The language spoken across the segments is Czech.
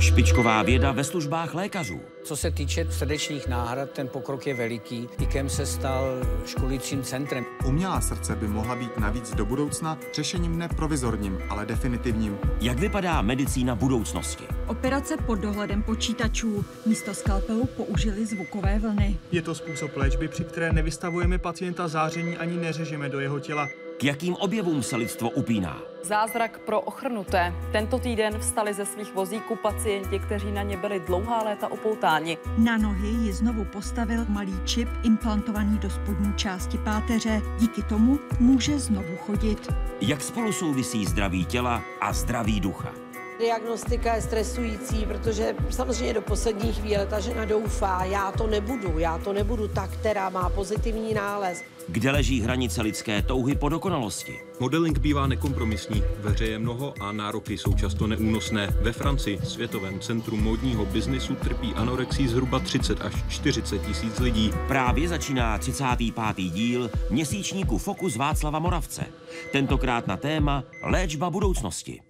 Špičková věda ve službách lékařů. Co se týče srdečních náhrad, ten pokrok je veliký. IKEM se stal školícím centrem. Umělá srdce by mohla být navíc do budoucna řešením ne provizorním, ale definitivním. Jak vypadá medicína budoucnosti? Operace pod dohledem počítačů. Místo skalpelu použili zvukové vlny. Je to způsob léčby, při které nevystavujeme pacienta záření ani neřežeme do jeho těla. K jakým objevům se lidstvo upíná? Zázrak pro ochrnuté. Tento týden vstali ze svých vozíků pacienti, kteří na ně byli dlouhá léta opoutáni. Na nohy ji znovu postavil malý čip implantovaný do spodní části páteře. Díky tomu může znovu chodit. Jak spolu souvisí zdraví těla a zdraví ducha? Diagnostika je stresující, protože samozřejmě do poslední chvíle ta žena doufá, já to nebudu, já to nebudu ta, která má pozitivní nález. Kde leží hranice lidské touhy po dokonalosti? Modeling bývá nekompromisní, ve hře je mnoho a nároky jsou často neúnosné. Ve Francii, světovém centru módního biznisu, trpí anorexí zhruba 30 až 40 tisíc lidí. Právě začíná 35. díl měsíčníku Fokus Václava Moravce. Tentokrát na téma léčba budoucnosti.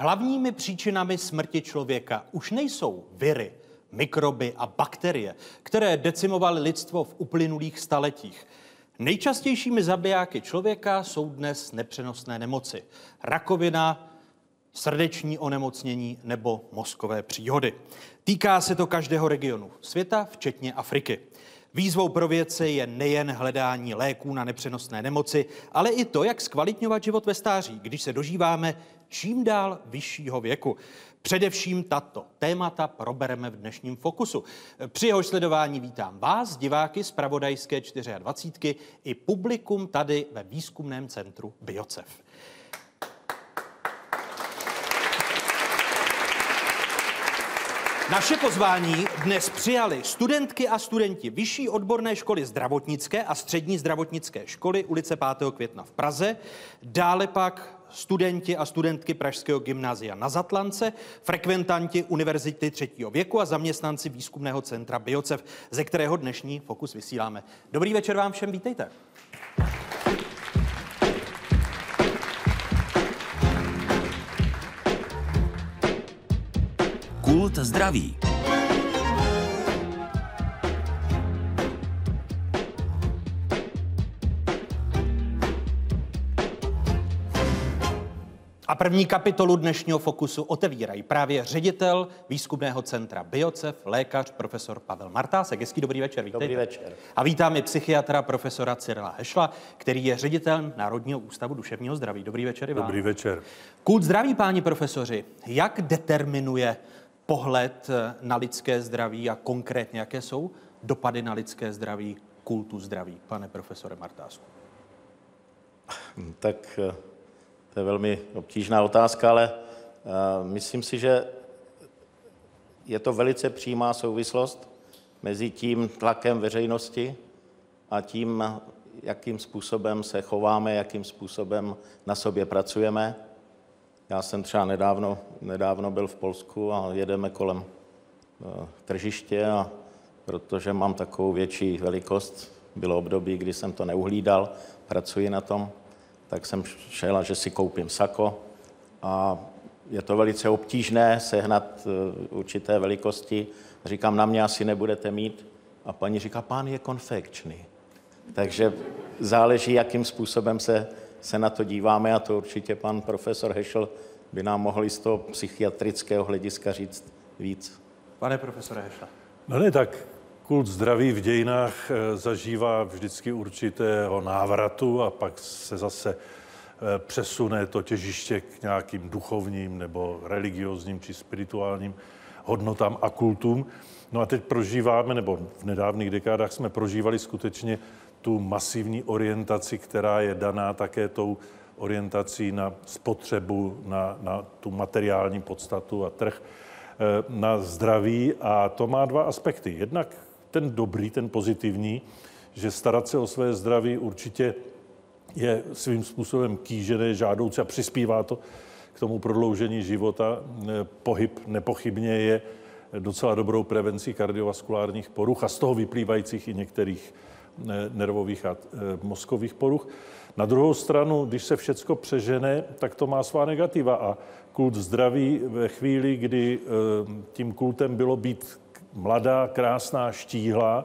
Hlavními příčinami smrti člověka už nejsou viry, mikroby a bakterie, které decimovaly lidstvo v uplynulých staletích. Nejčastějšími zabijáky člověka jsou dnes nepřenosné nemoci. Rakovina, srdeční onemocnění nebo mozkové příhody. Týká se to každého regionu světa, včetně Afriky. Výzvou pro vědce je nejen hledání léků na nepřenosné nemoci, ale i to, jak zkvalitňovat život ve stáří, když se dožíváme čím dál vyššího věku. Především tato témata probereme v dnešním fokusu. Při jeho sledování vítám vás, diváky z Pravodajské 24 i publikum tady ve výzkumném centru Biocev. Naše pozvání dnes přijali studentky a studenti Vyšší odborné školy zdravotnické a střední zdravotnické školy ulice 5. května v Praze, dále pak studenti a studentky Pražského gymnázia na Zatlance, frekventanti Univerzity třetího věku a zaměstnanci výzkumného centra Biocev, ze kterého dnešní fokus vysíláme. Dobrý večer vám všem, vítejte. Kult zdraví. A první kapitolu dnešního fokusu otevírají právě ředitel výzkumného centra Biocev, lékař profesor Pavel Martásek. Hezký dobrý večer, vítejte. Dobrý večer. A vítám i psychiatra profesora Cyrila Hešla, který je ředitel Národního ústavu duševního zdraví. Dobrý večer i vám. Dobrý večer. Kult zdraví, páni profesoři. Jak determinuje pohled na lidské zdraví a konkrétně, jaké jsou dopady na lidské zdraví kultu zdraví, pane profesore Martásku? Tak to je velmi obtížná otázka, ale uh, myslím si, že je to velice přímá souvislost mezi tím tlakem veřejnosti a tím, jakým způsobem se chováme, jakým způsobem na sobě pracujeme. Já jsem třeba nedávno, nedávno byl v Polsku a jedeme kolem uh, tržiště a protože mám takovou větší velikost, bylo období, kdy jsem to neuhlídal, pracuji na tom, tak jsem šel a že si koupím sako a je to velice obtížné sehnat eh, určité velikosti. Říkám, na mě asi nebudete mít. A paní říká, pán je konfekční. Takže záleží, jakým způsobem se, se na to díváme a to určitě pan profesor Hešel by nám mohl z toho psychiatrického hlediska říct víc. Pane profesore Hešel. No ne, tak kult zdraví v dějinách eh, zažívá vždycky určitého návratu a pak se zase eh, přesune to těžiště k nějakým duchovním nebo religiozním či spirituálním hodnotám a kultům. No a teď prožíváme, nebo v nedávných dekádách jsme prožívali skutečně tu masivní orientaci, která je daná také tou orientací na spotřebu, na, na tu materiální podstatu a trh, eh, na zdraví. A to má dva aspekty. Jednak ten dobrý, ten pozitivní, že starat se o své zdraví určitě je svým způsobem kýžené, žádoucí a přispívá to k tomu prodloužení života. Pohyb nepochybně je docela dobrou prevencí kardiovaskulárních poruch a z toho vyplývajících i některých nervových a mozkových poruch. Na druhou stranu, když se všecko přežene, tak to má svá negativa a kult zdraví ve chvíli, kdy tím kultem bylo být mladá, krásná, štíhlá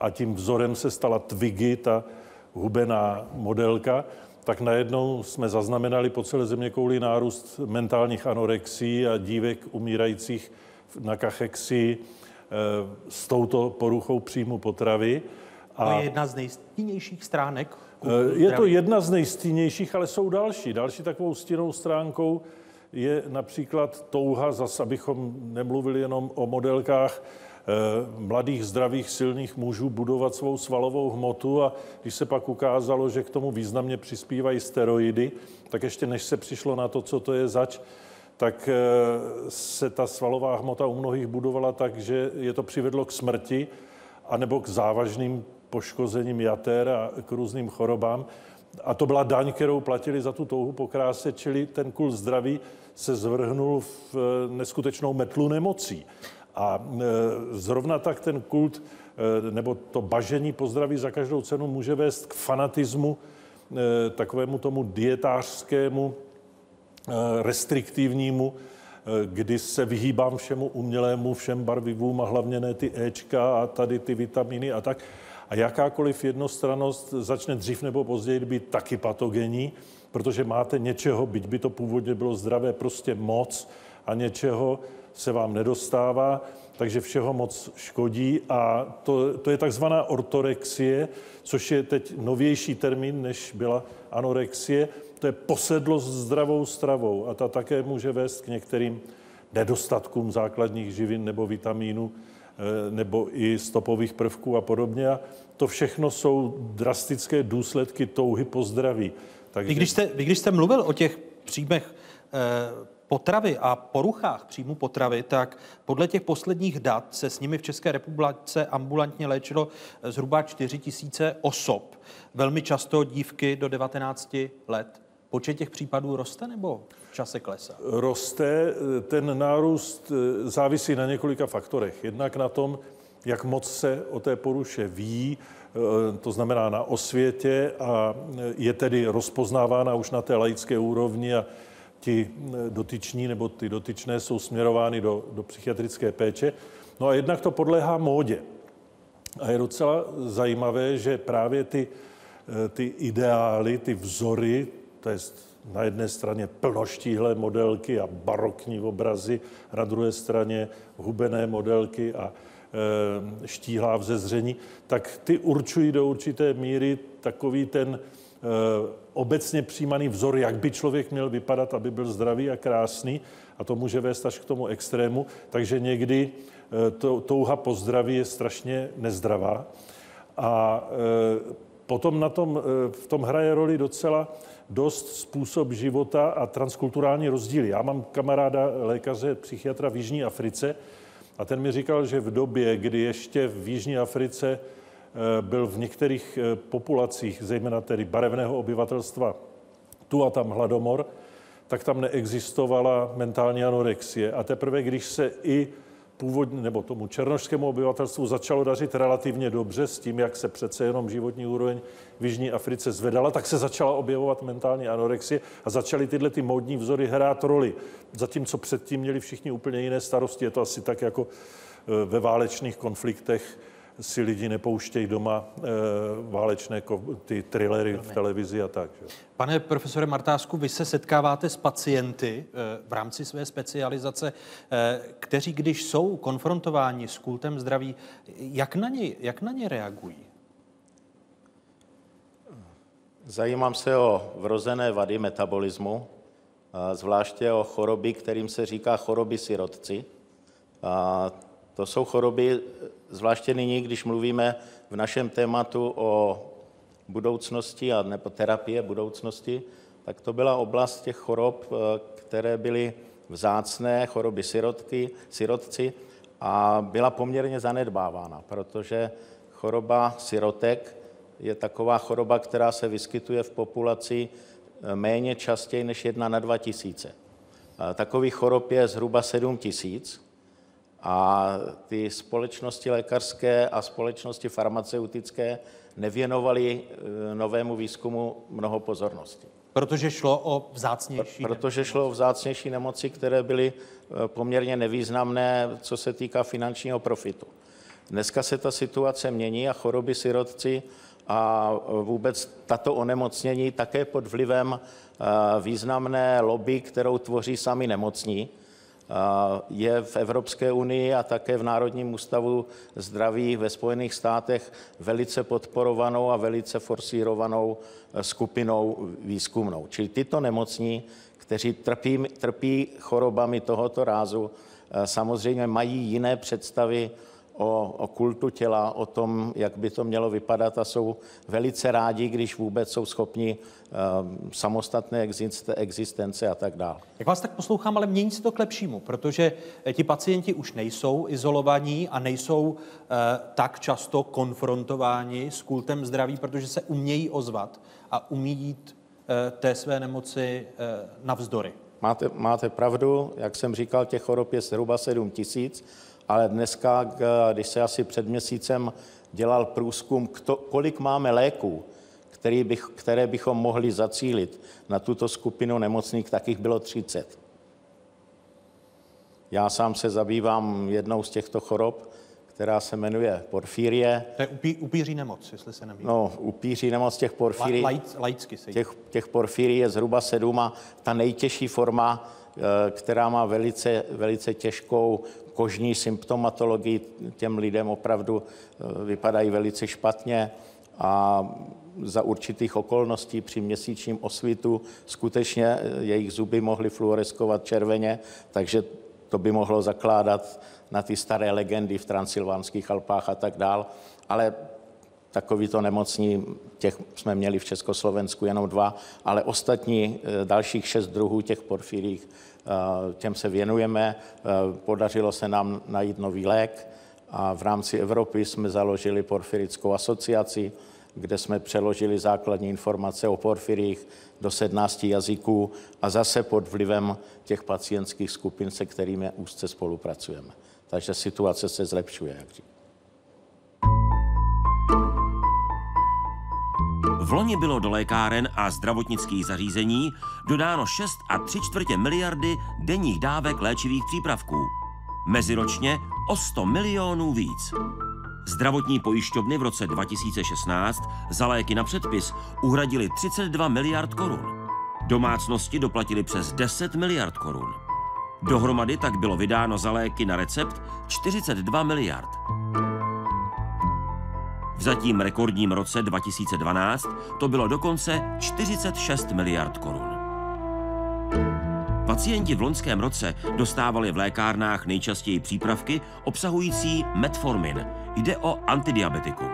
a tím vzorem se stala Twiggy, ta hubená modelka, tak najednou jsme zaznamenali po celé země kouli nárůst mentálních anorexí a dívek umírajících na kachexii eh, s touto poruchou příjmu potravy. A to je jedna z nejstínějších stránek. Eh, je to jedna z nejstínějších, ale jsou další. Další takovou stěnou stránkou je například touha, zase abychom nemluvili jenom o modelkách, Eh, mladých, zdravých, silných mužů budovat svou svalovou hmotu a když se pak ukázalo, že k tomu významně přispívají steroidy, tak ještě než se přišlo na to, co to je zač, tak eh, se ta svalová hmota u mnohých budovala tak, že je to přivedlo k smrti anebo k závažným poškozením jater a k různým chorobám. A to byla daň, kterou platili za tu touhu po kráse, čili ten kult zdraví se zvrhnul v eh, neskutečnou metlu nemocí. A e, zrovna tak ten kult e, nebo to bažení pozdraví za každou cenu může vést k fanatismu, takovému tomu dietářskému, restriktivnímu, kdy se vyhýbám všemu umělému, všem barvivům a hlavně ne ty Ečka a tady ty vitaminy a tak. A jakákoliv jednostranost začne dřív nebo později být taky patogenní, protože máte něčeho, byť by to původně bylo zdravé, prostě moc a něčeho, se vám nedostává, takže všeho moc škodí a to, to je takzvaná ortorexie, což je teď novější termín, než byla anorexie. To je posedlost zdravou stravou a ta také může vést k některým nedostatkům základních živin nebo vitamínů nebo i stopových prvků a podobně. A to všechno jsou drastické důsledky touhy po zdraví. Takže... Vy, když jste, vy, když jste mluvil o těch příjmech eh, potravy a poruchách příjmu potravy, tak podle těch posledních dat se s nimi v České republice ambulantně léčilo zhruba 4 tisíce osob. Velmi často dívky do 19 let. Počet těch případů roste nebo čase klesá? Roste. Ten nárůst eh, závisí na několika faktorech. Jednak na tom, jak moc se o té poruše ví, eh, to znamená na osvětě a je tedy rozpoznávána už na té laické úrovni a ti eh, dotyční nebo ty dotyčné jsou směrovány do, do psychiatrické péče. No a jednak to podléhá módě. A je docela zajímavé, že právě ty, eh, ty ideály, ty vzory, to je na jedné straně plnoštíhlé modelky a barokní obrazy, na druhé straně hubené modelky a e, štíhlá vzezření, tak ty určují do určité míry takový ten Eh, obecně přijímaný vzor, jak by člověk měl vypadat, aby byl zdravý a krásný a to může vést až k tomu extrému. Takže někdy eh, to, touha po zdraví je strašně nezdravá. A potom na tom, v tom hraje roli docela dost způsob života a transkulturální rozdíly. Já mám kamaráda lékaře, psychiatra v Jižní Africe a ten mi říkal, že v době, kdy ještě v Jižní Africe Eh, byl v některých eh, populacích, zejména tedy barevného obyvatelstva, tu a tam hladomor, tak tam neexistovala mentální anorexie. A teprve, když se i původní, nebo tomu černošskému obyvatelstvu začalo dařit relativně dobře s tím, jak se přece jenom životní úroveň v Jižní Africe zvedala, tak se začala objevovat mentální anorexie a začaly tyhle ty módní vzory hrát roli. Zatímco předtím měli všichni úplně jiné starosti. Je to asi tak jako eh, ve válečných konfliktech si lidi nepouštějí doma e, válečné ty thrillery v televizi a tak. Že? Pane profesore Martásku, vy se setkáváte s pacienty e, v rámci své specializace, e, kteří, když jsou konfrontováni s kultem zdraví, jak na ně, jak na ně reagují? Zajímám se o vrozené vady metabolismu, zvláště o choroby, kterým se říká choroby sirotci. A to jsou choroby, zvláště nyní, když mluvíme v našem tématu o budoucnosti a nebo terapie budoucnosti, tak to byla oblast těch chorob, eh, které byly vzácné, choroby sirotky, sirotci a byla poměrně zanedbávána, protože choroba sirotek je taková choroba, která se vyskytuje v populaci eh, méně častěji než jedna na dva tisíce. Takových chorob je zhruba 7 tisíc a ty společnosti lékařské a společnosti farmaceutické nevěnovaly novému výzkumu mnoho pozornosti. Protože šlo o vzácnější Protože šlo o vzácnější nemoci, které byly poměrně nevýznamné, co se týká finančního profitu. Dneska se ta situace mění a choroby sirotci a vůbec tato onemocnění také pod vlivem významné lobby, kterou tvoří sami nemocní, je v Evropské unii a také v Národním ústavu zdraví ve Spojených státech velice podporovanou a velice forsírovanou skupinou výzkumnou. Čili tyto nemocní, kteří trpí, trpí chorobami tohoto rázu, samozřejmě mají jiné představy o, o kultu těla, o tom, jak by to mělo vypadat a jsou velice rádi, když vůbec jsou schopni uh, samostatné existence a tak dále. Jak vás tak poslouchám, ale mění se to k lepšímu, protože eh, ti pacienti už nejsou izolovaní a nejsou uh, tak často konfrontováni s kultem zdraví, protože se umějí ozvat a umí jít uh, té své nemoci uh, navzdory. Máte, máte pravdu, jak jsem říkal, těch chorob je zhruba 7 tisíc ale dneska, když se asi před měsícem dělal průzkum, kto, kolik máme léků, který bych, které bychom mohli zacílit na tuto skupinu nemocných, tak jich bylo 30. Já sám se zabývám jednou z těchto chorob, která se jmenuje porfírie. To je upí, upíří nemoc, jestli se neví. No, upíří nemoc těch porfírií. La, laicky se těch, těch porfírií je zhruba sedm a ta nejtěžší forma, která má velice, velice těžkou kožní symptomatologii, těm lidem opravdu eh, vypadají velice špatně a za určitých okolností při měsíčním osvitu skutečně eh, jejich zuby mohly fluoreskovat červeně, takže to by mohlo zakládat na ty staré legendy v transylvánských Alpách a tak dál. Ale takovýto nemocní, těch jsme měli v Československu jenom dva, ale ostatní eh, dalších šest druhů těch porfirích Eh, těm se věnujeme. Eh, podařilo se nám najít nový lék a v rámci Evropy jsme založili porfirickou asociaci, kde jsme přeložili základní informace o porfirích do 17 jazyků a zase pod vlivem těch pacientských skupin, se kterými úzce spolupracujeme. Takže situace se zlepšuje, jak říkám. V loni bylo do lékáren a zdravotnických zařízení dodáno 6 a 3 čtvrtě miliardy denních dávek léčivých přípravků. Meziročně o 100 milionů víc. Zdravotní pojišťovny v roce 2016 za léky na předpis uhradili 32 miliard korun. Domácnosti doplatili přes 10 miliard korun. Dohromady tak bylo vydáno za léky na recept 42 miliard. V zatím rekordním roce 2012 to bylo dokonce 46 miliard korun. Pacienti v loňském roce dostávali v lékárnách nejčastěji přípravky obsahující metformin. Jde o antidiabetikum.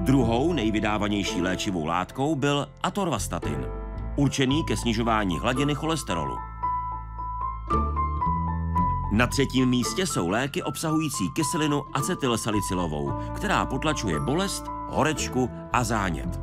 Druhou nejvydávanější léčivou látkou byl atorvastatin, určený ke snižování hladiny cholesterolu. Na třetím místě jsou léky obsahující kyselinu acetylsalicylovou, která potlačuje bolest, horečku a zánět.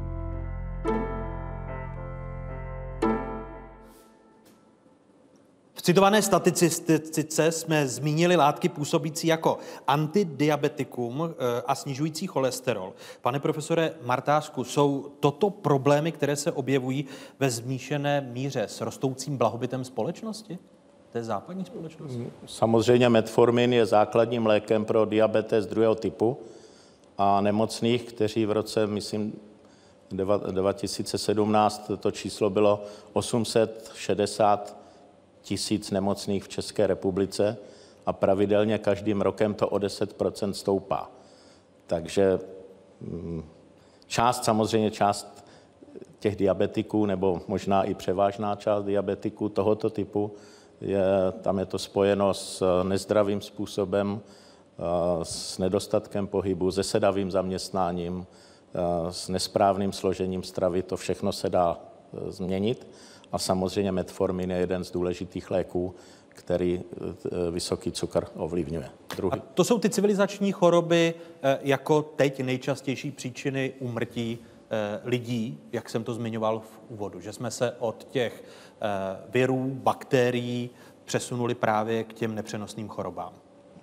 V citované statistice jsme zmínili látky působící jako antidiabetikum eh, a snižující cholesterol. Pane profesore Martásku, jsou toto problémy, které se objevují ve zmíšené míře s rostoucím blahobytem společnosti? Té západní společnosti? Samozřejmě metformin je základním lékem pro diabetes druhého typu a nemocných, kteří v roce, myslím, 2017 to číslo bylo 860 tisíc nemocných v České republice a pravidelně každým rokem to o 10 stoupá. Takže mm, část, samozřejmě část těch diabetiků, nebo možná i převážná část diabetiků tohoto typu, je, tam je to spojeno s nezdravým způsobem, s nedostatkem pohybu, se sedavým zaměstnáním, s nesprávným složením stravy. To všechno se dá změnit. A samozřejmě metformin je jeden z důležitých léků, který vysoký cukr ovlivňuje. Druhý. A to jsou ty civilizační choroby jako teď nejčastější příčiny úmrtí lidí, jak jsem to zmiňoval v úvodu, že jsme se od těch virů, bakterií přesunuli právě k těm nepřenosným chorobám.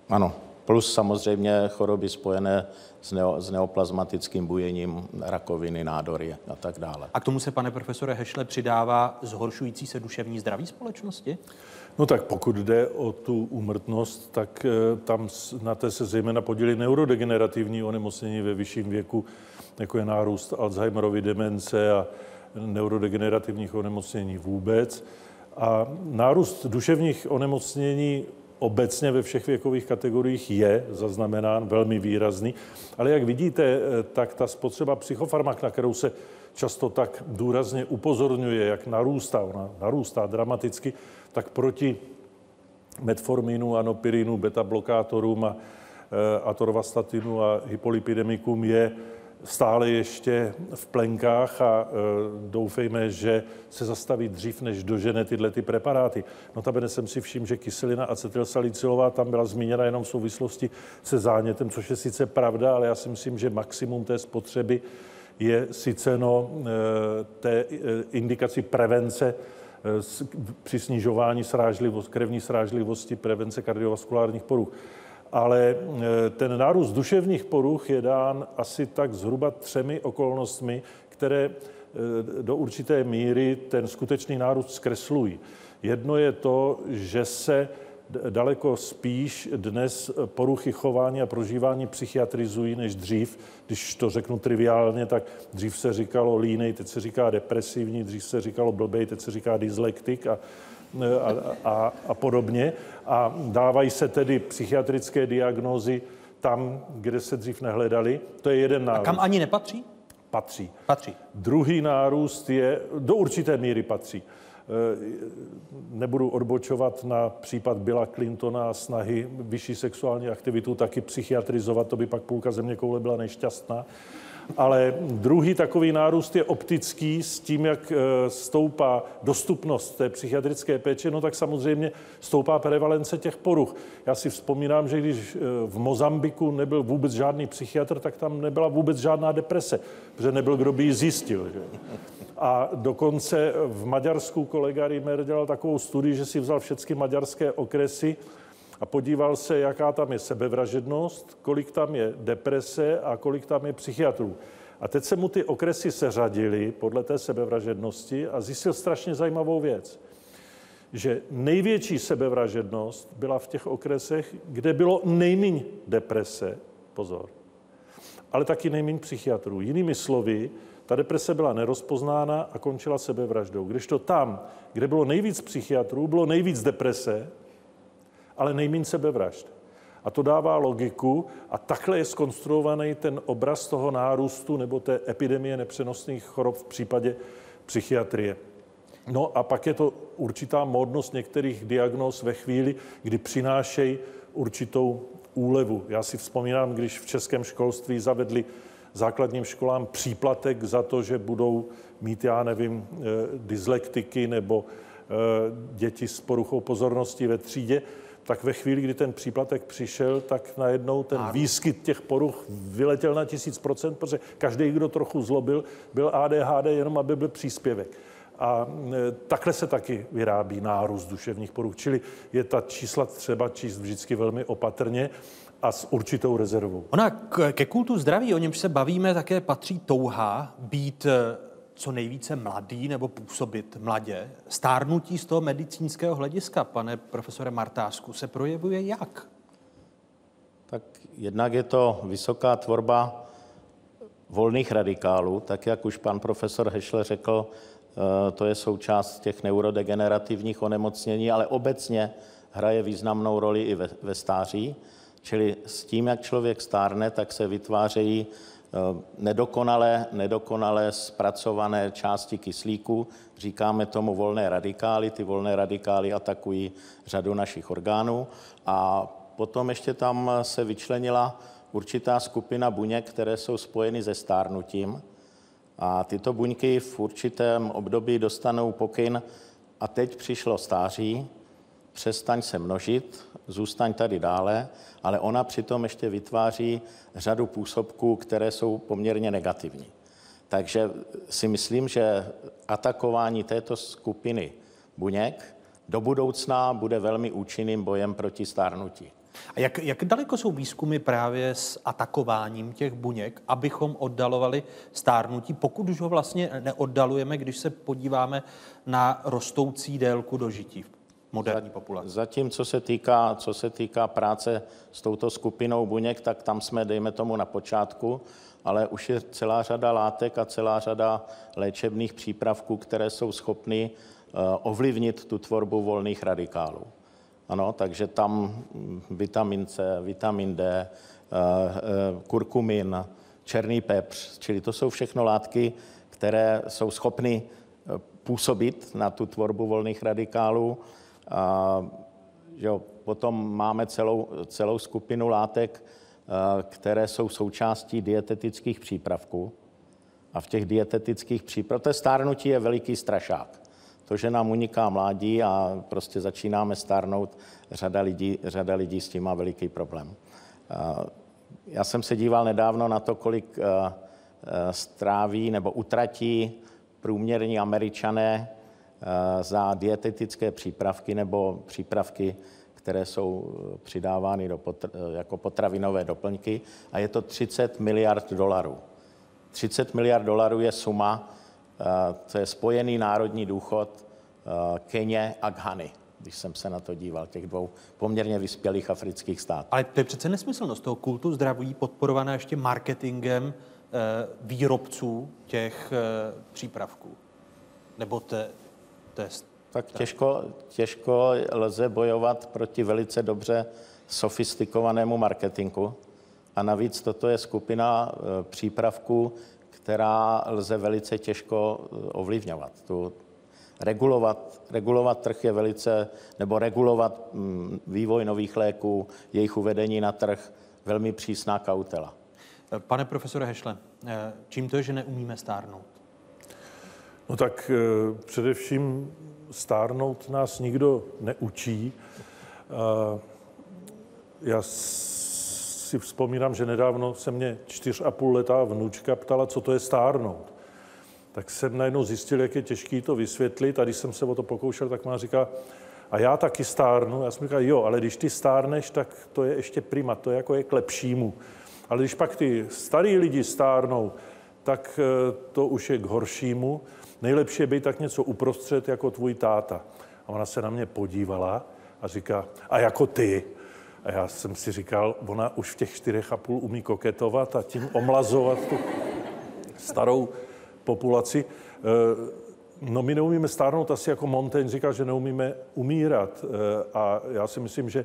Ano, plus samozřejmě choroby spojené s, neo, s neoplazmatickým bujením, rakoviny, nádory a tak dále. A k tomu se, pane profesore Hešle, přidává zhoršující se duševní zdraví společnosti? No tak pokud jde o tu úmrtnost, tak eh, tam na té se zejména podílí neurodegenerativní onemocnění ve vyšším věku, jako je nárůst Alzheimerovy demence a neurodegenerativních onemocnění vůbec. A nárůst duševních onemocnění obecně ve všech věkových kategoriích je zaznamenán velmi výrazný. Ale jak vidíte, eh, tak ta spotřeba psychofarmak, na kterou se často tak důrazně upozorňuje, jak narůstá, ona narůstá dramaticky, tak proti metforminu, anopirinu, beta-blokátorům a eh, atorvastatinu a hypolipidemikům je stále ještě v plenkách a e, doufejme, že se zastaví dřív, než dožene tyhle ty preparáty. Notabene jsem si všiml, že kyselina acetylsalicylová tam byla zmíněna jenom v souvislosti se zánětem, což je sice pravda, ale já si myslím, že maximum té spotřeby je sice no, e, té e, indikaci prevence při snižování srážlivost, krevní srážlivosti, prevence kardiovaskulárních poruch ale e, ten nárůst duševních poruch je dán asi tak zhruba třemi okolnostmi, které e, do určité míry ten skutečný nárůst zkreslují. Jedno je to, že se daleko spíš dnes poruchy chování a prožívání psychiatrizují než dřív. Když to řeknu triviálně, tak dřív se říkalo línej, teď se říká depresivní, dřív se říkalo blbej, teď se říká dyslektik a a, a, a podobně. A dávají se tedy psychiatrické diagnózy tam, kde se dřív nehledali. To je jeden nárůst. A kam ani nepatří? Patří. Patří. Druhý nárůst je, do určité míry patří. E, nebudu odbočovat na případ Billa Clintona a snahy vyšší sexuální aktivitu taky psychiatrizovat, to by pak půlka země koule byla nešťastná. Ale druhý takový nárůst je optický s tím, jak eh, stoupá dostupnost té psychiatrické péče, no tak samozřejmě stoupá prevalence těch poruch. Já si vzpomínám, že když eh, v Mozambiku nebyl vůbec žádný psychiatr, tak tam nebyla vůbec žádná deprese, protože nebyl, kdo by ji zjistil. Že? A dokonce v Maďarsku kolega Rimer dělal takovou studii, že si vzal všechny maďarské okresy a podíval se, jaká tam je sebevražednost, kolik tam je deprese a kolik tam je psychiatrů. A teď se mu ty okresy seřadily podle té sebevražednosti a zjistil strašně zajímavou věc, že největší sebevražednost byla v těch okresech, kde bylo nejméně deprese, pozor, ale taky nejméně psychiatrů. Jinými slovy, ta deprese byla nerozpoznána a končila sebevraždou. Když to tam, kde bylo nejvíc psychiatrů, bylo nejvíc deprese, ale nejméně sebevražd. A to dává logiku a takhle je skonstruovaný ten obraz toho nárůstu nebo té epidemie nepřenosných chorob v případě psychiatrie. No a pak je to určitá módnost některých diagnóz ve chvíli, kdy přinášejí určitou úlevu. Já si vzpomínám, když v českém školství zavedli základním školám příplatek za to, že budou mít, já nevím, eh, dyslektiky nebo eh, děti s poruchou pozornosti ve třídě, tak ve chvíli, kdy ten příplatek přišel, tak najednou ten ano. výskyt těch poruch vyletěl na tisíc procent, protože každý, kdo trochu zlobil, byl ADHD jenom, aby byl příspěvek. A e, takhle se taky vyrábí nárůst duševních poruch. Čili je ta čísla třeba číst vždycky velmi opatrně a s určitou rezervou. Ona ke kultu zdraví, o němž se bavíme, také patří touha být e, co nejvíce mladý nebo působit mladě. Stárnutí z toho medicínského hlediska, pane profesore Martásku, se projevuje jak? Tak jednak je to vysoká tvorba volných radikálů, tak jak už pan profesor Hešle řekl, eh, to je součást těch neurodegenerativních onemocnění, ale obecně hraje významnou roli i ve, ve stáří. Čili s tím, jak člověk stárne, tak se vytvářejí nedokonale, nedokonale zpracované části kyslíku, říkáme tomu volné radikály, ty volné radikály atakují řadu našich orgánů. A potom ještě tam se vyčlenila určitá skupina buněk, které jsou spojeny se stárnutím. A tyto buňky v určitém období dostanou pokyn a teď přišlo stáří, přestaň se množit, zůstaň tady dále, ale ona přitom ještě vytváří řadu působků, které jsou poměrně negativní. Takže si myslím, že atakování této skupiny buněk do budoucna bude velmi účinným bojem proti stárnutí. A jak, jak daleko jsou výzkumy právě s atakováním těch buněk, abychom oddalovali stárnutí, pokud už ho vlastně neoddalujeme, když se podíváme na rostoucí délku dožití v moderní populaci? Zatím, co se týká, co se týká práce s touto skupinou buněk, tak tam jsme, dejme tomu, na počátku, ale už je celá řada látek a celá řada léčebných přípravků, které jsou schopny eh, ovlivnit tu tvorbu volných radikálů. Ano, takže tam vitamin C, vitamin D, eh, eh, kurkumin, černý pepř, čili to jsou všechno látky, které jsou schopny působit na tu tvorbu volných radikálů. A, jo, potom máme celou, celou skupinu látek, které jsou součástí dietetických přípravků. A v těch dietetických přípravkách, to stárnutí je veliký strašák to, že nám uniká mládí a prostě začínáme stárnout, řada lidí, řada lidí s tím má veliký problém. Já jsem se díval nedávno na to, kolik stráví nebo utratí průměrní američané za dietetické přípravky nebo přípravky, které jsou přidávány do potr- jako potravinové doplňky a je to 30 miliard dolarů. 30 miliard dolarů je suma, to je spojený národní důchod Keně a Ghany, když jsem se na to díval, těch dvou poměrně vyspělých afrických států. Ale to je přece nesmyslnost toho kultu zdraví podporované ještě marketingem eh, výrobců těch eh, přípravků. Nebo te, test. Tak těžko, těžko lze bojovat proti velice dobře sofistikovanému marketingu. A navíc toto je skupina eh, přípravků, která lze velice těžko eh, ovlivňovat. Tu regulovat, regulovat trh je velice, nebo regulovat mm, vývoj nových léků, jejich uvedení na trh, velmi přísná kautela. Pane profesore Hešle, eh, čím to je, že neumíme stárnout? No tak eh, především stárnout nás nikdo neučí. Já si vzpomínám, že nedávno se mě čtyř a půl letá vnučka ptala, co to je stárnout. Tak jsem najednou zjistil, jak je těžký to vysvětlit a když jsem se o to pokoušel, tak má říká, a já taky stárnu. Já jsem říkal, jo, ale když ty stárneš, tak to je ještě prima, to je jako je k lepšímu. Ale když pak ty starý lidi stárnou, tak eh, to už je k horšímu. Nejlepší je být tak něco uprostřed jako tvůj táta. A ona se na mě podívala a říká, a jako ty. A já jsem si říkal, ona už v těch čtyřech a půl umí koketovat a tím omlazovat tu starou populaci. Eh, no my neumíme stárnout asi jako Montaigne říká, že neumíme umírat. Eh, a já si myslím, že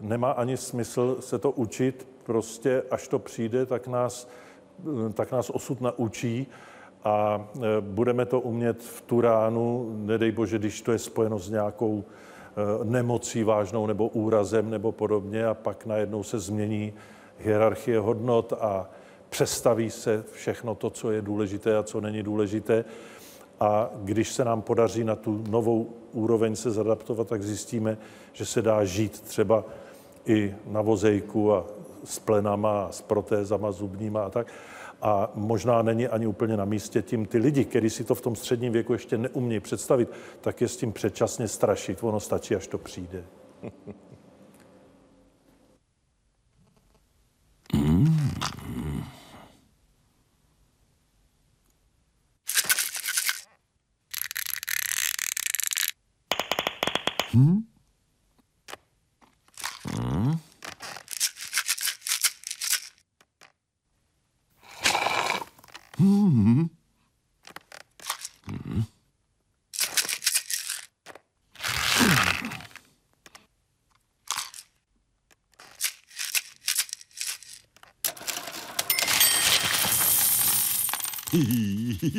nemá ani smysl se to učit, prostě až to přijde, tak nás, tak nás osud naučí a budeme to umět v tu ránu, nedej bože, když to je spojeno s nějakou Eh, nemocí vážnou nebo úrazem nebo podobně a pak najednou se změní hierarchie hodnot a přestaví se všechno to, co je důležité a co není důležité. A když se nám podaří na tu novou úroveň se zadaptovat, tak zjistíme, že se dá žít třeba i na vozejku a s plenama, s protézama zubníma a tak a možná není ani úplně na místě tím ty lidi, kteří si to v tom středním věku ještě neumějí představit, tak je s tím předčasně strašit. Ono stačí, až to přijde.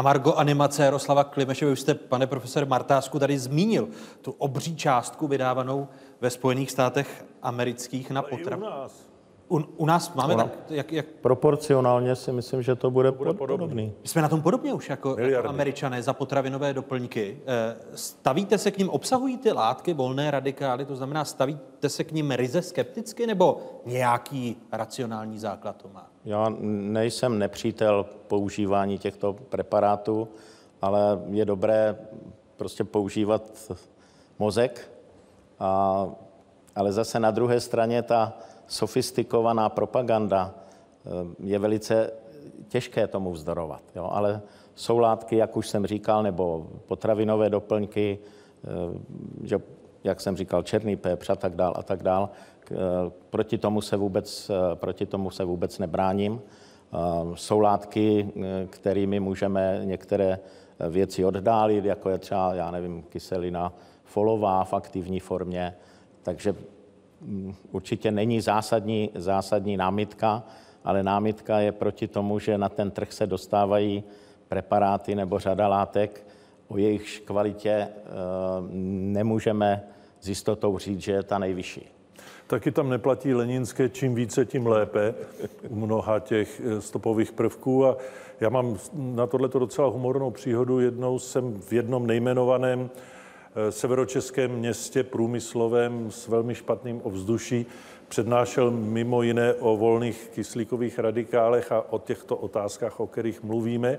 Na Margo animace Jaroslava Klimeše, vy jste, pane profesor Martásku, tady zmínil tu obří částku vydávanou ve Spojených státech amerických na potraviny. U nás. U, nás máme Ona- tak, jak, jak Proporcionálně si myslím, že to bude, bude podobný. My jsme na tom podobně už jako, jako američané za potravinové doplňky. Eh, Stavíte se k ním, obsahují ty látky volné radikály, to znamená, stavíte se k ním ryze skepticky, nebo nějaký racionální základ to má? Já nejsem nepřítel používání těchto preparátů, ale je dobré prostě používat mozek. A, ale zase na druhé straně ta sofistikovaná propaganda eh, je velice těžké tomu vzdorovat. Jo? Ale jsou látky, jak už jsem říkal, nebo potravinové doplňky, eh, že, jak jsem říkal, černý pepř a tak dál a tak dál. Eh, Proti tomu se vůbec, proti tomu se vůbec nebráním. Jsou látky, kterými můžeme některé věci oddálit, jako je třeba, já nevím, kyselina folová v aktivní formě. Takže určitě není zásadní, zásadní námitka, ale námitka je proti tomu, že na ten trh se dostávají preparáty nebo řada látek, o jejichž kvalitě eh, nemůžeme s jistotou říct, že je ta nejvyšší. Taky tam neplatí leninské, čím více, tím lépe u mnoha těch eh, stopových prvků. A já mám na tohleto docela humornou příhodu. Jednou jsem v jednom nejmenovaném severočeském městě průmyslovém s velmi špatným ovzduší přednášel mimo jiné o volných kyslíkových radikálech a o těchto otázkách, o kterých mluvíme.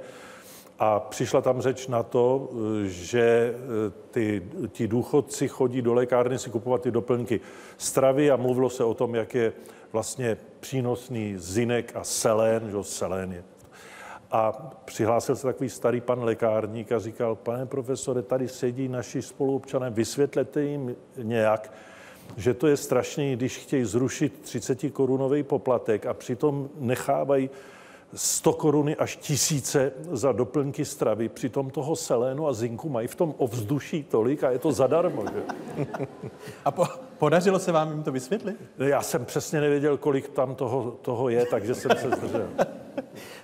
A přišla tam řeč na to, že eh, ty, ti důchodci chodí do lékárny si kupovat ty doplňky stravy a mluvilo se o tom, jak je vlastně přínosný zinek a selén, že selén je. A přihlásil se takový starý pan lékárník a říkal, pane profesore, tady sedí naši spoluobčané, vysvětlete jim nějak, že to je strašný, když chtějí zrušit 30 korunový poplatek a přitom nechávají 100 koruny až tisíce za doplňky stravy, přitom toho selénu a zinku mají v tom ovzduší tolik a je to zadarmo. Že? A po, podařilo se vám jim to vysvětlit? Já jsem přesně nevěděl, kolik tam toho, toho je, takže jsem se zdržel.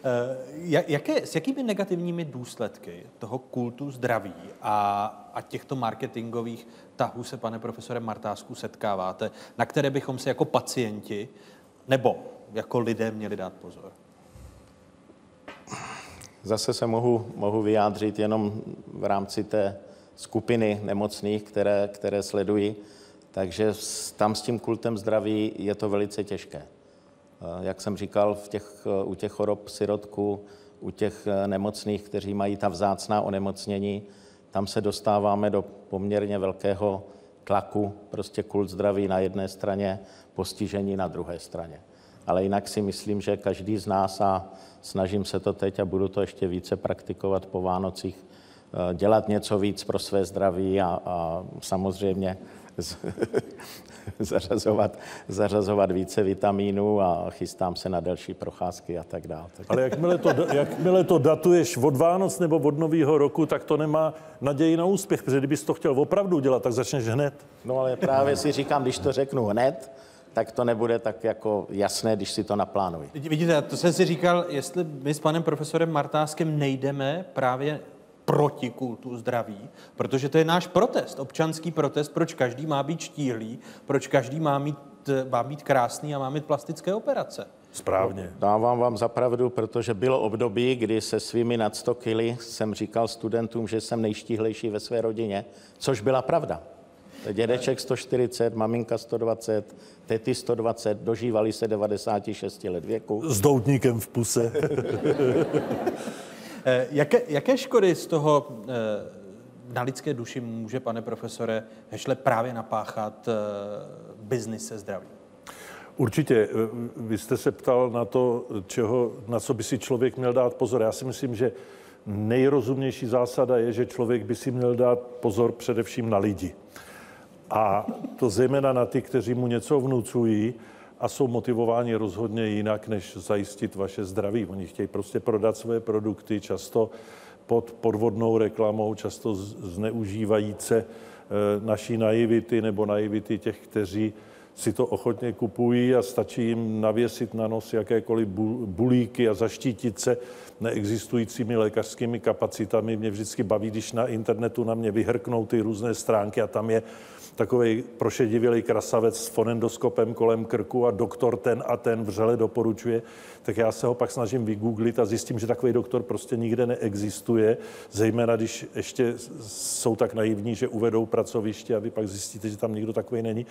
Eh, jak- Jaké, s jakými negativními důsledky toho kultu zdraví a, a těchto marketingových tahů se, pane profesore Martásku, setkáváte, na které bychom se jako pacienti nebo jako lidé měli dát pozor? Zase se mohu, mohu vyjádřit jenom v rámci té skupiny nemocných, které, které sleduji. Takže tam s tím kultem zdraví je to velice těžké. Eh, Jak jsem říkal, v těch, eh, u těch chorob sirotků, u těch eh, nemocných, kteří mají ta vzácná onemocnění, tam se dostáváme do poměrně velkého tlaku, prostě kult zdraví na jedné straně, postižení na druhé straně. Ale jinak si myslím, že každý z nás, a snažím se to teď a budu to ještě více praktikovat po Vánocích, eh, dělat něco víc pro své zdraví a, a samozřejmě z- zařazovat, zařazovat více vitamínů a chystám se na další procházky a tak dále. Ale jakmile to, jakmile to datuješ od Vánoc nebo od Nového roku, tak to nemá naději na úspěch, protože kdybys to chtěl opravdu dělat, tak začneš hned. No ale právě si říkám, když to řeknu hned, tak to nebude tak jako jasné, když si to naplánuji. Vidíte, to jsem si říkal, jestli my s panem profesorem Martáskem nejdeme právě proti kultu zdraví, protože to je náš protest, občanský protest, proč každý má být štíhlý, proč každý má mít, má být krásný a má mít plastické operace. Správně. Dávám vám za pravdu, protože bylo období, kdy se svými nad 100 kily jsem říkal studentům, že jsem nejštíhlejší ve své rodině, což byla pravda. Dědeček 140, maminka 120, tety 120, dožívali se 96 let věku. S doutníkem v puse. Eh, Jaké, jaké škody z toho eh, na lidské duši může, pane profesore Hešle, právě napáchat eh, biznis se zdravím? Určitě. Vy jste se ptal na to, čeho, na co by si člověk měl dát pozor. Já si myslím, že nejrozumnější zásada je, že člověk by si měl dát pozor především na lidi. A to zejména na ty, kteří mu něco vnucují a jsou motivováni rozhodně jinak, než zajistit vaše zdraví. Oni chtějí prostě prodat své produkty, často pod podvodnou reklamou, často zneužívajíce naší naivity nebo naivity těch, kteří si to ochotně kupují a stačí jim navěsit na nos jakékoliv bulíky a zaštítit se neexistujícími lékařskými kapacitami. Mě vždycky baví, když na internetu na mě vyhrknou ty různé stránky a tam je takový prošedivělý krasavec s fonendoskopem kolem krku a doktor ten a ten vřele doporučuje, tak já se ho pak snažím vygooglit a zjistím, že takový doktor prostě nikde neexistuje, zejména když ještě jsou tak naivní, že uvedou pracoviště a vy pak zjistíte, že tam nikdo takový není.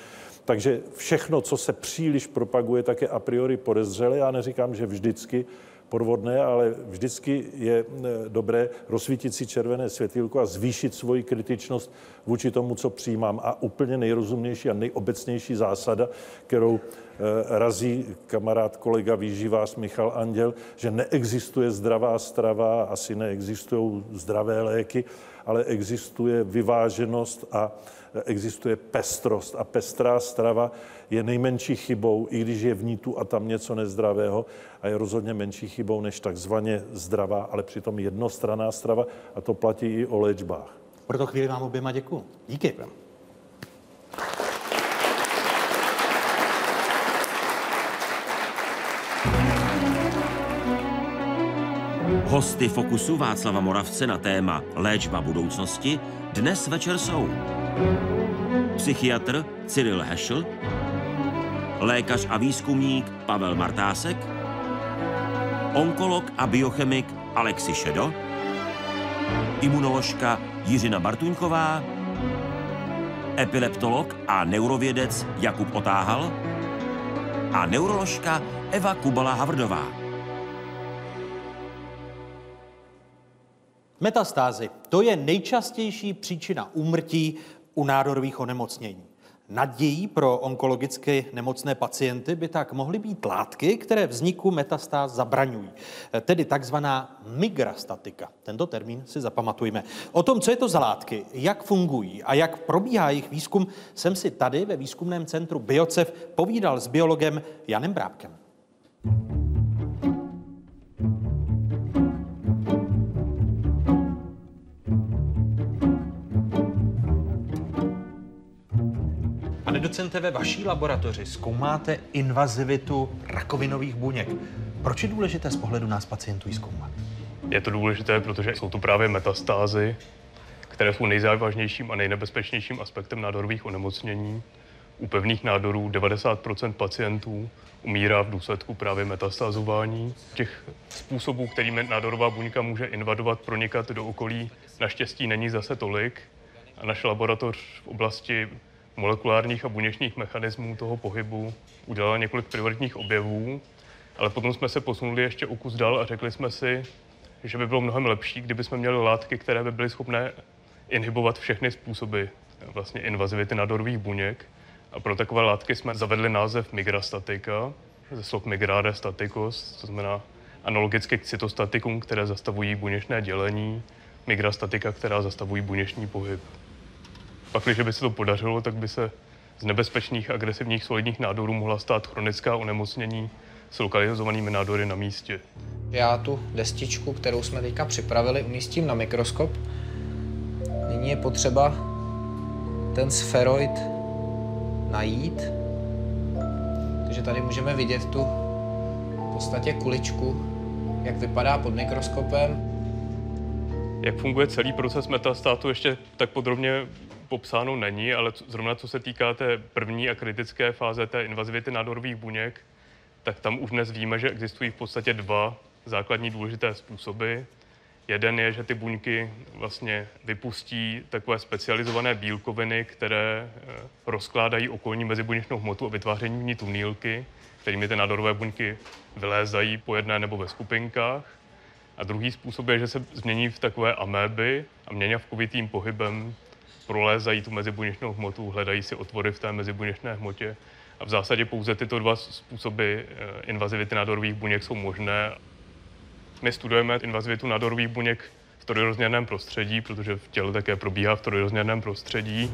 Takže všechno, co se příliš propaguje, tak je a priori podezřelé. Já neříkám, že vždycky, podvodné, ale vždycky je eh, dobré rozsvítit si červené světýlko a zvýšit svoji kritičnost vůči tomu, co přijímám. A úplně nejrozumnější a nejobecnější zásada, kterou eh, razí kamarád kolega výživář Michal Anděl, že neexistuje zdravá strava, asi neexistují zdravé léky, ale existuje vyváženost a existuje pestrost. A pestrá strava je nejmenší chybou, i když je v ní tu a tam něco nezdravého, a je rozhodně menší chybou než takzvaně zdravá, ale přitom jednostranná strava, a to platí i o léčbách. Proto chvíli vám oběma děkuji. Díky. Hosty Fokusu Václava Moravce na téma Léčba budoucnosti dnes večer jsou psychiatr Cyril Hešl, lékař a výzkumník Pavel Martásek, onkolog a biochemik Alexi Šedo, imunoložka Jiřina Bartuňková, epileptolog a neurovědec Jakub Otáhal a neuroložka Eva Kubala Havrdová. Metastázy. To je nejčastější příčina úmrtí u nádorových onemocnění. Nadějí pro onkologicky nemocné pacienty by tak mohly být látky, které vzniku metastáz zabraňují, tedy takzvaná migrastatika. Tento termín si zapamatujme. O tom, co je to za látky, jak fungují a jak probíhá jejich výzkum, jsem si tady ve výzkumném centru Biocev povídal s biologem Janem Brábkem. Pane docente, ve vaší laboratoři zkoumáte invazivitu rakovinových buněk. Proč je důležité z pohledu nás pacientů zkoumat? Je to důležité, protože jsou to právě metastázy, které jsou nejzávažnějším a nejnebezpečnějším aspektem nádorových onemocnění. U pevných nádorů 90% pacientů umírá v důsledku právě metastázování. Těch způsobů, kterými nádorová buňka může invadovat, pronikat do okolí, naštěstí není zase tolik. A naše laboratoř v oblasti molekulárních a buněčných mechanismů toho pohybu, udělala několik prioritních objevů, ale potom jsme se posunuli ještě o kus dál a řekli jsme si, že by bylo mnohem lepší, kdyby jsme měli látky, které by byly schopné inhibovat všechny způsoby vlastně invazivity nádorových buněk. A pro takové látky jsme zavedli název migrastatika, ze slov migrare staticus, to znamená analogicky k cytostatikům, které zastavují buněčné dělení, migrastatika, která zastavují buněčný pohyb. Pak, když by se to podařilo, tak by se z nebezpečných agresivních solidních nádorů mohla stát chronická onemocnění s lokalizovanými nádory na místě. Já tu destičku, kterou jsme teďka připravili, umístím na mikroskop. Nyní je potřeba ten sferoid najít. Takže tady můžeme vidět tu v podstatě kuličku, jak vypadá pod mikroskopem. Jak funguje celý proces metastátu, ještě tak podrobně popsáno není, ale zrovna co se týká té první a kritické fáze té invazivity nádorových buněk, tak tam už dnes víme, že existují v podstatě dva základní důležité způsoby. Jeden je, že ty buňky vlastně vypustí takové specializované bílkoviny, které eh, rozkládají okolní mezibuněčnou hmotu a vytváření v ní tunýlky, kterými ty nádorové buňky vylézají po jedné nebo ve skupinkách. A druhý způsob je, že se změní v takové améby a měňavkovitým pohybem prolézají tu mezibuněčnou hmotu, hledají si otvory v té mezibuněčné hmotě. A v zásadě pouze tyto dva způsoby eh, invazivity nádorových buněk jsou možné. My studujeme invazivitu nádorových buněk v trojrozměrném prostředí, protože v těle také probíhá v trojrozměrném prostředí.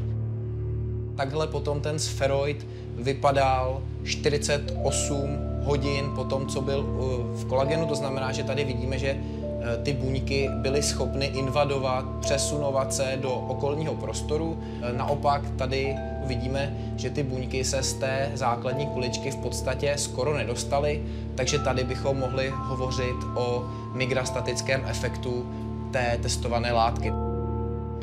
Takhle potom ten sferoid vypadal 48 hodin po tom, co byl eh, v kolagenu. To znamená, že tady vidíme, že eh, ty buňky byly schopny invadovat, přesunovat se do okolního prostoru. Eh, naopak tady vidíme, že ty buňky se z té základní kuličky v podstatě skoro nedostaly, takže tady bychom mohli hovořit o migrastatickém efektu té testované látky.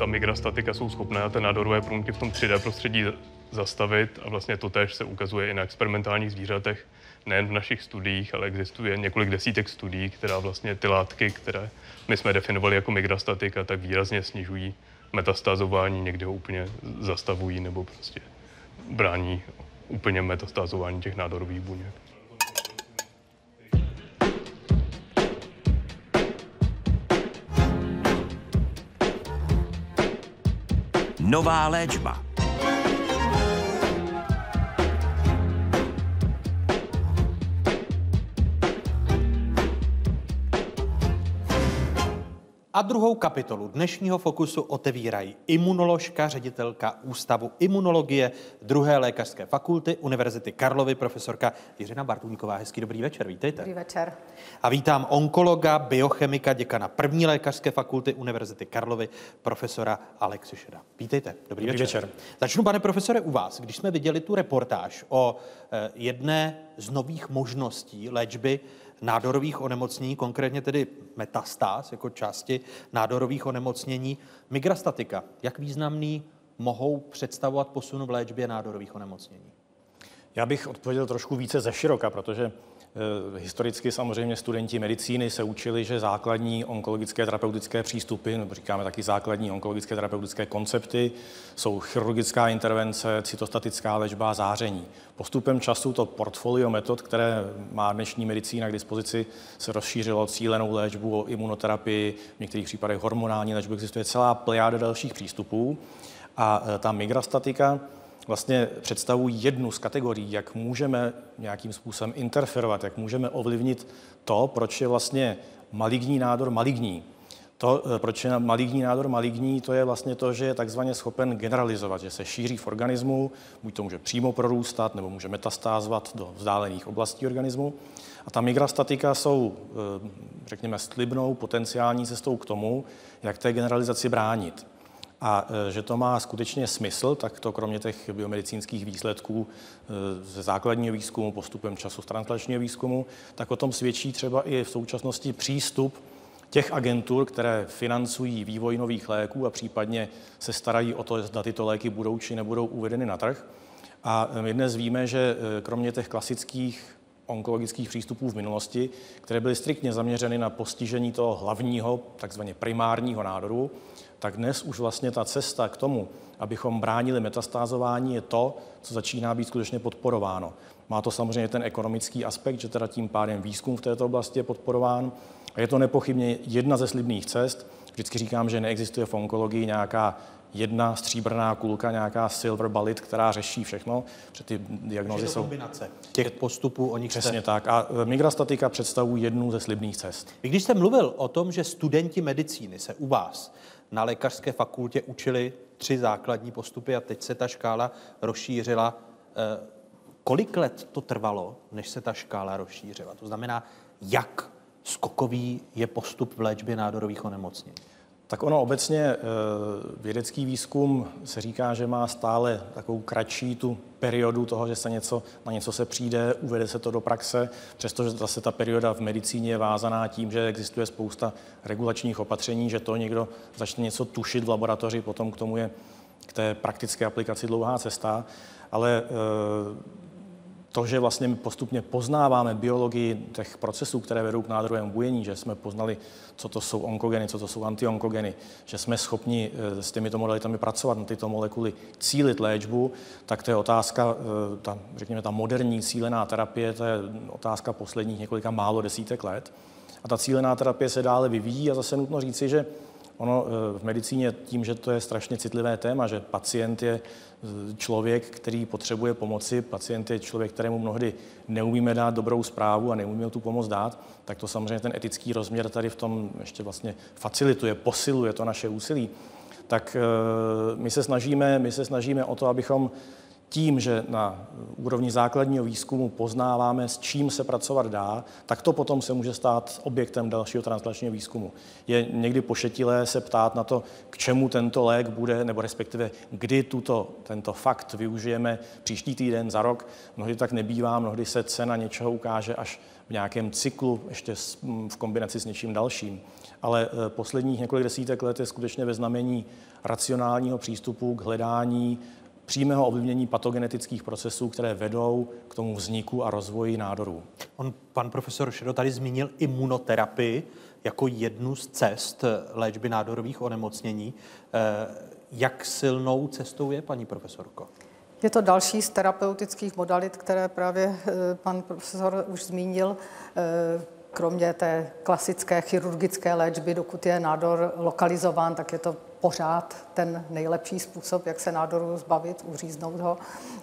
Ta migrastatika jsou schopné ty nádorové průmky v tom 3D prostředí zastavit a vlastně to též se ukazuje i na experimentálních zvířatech, nejen v našich studiích, ale existuje několik desítek studií, která vlastně ty látky, které my jsme definovali jako migrastatika, tak výrazně snižují metastázování, někdy ho úplně zastavují nebo prostě brání úplně metastázování těch nádorových buněk. Nová léčba. A druhou kapitolu dnešního fokusu otevírají imunoložka, ředitelka Ústavu imunologie druhé lékařské fakulty Univerzity Karlovy, profesorka Jiřina Bartůňková. Hezký dobrý večer, vítejte. Dobrý večer. A vítám onkologa, biochemika, děkana první lékařské fakulty Univerzity Karlovy, profesora Alexe Šeda. Vítejte, dobrý, dobrý večer. večer. Začnu, pane profesore, u vás. Když jsme viděli tu reportáž o eh, jedné z nových možností léčby nádorových onemocnění, konkrétně tedy metastáz jako části nádorových onemocnění. Migrastatika, jak významný mohou představovat posun v léčbě nádorových onemocnění? Já bych odpověděl trošku více ze široka, protože historicky samozřejmě studenti medicíny se učili, že základní onkologické terapeutické přístupy, nebo říkáme taky základní onkologické terapeutické koncepty, jsou chirurgická intervence, cytostatická léčba a záření. Postupem času to portfolio metod, které má dnešní medicína k dispozici, se rozšířilo cílenou léčbu, imunoterapii, v některých případech hormonální léčbu, existuje celá plejáda dalších přístupů. A eh, ta migrastatika, vlastně představují jednu z kategorií, jak můžeme nějakým způsobem interferovat, jak můžeme ovlivnit to, proč je vlastně maligní nádor maligní. To, eh, proč je maligní nádor maligní, to je vlastně to, že je takzvaně schopen generalizovat, že se šíří v organismu, buď to může přímo prorůstat, nebo může metastázovat do vzdálených oblastí organismu. A ta migrastatika jsou, eh, řekněme, slibnou potenciální cestou k tomu, jak té generalizaci bránit. A e, že to má skutečně smysl, tak to kromě těch biomedicínských výsledků e, ze základního výzkumu, postupem času z translačního výzkumu, tak o tom svědčí třeba i v současnosti přístup těch agentur, které financují vývoj nových léků a případně se starají o to, zda tyto léky budou či nebudou uvedeny na trh. A e, my dnes víme, že kromě těch klasických onkologických přístupů v minulosti, které byly striktně zaměřeny na postižení toho hlavního, takzvaně primárního nádoru, tak dnes už vlastně ta cesta k tomu, abychom bránili metastázování, je to, co začíná být skutečně podporováno. Má to samozřejmě ten ekonomický aspekt, že teda tím pádem výzkum v této oblasti je podporován. A je to nepochybně jedna ze slibných cest. Vždycky říkám, že neexistuje v onkologii nějaká jedna stříbrná kulka, nějaká silver bullet, která řeší všechno, protože ty diagnózy jsou... kombinace těch postupů, o nich Přesně jste... tak. A e, migrastatika představuje jednu ze slibných cest. Vy když jste mluvil o tom, že studenti medicíny se u vás na lékařské fakultě učili tři základní postupy a teď se ta škála rozšířila. Eh, kolik let to trvalo, než se ta škála rozšířila? To znamená, jak skokový je postup v léčbě nádorových onemocnění? Tak ono obecně eh, vědecký výzkum se říká, že má stále takovou kratší tu periodu toho, že se něco, na něco se přijde, uvede se to do praxe, přestože zase ta perioda v medicíně je vázaná tím, že existuje spousta regulačních opatření, že to někdo začne něco tušit v laboratoři, potom k tomu je k té praktické aplikaci dlouhá cesta, ale eh, to, že vlastně postupně poznáváme biologii těch procesů, které vedou k nádorovému bujení, že jsme poznali, co to jsou onkogeny, co to jsou antionkogeny, že jsme schopni eh, s těmito modalitami pracovat na tyto molekuly, cílit léčbu, tak to je otázka, eh, ta, řekněme, ta moderní cílená terapie, to je otázka posledních několika málo desítek let. A ta cílená terapie se dále vyvíjí a zase nutno říci, že Ono eh, v medicíně tím, že to je strašně citlivé téma, že pacient je eh, člověk, který potřebuje pomoci, pacient je člověk, kterému mnohdy neumíme dát dobrou zprávu a neumíme tu pomoc dát, tak to samozřejmě ten etický rozměr tady v tom ještě vlastně facilituje, posiluje to naše úsilí. Tak eh, my se snažíme, my se snažíme o to, abychom tím, že na úrovni základního výzkumu poznáváme, s čím se pracovat dá, tak to potom se může stát objektem dalšího translačního výzkumu. Je někdy pošetilé se ptát na to, k čemu tento lék bude, nebo respektive kdy tuto, tento fakt využijeme příští týden, za rok. Mnohdy tak nebývá, mnohdy se cena něčeho ukáže až v nějakém cyklu, ještě v kombinaci s něčím dalším. Ale eh, posledních několik desítek let je skutečně ve znamení racionálního přístupu k hledání přímého ovlivnění patogenetických procesů, které vedou k tomu vzniku a rozvoji nádorů. On, pan profesor Šedo tady zmínil imunoterapii jako jednu z cest léčby nádorových onemocnění. Eh, jak silnou cestou je, paní profesorko? Je to další z terapeutických modalit, které právě eh, pan profesor už zmínil. Eh, kromě té klasické chirurgické léčby, dokud je nádor lokalizován, tak je to pořád ten nejlepší způsob, jak se nádoru zbavit, uříznout ho.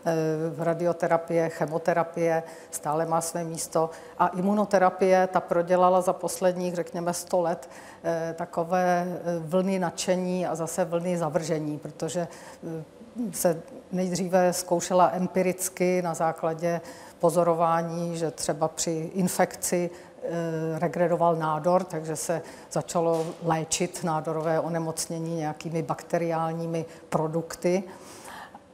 Eh, radioterapie, chemoterapie stále má své místo. A imunoterapie, ta prodělala za posledních, řekněme, 100 let takové vlny nadšení a zase vlny zavržení, protože se nejdříve zkoušela empiricky na základě pozorování, že třeba při infekci regredoval nádor, takže se začalo léčit nádorové onemocnění nějakými bakteriálními produkty.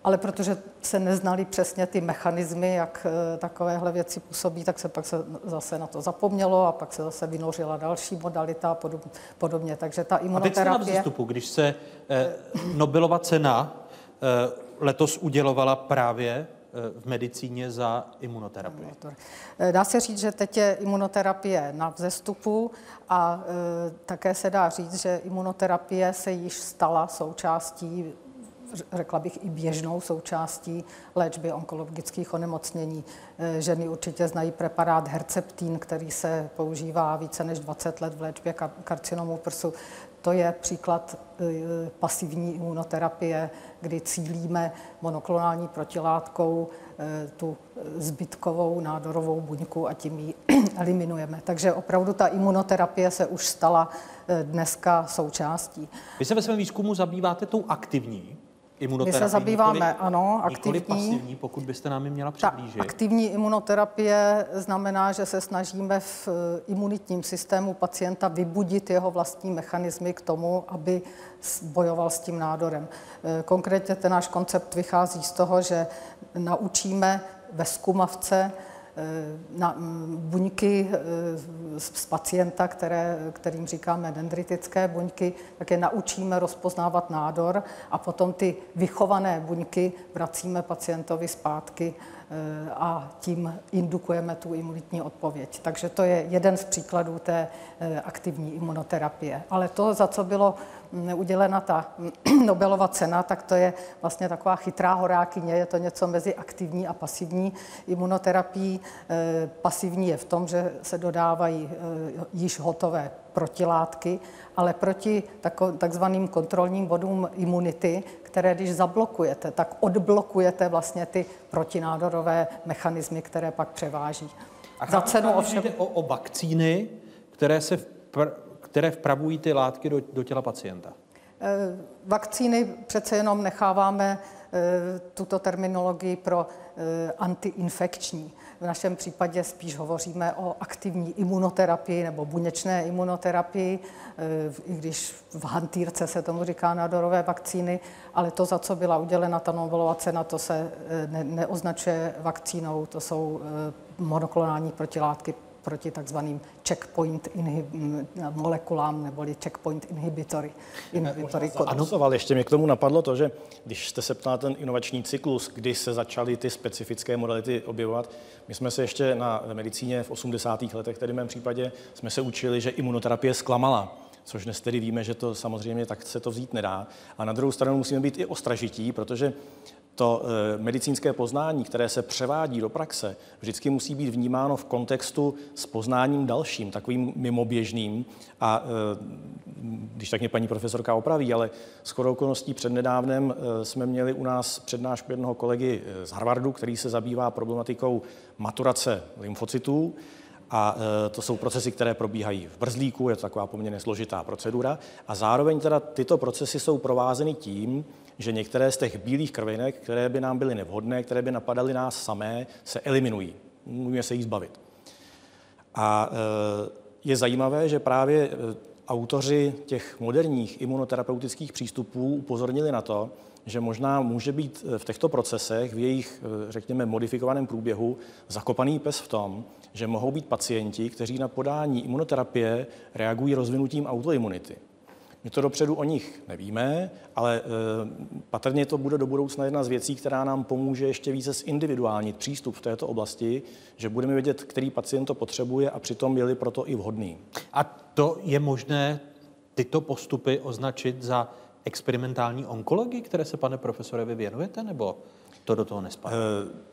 Ale protože se neznali přesně ty mechanismy, jak e, takovéhle věci působí, tak se pak se zase na to zapomnělo a pak se zase vynořila další modalita a podobně. Takže ta imunoterapie... A teď na vzestupu, když se eh, Nobelova cena eh, letos udělovala právě eh, v medicíně za imunoterapii. Eh, dá se říct, že teď je imunoterapie na vzestupu a e, také se dá říct, že imunoterapie se již stala součástí řekla bych i běžnou součástí léčby onkologických onemocnění. Ženy určitě znají preparát Herceptin, který se používá více než 20 let v léčbě karcinomu prsu. To je příklad e, pasivní imunoterapie, kdy cílíme monoklonální protilátkou e, tu zbytkovou nádorovou buňku a tím ji eliminujeme. Takže opravdu ta imunoterapie se už stala e, dneska součástí. Vy se ve svém výzkumu zabýváte tou aktivní imunoterapii. My se zabýváme, nikoli, ano, aktivní. pasivní, pokud byste nám ji měla přiblížit. Ta aktivní imunoterapie znamená, že se snažíme v eh, imunitním systému pacienta vybudit jeho vlastní mechanismy k tomu, aby bojoval s tím nádorem. Eh, konkrétně ten náš koncept vychází z toho, že naučíme ve zkumavce na mm, buňky eh, z pacienta, které, kterým říkáme dendritické buňky, tak je naučíme rozpoznávat nádor a potom ty vychované buňky vracíme pacientovi zpátky eh, a tím indukujeme tu imunitní odpověď. Takže to je jeden z příkladů té aktivní imunoterapie. Ale to, za co bylo udělena ta Nobelova cena, tak to je vlastně taková chytrá horákyně, je to něco mezi aktivní a pasivní imunoterapií. Eh, pasivní je v tom, že se dodávají eh, již hotové protilátky, ale proti takzvaným kontrolním bodům imunity, které když zablokujete, tak odblokujete vlastně ty protinádorové mechanismy, které pak převáží. A Za cenu ovšem... o, o vakcíny, které se v pr- které vpravují ty látky do, do těla pacienta? Eh, vakcíny přece jenom necháváme eh, tuto terminologii pro eh, antiinfekční. V našem případě spíš hovoříme o aktivní imunoterapii nebo buněčné imunoterapii, i když v hantýrce se tomu říká nádorové vakcíny, ale to, za co byla udělena ta Nobelova cena, to se ne, neoznačuje vakcínou, to jsou monoklonální protilátky proti takzvaným checkpoint inhib- molekulám neboli checkpoint inhibitory. inhibitory Anotoval, ještě mě k tomu napadlo to, že když jste se ptal ten inovační cyklus, kdy se začaly ty specifické modality objevovat, my jsme se ještě na medicíně v 80. letech, tedy v mém případě, jsme se učili, že imunoterapie zklamala což dnes tedy víme, že to samozřejmě tak se to vzít nedá. A na druhou stranu musíme být i ostražití, protože to eh, medicínské poznání, které se převádí do praxe, vždycky musí být vnímáno v kontextu s poznáním dalším, takovým mimoběžným. A eh, když tak mě paní profesorka opraví, ale s chodou okolností přednedávnem eh, jsme měli u nás přednášku jednoho kolegy z Harvardu, který se zabývá problematikou maturace lymfocytů. A e, to jsou procesy, které probíhají v brzlíku, je to taková poměrně složitá procedura. A zároveň teda tyto procesy jsou provázeny tím, že některé z těch bílých krvinek, které by nám byly nevhodné, které by napadaly nás samé, se eliminují. Můžeme se jich zbavit. A e, je zajímavé, že právě e, autoři těch moderních imunoterapeutických přístupů upozornili na to, že možná může být v těchto procesech, v jejich, řekněme, modifikovaném průběhu, zakopaný pes v tom, že mohou být pacienti, kteří na podání imunoterapie reagují rozvinutím autoimunity. My to dopředu o nich nevíme, ale e, patrně to bude do budoucna jedna z věcí, která nám pomůže ještě více zindividuálnit přístup v této oblasti, že budeme vědět, který pacient to potřebuje a přitom byli proto i vhodný. A to je možné tyto postupy označit za experimentální onkologii, které se, pane profesore, vy věnujete, nebo to do toho nespadá? E,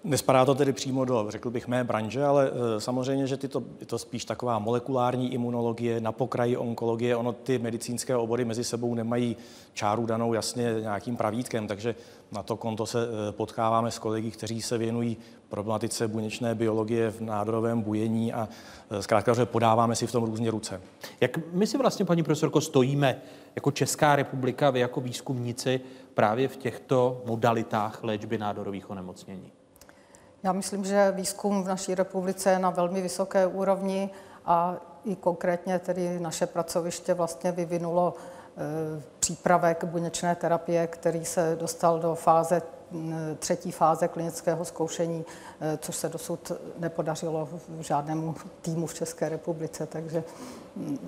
nespadá to tedy přímo do, řekl bych, mé branže, ale e, samozřejmě, že tyto, je to spíš taková molekulární imunologie, na pokraji onkologie, ono ty medicínské obory mezi sebou nemají čáru danou jasně nějakým pravítkem, takže na to konto se e, potkáváme s kolegy, kteří se věnují problematice buněčné biologie v nádorovém bujení a zkrátka, že podáváme si v tom různě ruce. Jak my si vlastně, paní profesorko, stojíme jako Česká republika, vy jako výzkumníci právě v těchto modalitách léčby nádorových onemocnění? Já myslím, že výzkum v naší republice je na velmi vysoké úrovni a i konkrétně tedy naše pracoviště vlastně vyvinulo přípravek buněčné terapie, který se dostal do fáze třetí fáze klinického zkoušení, e, což se dosud nepodařilo žádnému týmu v České republice, takže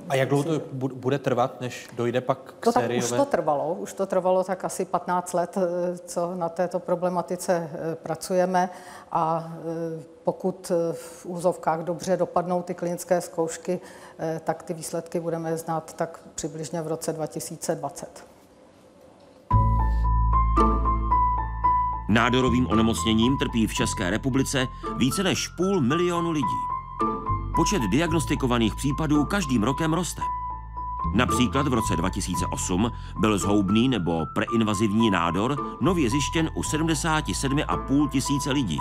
a jak dlouho to bude trvat, než dojde pak k to sériové? Tak už to trvalo, už to trvalo tak asi 15 let, eh, co na této problematice eh, pracujeme a eh, pokud v úzovkách dobře dopadnou ty klinické zkoušky, tak ty výsledky budeme znát tak přibližně v roce 2020. Nádorovým onemocněním trpí v České republice více než půl milionu lidí. Počet diagnostikovaných případů každým rokem roste. Například v roce 2008 byl zhoubný nebo preinvazivní nádor nově zjištěn u 77,5 tisíce lidí.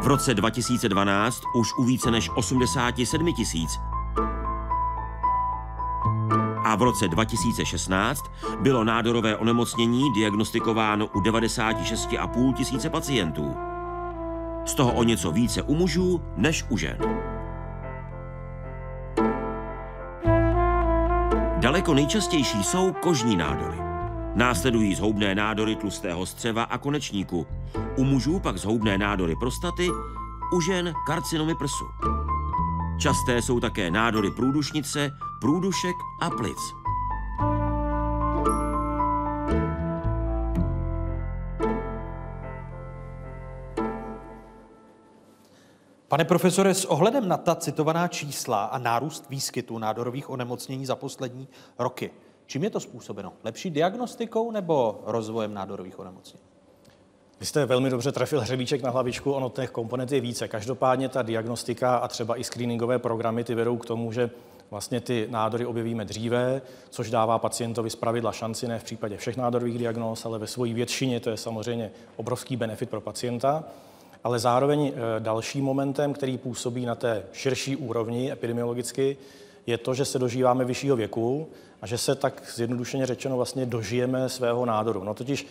V roce 2012 už u více než 87 tisíc a v roce 2016 bylo nádorové onemocnění diagnostikováno u 96,5 tisíce pacientů. Z toho o něco více u mužů než u žen. Daleko nejčastější jsou kožní nádory. Následují zhoubné nádory tlustého střeva a konečníku. U mužů pak zhoubné nádory prostaty, u žen karcinomy prsu. Časté jsou také nádory průdušnice, průdušek a plic. Pane profesore, s ohledem na ta citovaná čísla a nárůst výskytu nádorových onemocnění za poslední roky, čím je to způsobeno? Lepší diagnostikou nebo rozvojem nádorových onemocnění? Vy jste velmi dobře trefil hřebíček na hlavičku, ono těch komponent je více. Každopádně ta diagnostika a třeba i screeningové programy ty vedou k tomu, že vlastně ty nádory objevíme dříve, což dává pacientovi zpravidla šanci, ne v případě všech nádorových diagnóz, ale ve své většině to je samozřejmě obrovský benefit pro pacienta ale zároveň eh, dalším momentem, který působí na té širší úrovni epidemiologicky, je to, že se dožíváme vyššího věku a že se tak zjednodušeně řečeno vlastně dožijeme svého nádoru. No totiž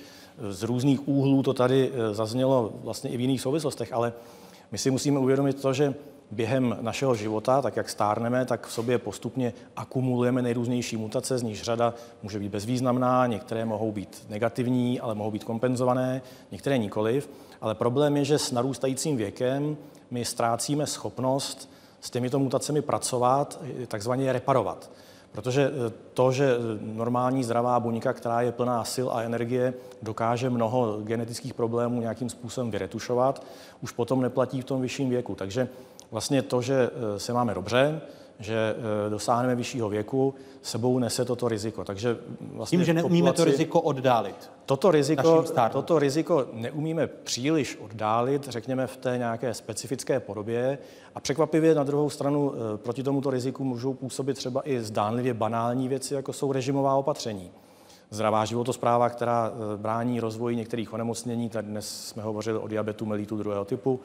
z různých úhlů to tady eh, zaznělo vlastně i v jiných souvislostech, ale my si musíme uvědomit to, že během našeho života, tak jak stárneme, tak v sobě postupně akumulujeme nejrůznější mutace, z nich řada může být bezvýznamná, některé mohou být negativní, ale mohou být kompenzované, některé nikoliv. Ale problém je, že s narůstajícím věkem my ztrácíme schopnost s těmito mutacemi pracovat, takzvaně je reparovat. Protože eh, to, že normální zdravá buňka, která je plná sil a energie, dokáže mnoho genetických problémů nějakým způsobem vyretušovat, už potom neplatí v tom vyšším věku. Takže vlastně to, že eh, se máme dobře, že eh, dosáhneme vyššího věku, sebou nese toto riziko. Takže vlastně Tím, že neumíme populaci, to riziko oddálit. Toto riziko, toto riziko neumíme příliš oddálit, řekněme v té nějaké specifické podobě. A překvapivě na druhou stranu eh, proti tomuto riziku můžou působit třeba i zdánlivě banální věci, jako jsou režimová opatření. Zdravá životospráva, která brání rozvoji některých onemocnění, tady dnes jsme hovořili o diabetu mellitu druhého typu,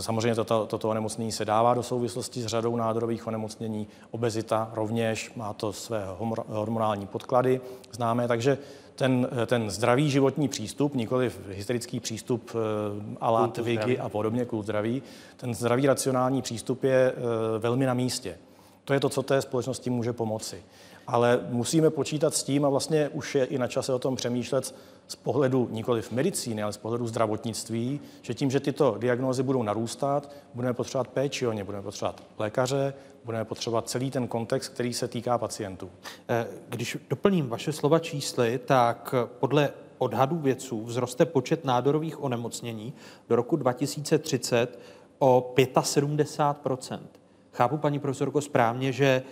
Samozřejmě toto, toto onemocnění se dává do souvislosti s řadou nádorových onemocnění. Obezita rovněž má to své hormonální podklady známé, takže ten, ten zdravý životní přístup, nikoli hysterický přístup eh, ala Tvigy a podobně, kult zdraví, ten zdravý racionální přístup je eh, velmi na místě. To je to, co té společnosti může pomoci. Ale musíme počítat s tím, a vlastně už je i na čase o tom přemýšlet z pohledu nikoli v medicíny, ale z pohledu zdravotnictví, že tím, že tyto diagnózy budou narůstat, budeme potřebovat péči o ně, budeme potřebovat lékaře, budeme potřebovat celý ten kontext, který se týká pacientů. Eh, když doplním vaše slova čísly, tak podle odhadů vědců vzroste počet nádorových onemocnění do roku 2030 o 75% Chápu, paní profesorko, správně, že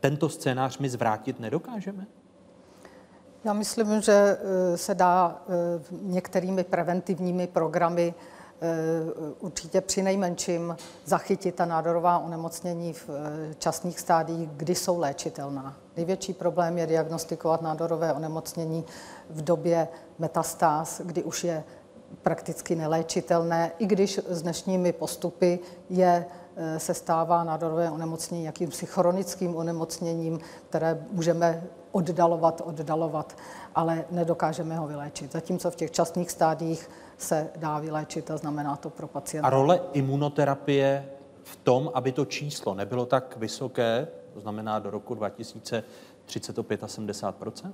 tento scénář my zvrátit nedokážeme? Já myslím, že eh, se dá některými preventivními programy Eh, určitě při nejmenším zachytit ta nádorová onemocnění v eh, časných stádiích, kdy jsou léčitelná. Největší problém je diagnostikovat nádorové onemocnění v době metastáz, kdy už je prakticky neléčitelné, i když s dnešními postupy je eh, se stává nádorové onemocnění jakýmsi chronickým onemocněním, které můžeme oddalovat, oddalovat, ale nedokážeme ho vyléčit. Zatímco v těch časných stádiích se dá vyléčit a znamená to pro pacienta. A role imunoterapie v tom, aby to číslo nebylo tak vysoké, to znamená do roku 2030 o 75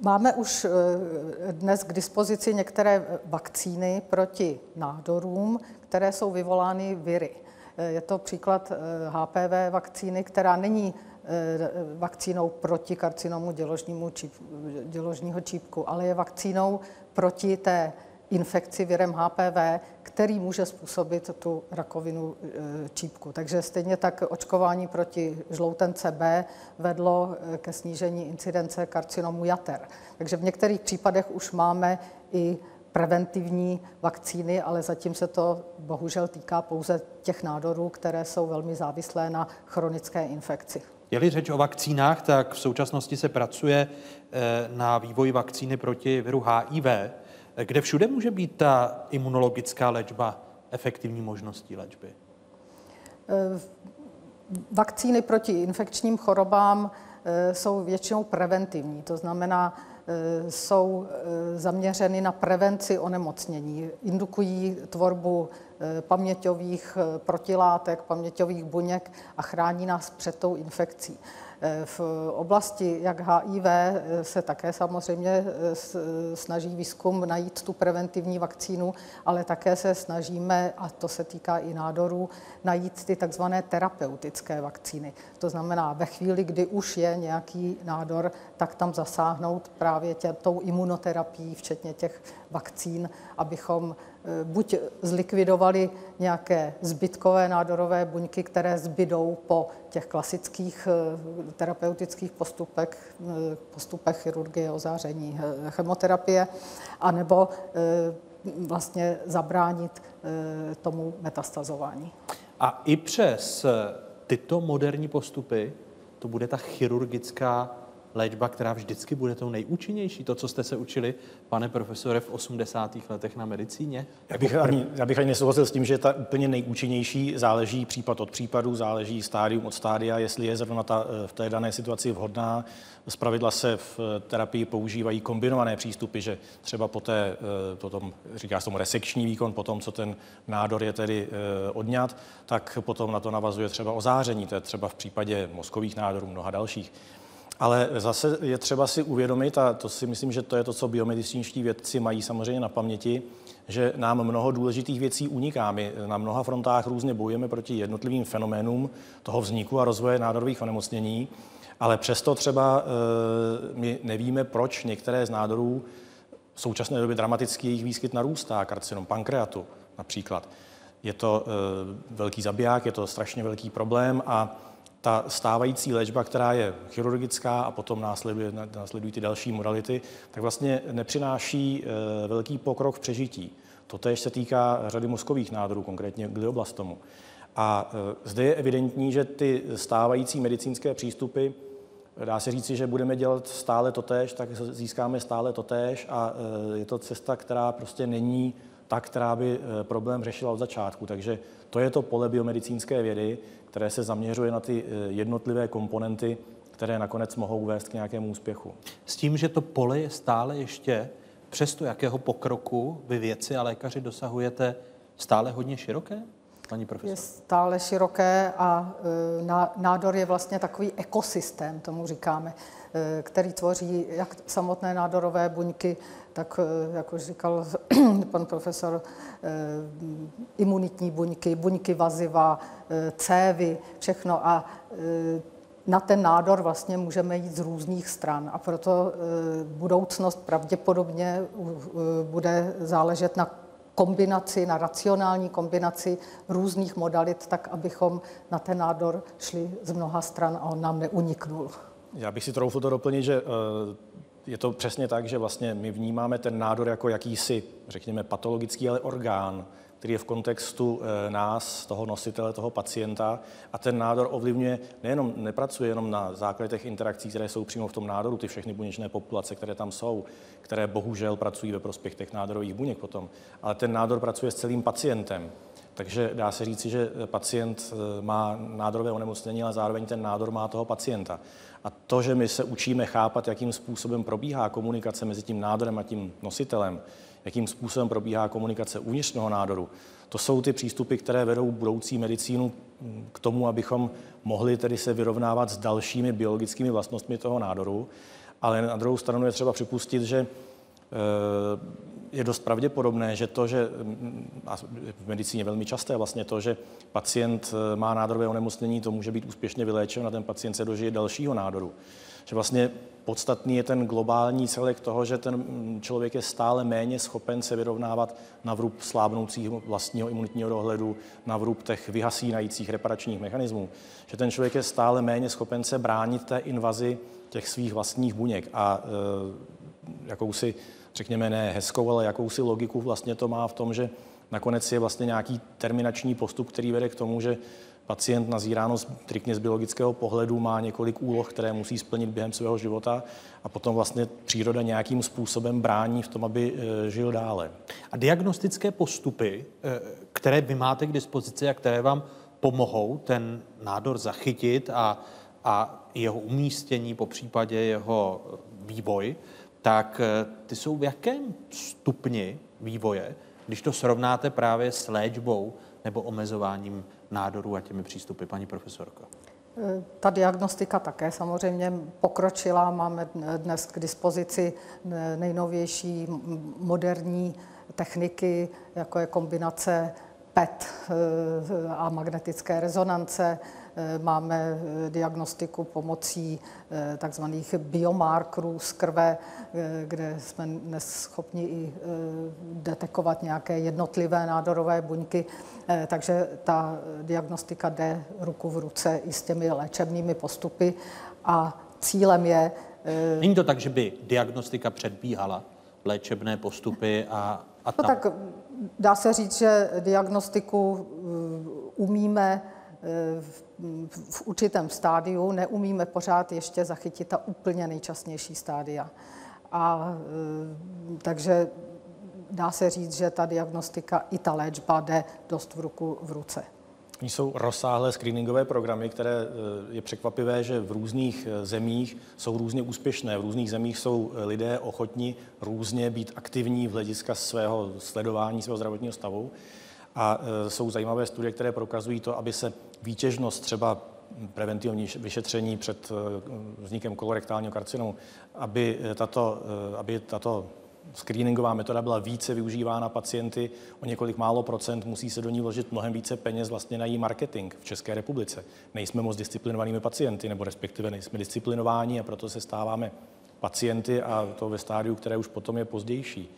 Máme už eh, dnes k dispozici některé vakcíny proti nádorům, které jsou vyvolány viry. Eh, je to příklad HPV eh, vakcíny, která není vakcínou proti karcinomu děložního, číp, děložního čípku, ale je vakcínou proti té infekci virem HPV, který může způsobit tu rakovinu e, čípku. Takže stejně tak očkování proti žloutence B vedlo ke snížení incidence karcinomu jater. Takže v některých případech už máme i preventivní vakcíny, ale zatím se to bohužel týká pouze těch nádorů, které jsou velmi závislé na chronické infekci. Je-li řeč o vakcínách, tak v současnosti se pracuje eh, na vývoji vakcíny proti viru HIV, kde všude může být ta imunologická léčba efektivní možností léčby? Eh, vakcíny proti infekčním chorobám eh, jsou většinou preventivní, to znamená, jsou zaměřeny na prevenci onemocnění, indukují tvorbu Eh, paměťových eh, protilátek, paměťových buněk a chrání nás před tou infekcí. Eh, v oblasti jak HIV se také samozřejmě snaží výzkum najít tu preventivní vakcínu, ale také se snažíme, a to se týká i nádorů, najít ty takzvané terapeutické vakcíny. To znamená, ve chvíli, kdy už je nějaký nádor, tak tam zasáhnout právě tě, tou imunoterapií, včetně těch vakcín, abychom Eh, buď zlikvidovali nějaké zbytkové nádorové buňky, které zbydou po těch klasických eh, terapeutických postupech, eh, postupech chirurgie, ozáření, chemoterapie, anebo vlastně zabránit tomu metastazování. A i přes tyto moderní postupy to bude ta chirurgická léčba, která vždycky bude tou nejúčinnější? To, co jste se učili, pane profesore, v 80. letech na medicíně? Já bych, ani, já bych ani nesouhlasil s tím, že ta úplně nejúčinnější záleží případ od případu, záleží stádium od stádia, jestli je zrovna ta, v té dané situaci vhodná. Zpravidla se v terapii používají kombinované přístupy, že třeba po té, eh, potom, říká se tomu resekční výkon, potom, co ten nádor je tedy eh, odňat, tak potom na to navazuje třeba ozáření, to je třeba v případě mozkových nádorů, mnoha dalších. Ale zase je třeba si uvědomit, a to si myslím, že to je to, co biomedicínští vědci mají samozřejmě na paměti, že nám mnoho důležitých věcí uniká. My na mnoha frontách různě bojujeme proti jednotlivým fenoménům toho vzniku a rozvoje nádorových onemocnění, ale přesto třeba e, my nevíme, proč některé z nádorů v současné době dramaticky jejich výskyt narůstá, karcinom pankreatu například. Je to e, velký zabiják, je to strašně velký problém a ta stávající léčba, která je chirurgická a potom následuje, následují ty další modality, tak vlastně nepřináší eh, velký pokrok v přežití. Totež se týká řady mozkových nádorů, konkrétně glioblastomu. A eh, zde je evidentní, že ty stávající medicínské přístupy, dá se říci, že budeme dělat stále totéž, tak získáme stále totéž a eh, je to cesta, která prostě není ta, která by eh, problém řešila od začátku. Takže to je to pole biomedicínské vědy, které se zaměřuje na ty eh, jednotlivé komponenty, které nakonec mohou vést k nějakému úspěchu. S tím, že to pole je stále ještě, přesto jakého pokroku vy věci a lékaři dosahujete, stále hodně široké? Paní profesor. Je stále široké a e, nádor je vlastně takový ekosystém, tomu říkáme, který tvoří jak samotné nádorové buňky, tak, e, jak už říkal pan profesor, imunitní buňky, buňky vaziva, cévy, všechno. A na ten nádor vlastně můžeme jít z různých stran a proto budoucnost pravděpodobně bude záležet na kombinaci, na racionální kombinaci různých modalit, tak abychom na ten nádor šli z mnoha stran a on nám neuniknul. Já bych si troufl to doplnit, že eh, je to přesně tak, že vlastně my vnímáme ten nádor jako jakýsi, řekněme, patologický, ale orgán, který je v kontextu eh, nás, toho nositele, toho pacienta a ten nádor ovlivňuje, nejenom, nepracuje jenom na základě těch interakcí, které jsou přímo v tom nádoru, ty všechny buněčné populace, které tam jsou, které bohužel pracují ve prospěch těch nádorových buněk potom, ale ten nádor pracuje s celým pacientem. Takže dá se říci, že pacient eh, má nádorové onemocnění, ale zároveň ten nádor má toho pacienta. A to, že my se učíme chápat, jakým způsobem probíhá komunikace mezi tím nádorem a tím nositelem, jakým způsobem probíhá komunikace uvnitř toho nádoru. To jsou ty přístupy, které vedou budoucí medicínu k tomu, abychom mohli tedy se vyrovnávat s dalšími biologickými vlastnostmi toho nádoru. Ale na druhou stranu je třeba připustit, že eh, je dost pravděpodobné, že to, že mm, a v medicíně velmi časté vlastně to, že pacient eh, má nádorové onemocnění, to může být úspěšně vyléčen a ten pacient se dožije dalšího nádoru. Že vlastně podstatný je ten globální celek toho, že ten člověk je stále méně schopen se vyrovnávat na vrub slábnoucího vlastního imunitního dohledu, na vrub těch vyhasínajících reparačních mechanismů. Že ten člověk je stále méně schopen se bránit té invazi těch svých vlastních buněk a e, jakousi, řekněme, ne hezkou, ale jakousi logiku vlastně to má v tom, že nakonec je vlastně nějaký terminační postup, který vede k tomu, že Pacient nazíráno striktně z biologického pohledu má několik úloh, které musí splnit během svého života a potom vlastně příroda nějakým způsobem brání v tom, aby e, žil dále. A diagnostické postupy, e, které vy máte k dispozici a které vám pomohou ten nádor zachytit a, a jeho umístění, po případě jeho vývoj, tak e, ty jsou v jakém stupni vývoje, když to srovnáte právě s léčbou nebo omezováním nádorů a těmi přístupy, paní profesorko? Ta diagnostika také samozřejmě pokročila. Máme dnes k dispozici nejnovější moderní techniky, jako je kombinace PET eh, a magnetické rezonance, Eh, máme eh, diagnostiku pomocí eh, takzvaných biomarkerů z krve, kde jsme dnes schopni i detekovat nějaké jednotlivé nádorové buňky. Takže ta diagnostika jde ruku v ruce i s těmi léčebnými postupy a cílem je... Není to tak, že by diagnostika předbíhala léčebné postupy a, a tam... No tak dá se říct, že diagnostiku umíme v, určitém stádiu, neumíme pořád ještě zachytit ta úplně nejčastnější stádia. A e, takže dá se říct, že ta diagnostika i ta léčba jde dost v ruku v ruce. Jsou rozsáhlé screeningové programy, které e, je překvapivé, že v různých e, zemích jsou různě úspěšné. V různých zemích jsou lidé ochotní různě být aktivní v hlediska svého sledování svého zdravotního stavu. A jsou zajímavé studie, které prokazují to, aby se výtěžnost třeba preventivní vyšetření před eh, vznikem kolorektálního karcinomu, aby eh, tato, aby tato screeningová metoda byla více využívána pacienty o několik málo procent, musí se do ní vložit mnohem více peněz vlastně na její marketing v České republice. Nejsme moc disciplinovanými pacienty, nebo respektive nejsme disciplinováni a proto se stáváme pacienty a to ve stádiu, které už potom je pozdější.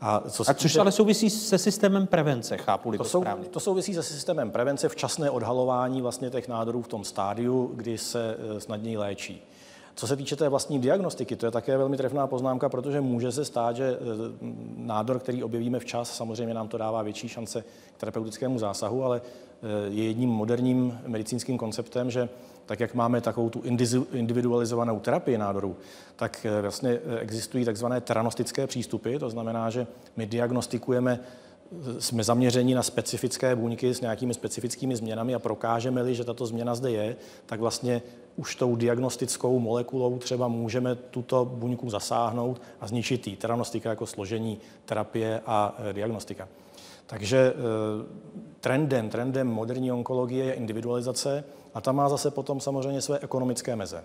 A, co a což ale souvisí se systémem prevence, chápu to, to sou, správně. To souvisí se systémem prevence, včasné odhalování vlastně těch nádorů v tom stádiu, kdy se eh, snadněji léčí. Co se týče té vlastní diagnostiky, to je také velmi trefná poznámka, protože může se stát, že eh, nádor, který objevíme včas, samozřejmě nám to dává větší šance k terapeutickému zásahu, ale eh, je jedním moderním medicínským konceptem, že tak jak máme takovou tu individualizovanou terapii nádorů, tak eh, vlastně existují takzvané teranostické přístupy, to znamená, že my diagnostikujeme jsme zaměřeni na specifické buňky s nějakými specifickými změnami a prokážeme-li, že tato změna zde je, tak vlastně už tou diagnostickou molekulou třeba můžeme tuto buňku zasáhnout a zničit ji. Teranostika jako složení terapie a diagnostika. Takže trendem, trendem moderní onkologie je individualizace a ta má zase potom samozřejmě své ekonomické meze.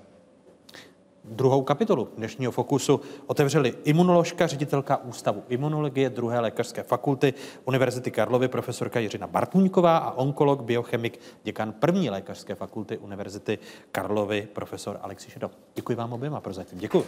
Druhou kapitolu dnešního Fokusu otevřeli imunoložka, ředitelka Ústavu imunologie druhé lékařské fakulty Univerzity Karlovy profesorka Jiřina Bartůňková a onkolog, biochemik, děkan první lékařské fakulty Univerzity Karlovy profesor Alexi Šedo. Děkuji vám oběma prozatím. Děkuji.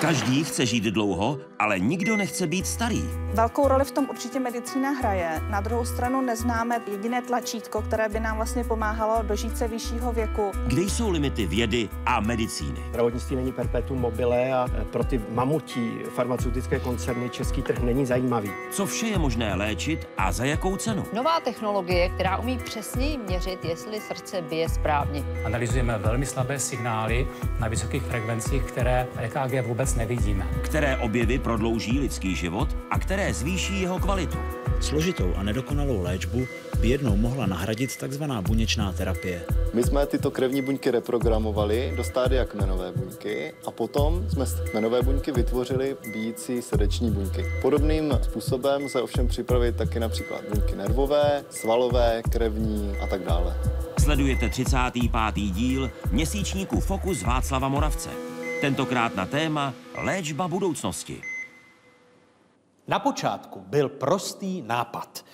Každý chce žít dlouho, ale nikdo nechce být starý. Velkou roli v tom určitě medicína hraje. Na druhou stranu neznáme jediné tlačítko, které by nám vlastně pomáhalo dožít se vyššího věku. Kde jsou limity vědy a medicíny? Zdravotnictví není perpetuum mobile a pro ty mamutí farmaceutické koncerny český trh není zajímavý. Co vše je možné léčit a za jakou cenu? Nová technologie, která umí přesněji měřit, jestli srdce bije správně. Analyzujeme velmi slabé signály na vysokých frekvencích, které EKG vůbec nevidíme. Které objevy prodlouží lidský život a které zvýší jeho kvalitu. Složitou a nedokonalou léčbu by jednou mohla nahradit takzvaná buněčná terapie. My jsme tyto krevní buňky reprogramovali do stádia kmenové buňky a potom jsme z kmenové buňky vytvořili bíjící srdeční buňky. Podobným způsobem se ovšem připravit taky například buňky nervové, svalové, krevní a tak dále. Sledujete 35. díl měsíčníku Fokus Václava Moravce. Tentokrát na téma léčba budoucnosti. Na počátku byl prostý nápad.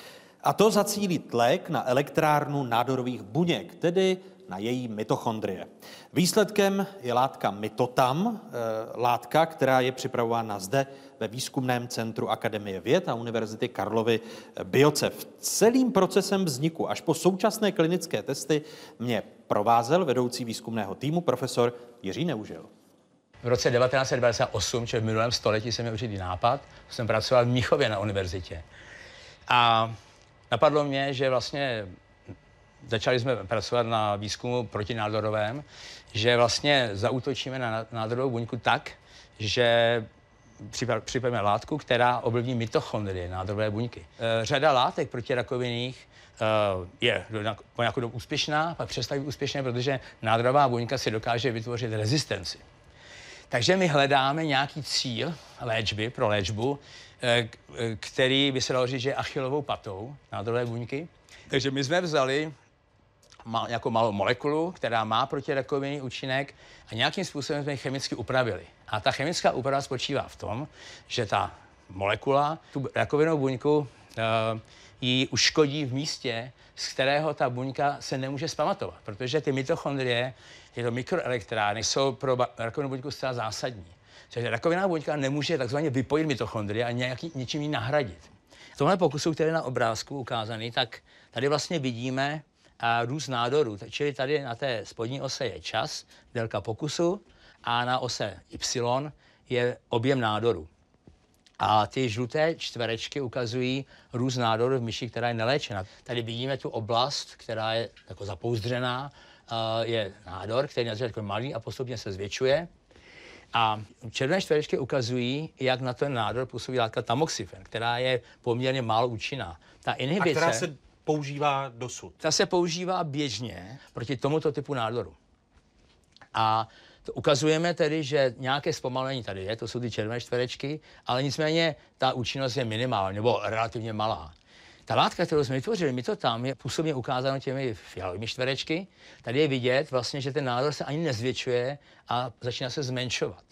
A to zacílit lék na elektrárnu nádorových buněk, tedy na její mitochondrie. Výsledkem je látka mitotam, e, látka, která je připravována zde ve výzkumném centru Akademie věd a Univerzity Karlovy Biocev. Celým procesem vzniku až po současné klinické testy mě provázel vedoucí výzkumného týmu profesor Jiří Neužil. V roce 1998, čili v minulém století, jsem měl určitý nápad. Jsem pracoval v Míchově na univerzitě. A napadlo mě, že vlastně začali jsme pracovat na výzkumu protinádorovém, že vlastně zautočíme na nádorovou buňku tak, že připravíme látku, která ovlivní mitochondrie nádorové buňky. E, řada látek protirakovinných e, je po nějakou dobu úspěšná, pak přestaví úspěšné, protože nádorová buňka si dokáže vytvořit rezistenci. Takže my hledáme nějaký cíl léčby pro léčbu, eh, eh, který by se dalo říct, že je achilovou patou nádorové buňky. Takže my jsme vzali jako malou molekulu, která má protirakovinný účinek a nějakým způsobem jsme ji chemicky upravili. A ta chemická úprava spočívá v tom, že ta molekula tu rakovinou buňku uh, ji uškodí v místě, z kterého ta buňka se nemůže zpamatovat, protože ty mitochondrie tyto mikroelektrárny jsou pro rakovinou buňku zcela zásadní. Takže rakoviná buňka nemůže takzvaně vypojit mitochondrie a nějaký, něčím ji nahradit. V tomhle pokusu, který je na obrázku ukázaný, tak tady vlastně vidíme a růst nádorů. Čili tady na té spodní ose je čas, délka pokusu a na ose Y je objem nádoru. A ty žluté čtverečky ukazují růst nádoru v myši, která je neléčena. Tady vidíme tu oblast, která je jako zapouzdřená, je nádor, který na začátku malý a postupně se zvětšuje. A červené čtverečky ukazují, jak na ten nádor působí látka tamoxifen, která je poměrně málo účinná. Ta inhibice... A která se používá dosud? Ta se používá běžně proti tomuto typu nádoru. A to ukazujeme tedy, že nějaké zpomalení tady je, to jsou ty červené čtverečky, ale nicméně ta účinnost je minimální nebo relativně malá. Ta látka, kterou jsme vytvořili, my to tam je působně ukázáno těmi fialovými čtverečky. Tady je vidět vlastně, že ten nádor se ani nezvětšuje a začíná se zmenšovat.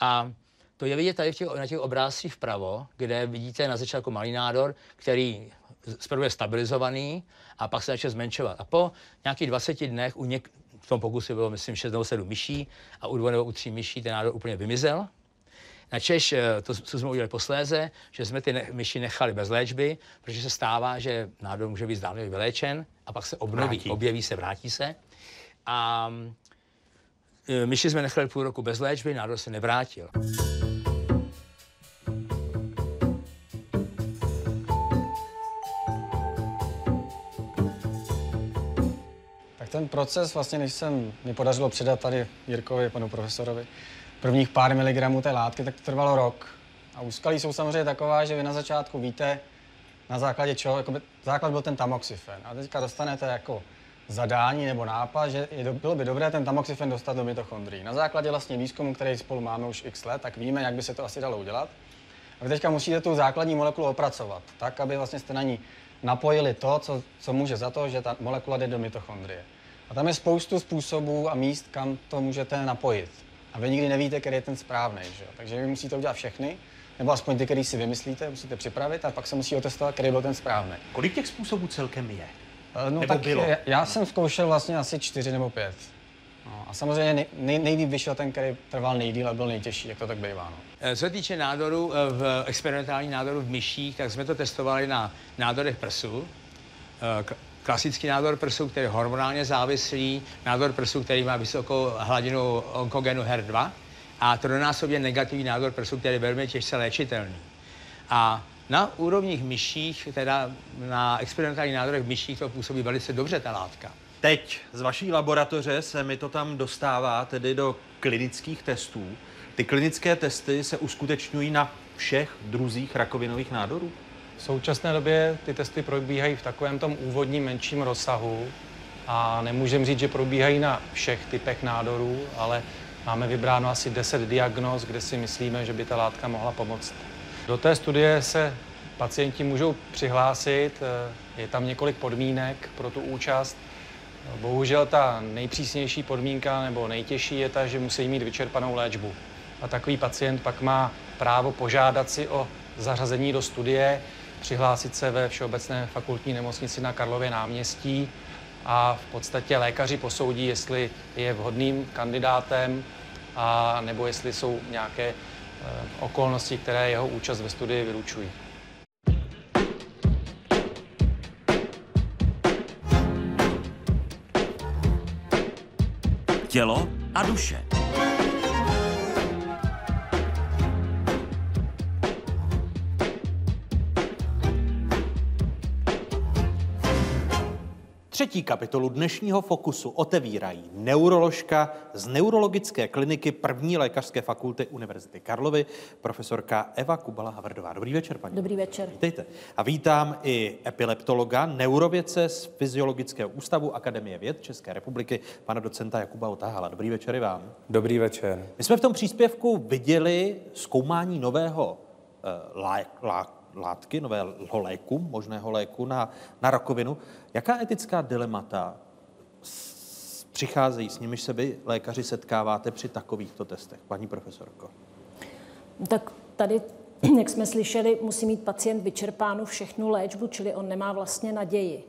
A to je vidět tady v těch, na těch obrázcích vpravo, kde vidíte na začátku malý nádor, který zprvu je stabilizovaný a pak se začne zmenšovat. A po nějakých 20 dnech u něk- v tom pokusu bylo, myslím, 6 nebo 7 myší a u dvou nebo u tří myší ten nádor úplně vymizel. Načež eh, to, co jsme udělali posléze, že jsme ty ne- myši nechali bez léčby, protože se stává, že nádor může být zdánlivě vyléčen a pak se obnoví, vrátí. objeví se, vrátí se. A eh, myši jsme nechali půl roku bez léčby, nádor se nevrátil. Tak ten proces, vlastně, než jsem mi podařilo předat tady Jirkovi, panu profesorovi, prvních pár miligramů té látky, tak to trvalo rok. A úskalí jsou samozřejmě taková, že vy na začátku víte, na základě čeho, jakoby, základ byl ten tamoxifen. A teďka dostanete jako zadání nebo nápad, že je, bylo by dobré ten tamoxifen dostat do mitochondrií. Na základě vlastně výzkumu, který spolu máme už x let, tak víme, jak by se to asi dalo udělat. A vy teďka musíte tu základní molekulu opracovat, tak, aby vlastně jste na ní napojili to, co, co může za to, že ta molekula jde do mitochondrie. A tam je spoustu způsobů a míst, kam to můžete napojit. A vy nikdy nevíte, který je ten správný. Že? Takže vy musíte udělat všechny, nebo aspoň ty, který si vymyslíte, musíte připravit a pak se musí otestovat, který byl ten správný. Kolik těch způsobů celkem je? No Nebo tak bylo? Já, já jsem zkoušel vlastně asi čtyři nebo pět. No, a samozřejmě nej, nej, nejlíp vyšel ten, který trval nejdíl a byl nejtěžší, jak to tak bývá. No. Eh, Co se týče nádoru, eh, v experimentální nádoru v myších, tak jsme to testovali na nádorech prsu. Klasický nádor prsu, který je hormonálně závislý, nádor prsu, který má vysokou hladinu onkogenu HER2 a trojnásobně negativní nádor prsu, který je velmi těžce léčitelný. A na úrovních myších, teda na experimentálních nádorech myších to působí velice dobře ta látka. Teď z vaší laboratoře se mi to tam dostává tedy do klinických testů. Ty klinické testy se uskutečňují na všech druzích rakovinových nádorů? V současné době ty testy probíhají v takovém tom úvodním menším rozsahu a nemůžeme říct, že probíhají na všech typech nádorů, ale máme vybráno asi 10 diagnóz, kde si myslíme, že by ta látka mohla pomoct. Do té studie se pacienti můžou přihlásit, eh, je tam několik podmínek pro tu účast. Bohužel ta nejpřísnější podmínka nebo nejtěžší je ta, že musí mít vyčerpanou léčbu. A takový pacient pak má právo požádat si o zařazení do studie, přihlásit se ve Všeobecné fakultní nemocnici na Karlově náměstí a v podstatě lékaři posoudí, jestli je vhodným kandidátem a nebo jestli jsou nějaké eh, okolnosti, které jeho účast ve studii vylučují. Tělo a duše. Třetí kapitolu dnešního Fokusu otevírají neuroložka z neurologické kliniky první lékařské fakulty Univerzity Karlovy, profesorka Eva Kubala Havrdová. Dobrý večer, paní. Dobrý večer. Vítejte. A vítám i epileptologa, neurovědce z Fyziologického ústavu Akademie věd České republiky, pana docenta Jakuba Otáhala. Dobrý večer i vám. Dobrý večer. My jsme v tom příspěvku viděli zkoumání nového uh, lá, lá, látky, nového léku, možného léku na, na rakovinu. Jaká etická dilemata s, přicházejí, s nimiž se vy, lékaři, setkáváte při takovýchto testech, paní profesorko? Tak tady, jak jsme slyšeli, musí mít pacient vyčerpánu všechnu léčbu, čili on nemá vlastně naději.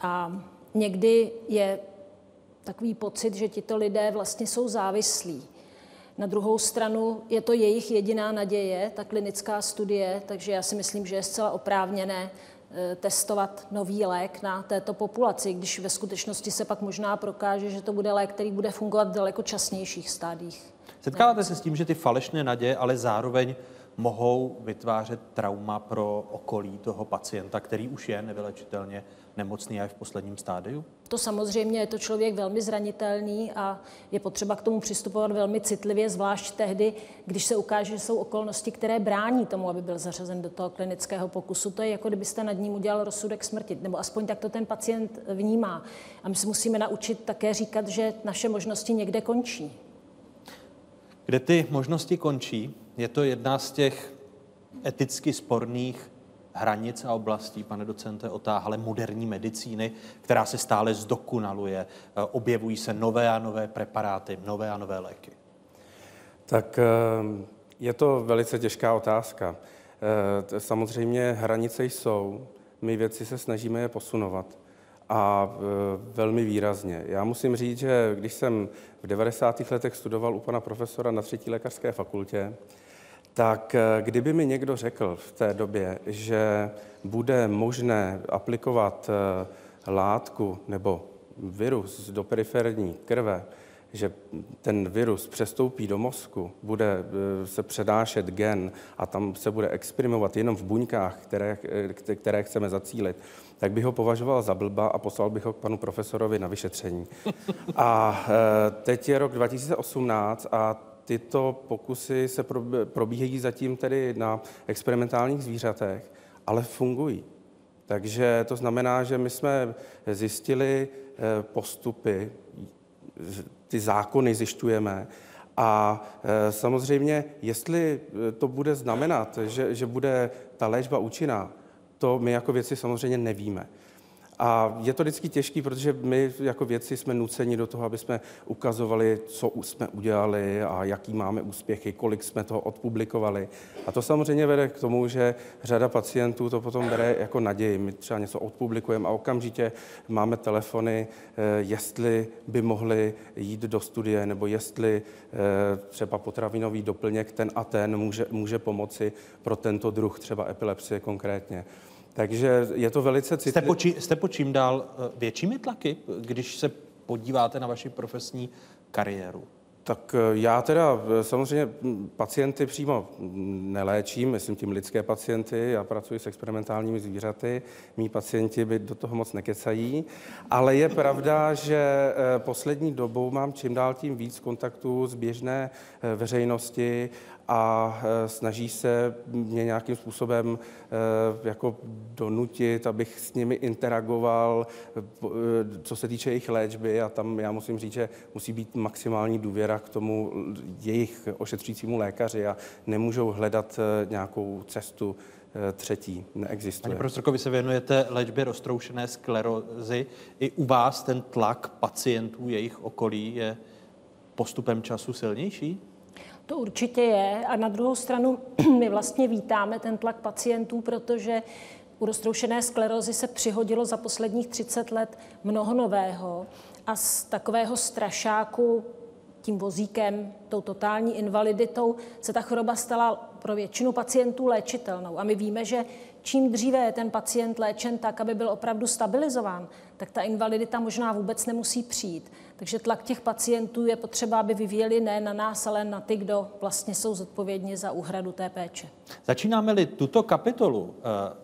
A někdy je takový pocit, že tito lidé vlastně jsou závislí. Na druhou stranu je to jejich jediná naděje, ta klinická studie, takže já si myslím, že je zcela oprávněné eh, testovat nový lék na této populaci, když ve skutečnosti se pak možná prokáže, že to bude lék, který bude fungovat v daleko časnějších stádích. Setkáváte se s tím, že ty falešné naděje ale zároveň mohou vytvářet trauma pro okolí toho pacienta, který už je nevylečitelně nemocný a je v posledním stádiu? To samozřejmě je to člověk velmi zranitelný a je potřeba k tomu přistupovat velmi citlivě, zvlášť tehdy, když se ukáže, že jsou okolnosti, které brání tomu, aby byl zařazen do toho klinického pokusu. To je jako kdybyste nad ním udělal rozsudek smrti, nebo aspoň tak to ten pacient vnímá. A my se musíme naučit také říkat, že naše možnosti někde končí. Kde ty možnosti končí, je to jedna z těch eticky sporných hranic a oblastí, pane docente, otáhale moderní medicíny, která se stále zdokonaluje. Objevují se nové a nové preparáty, nové a nové léky. Tak je to velice těžká otázka. Samozřejmě hranice jsou, my věci se snažíme je posunovat a velmi výrazně. Já musím říct, že když jsem v 90. letech studoval u pana profesora na třetí lékařské fakultě, tak kdyby mi někdo řekl v té době, že bude možné aplikovat látku nebo virus do periferní krve, že ten virus přestoupí do mozku, bude se předášet gen a tam se bude experimentovat jenom v buňkách, které, které chceme zacílit, tak bych ho považoval za blba a poslal bych ho k panu profesorovi na vyšetření. A teď je rok 2018 a tyto pokusy se probíhají zatím tedy na experimentálních zvířatech, ale fungují. Takže to znamená, že my jsme zjistili eh, postupy, ty zákony zjišťujeme. A eh, samozřejmě, jestli eh, to bude znamenat, že, že bude ta léčba účinná, to my jako věci samozřejmě nevíme. A je to vždycky těžké, protože my jako vědci jsme nuceni do toho, aby jsme ukazovali, co jsme udělali a jaký máme úspěchy, kolik jsme toho odpublikovali. A to samozřejmě vede k tomu, že řada pacientů to potom bere jako naději. My třeba něco odpublikujeme a okamžitě máme telefony, eh, jestli by mohli jít do studie, nebo jestli eh, třeba potravinový doplněk ten a ten může, může pomoci pro tento druh třeba epilepsie konkrétně. Takže je to velice citlivé. Jste, poči, jste po čím dál eh, většími tlaky, když se podíváte na vaši profesní kariéru? Tak eh, já teda eh, samozřejmě pacienty přímo neléčím, myslím tím lidské pacienty, já pracuji s experimentálními zvířaty, mý pacienti by do toho moc nekecají, ale je pravda, že poslední dobou mám čím dál tím víc kontaktů s běžné veřejnosti a e, snaží se mě nějakým způsobem e, jako donutit, abych s nimi interagoval, e, co se týče jejich léčby a tam já musím říct, že musí být maximální důvěra k tomu jejich ošetřujícímu lékaři a nemůžou hledat nějakou cestu třetí. Neexistuje. Pani profesorko, vy se věnujete léčbě roztroušené sklerozy. I u vás ten tlak pacientů, jejich okolí je postupem času silnější? To určitě je. A na druhou stranu my vlastně vítáme ten tlak pacientů, protože u roztroušené sklerozy se přihodilo za posledních 30 let mnoho nového a z takového strašáku tím vozíkem, tou totální invaliditou, se ta choroba stala pro většinu pacientů léčitelnou. A my víme, že čím dříve je ten pacient léčen tak, aby byl opravdu stabilizován, tak ta invalidita možná vůbec nemusí přijít. Takže tlak těch pacientů je potřeba, aby vyvíjeli ne na nás, ale na ty, kdo vlastně jsou zodpovědní za úhradu té péče. Začínáme-li tuto kapitolu eh,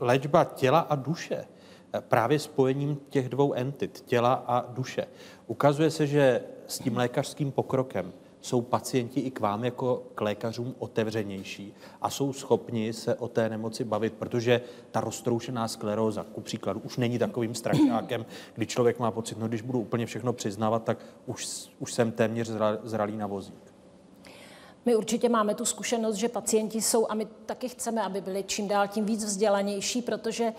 léčba těla a duše, eh, právě spojením těch dvou entit, těla a duše, ukazuje se, že s tím lékařským pokrokem jsou pacienti i k vám jako k lékařům otevřenější a jsou schopni se o té nemoci bavit, protože ta roztroušená skleróza, ku příkladu, už není takovým strašákem, kdy člověk má pocit, no když budu úplně všechno přiznávat, tak už, už jsem téměř zralý na vozík. My určitě máme tu zkušenost, že pacienti jsou, a my taky chceme, aby byli čím dál tím víc vzdělanější, protože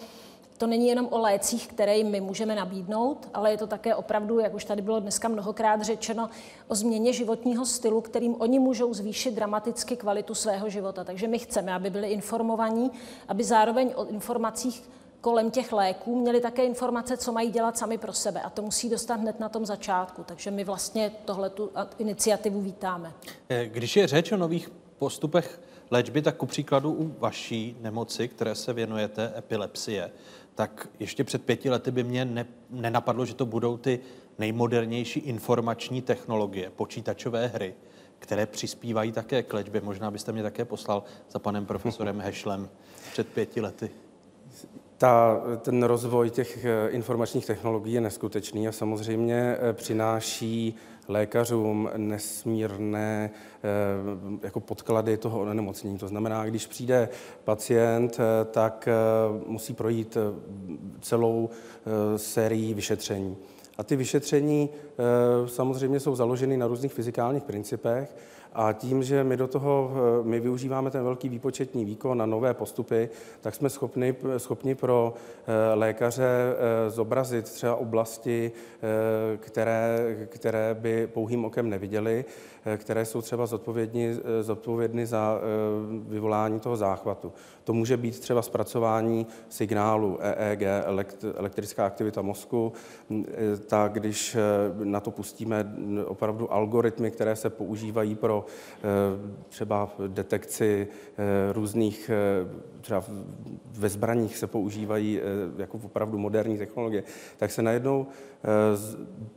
to není jenom o lécích, které my můžeme nabídnout, ale je to také opravdu, jak už tady bylo dneska mnohokrát řečeno, o změně životního stylu, kterým oni můžou zvýšit dramaticky kvalitu svého života. Takže my chceme, aby byli informovaní, aby zároveň o informacích kolem těch léků měli také informace, co mají dělat sami pro sebe. A to musí dostat hned na tom začátku. Takže my vlastně tohle tu iniciativu vítáme. Eh, když je řeč o nových postupech léčby, tak ku příkladu u vaší nemoci, které se věnujete, epilepsie, tak ještě před pěti lety by mě ne, nenapadlo, že to budou ty nejmodernější informační technologie, počítačové hry, které přispívají také k léčbě. Možná byste mě také poslal za panem profesorem Hešlem před pěti lety. Ta, ten rozvoj těch eh, informačních technologií je neskutečný a samozřejmě eh, přináší lékařům nesmírné eh, jako podklady toho onemocnění. To znamená, když přijde pacient, tak musí projít celou sérii vyšetření. A ty vyšetření samozřejmě jsou založeny na různých fyzikálních principech, a tím, že my do toho eh, my využíváme ten velký výpočetní výkon na nové postupy, tak jsme schopni, schopni pro eh, lékaře eh, zobrazit třeba oblasti, které, které by pouhým okem neviděli, které jsou třeba zodpovědní, zodpovědny za vyvolání toho záchvatu. To může být třeba zpracování signálu EEG, elektrická aktivita mozku, tak když na to pustíme opravdu algoritmy, které se používají pro Eh, třeba detekci eh, různých, eh, třeba ve zbraních se používají jako opravdu moderní technologie, tak se najednou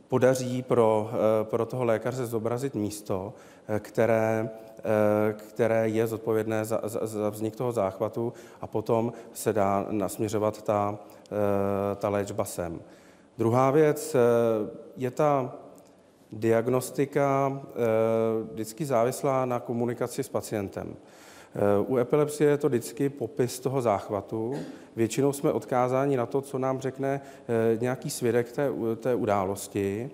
podaří pro, pro toho lékaře zobrazit místo, které, které je zodpovědné za, za, za vznik toho záchvatu a potom se dá nasměřovat ta, ta léčba sem. Druhá věc je ta Diagnostika eh, vždycky závislá na komunikaci s pacientem. Eh, u epilepsie je to vždycky popis toho záchvatu. Většinou jsme odkázáni na to, co nám řekne eh, nějaký svědek té, té události.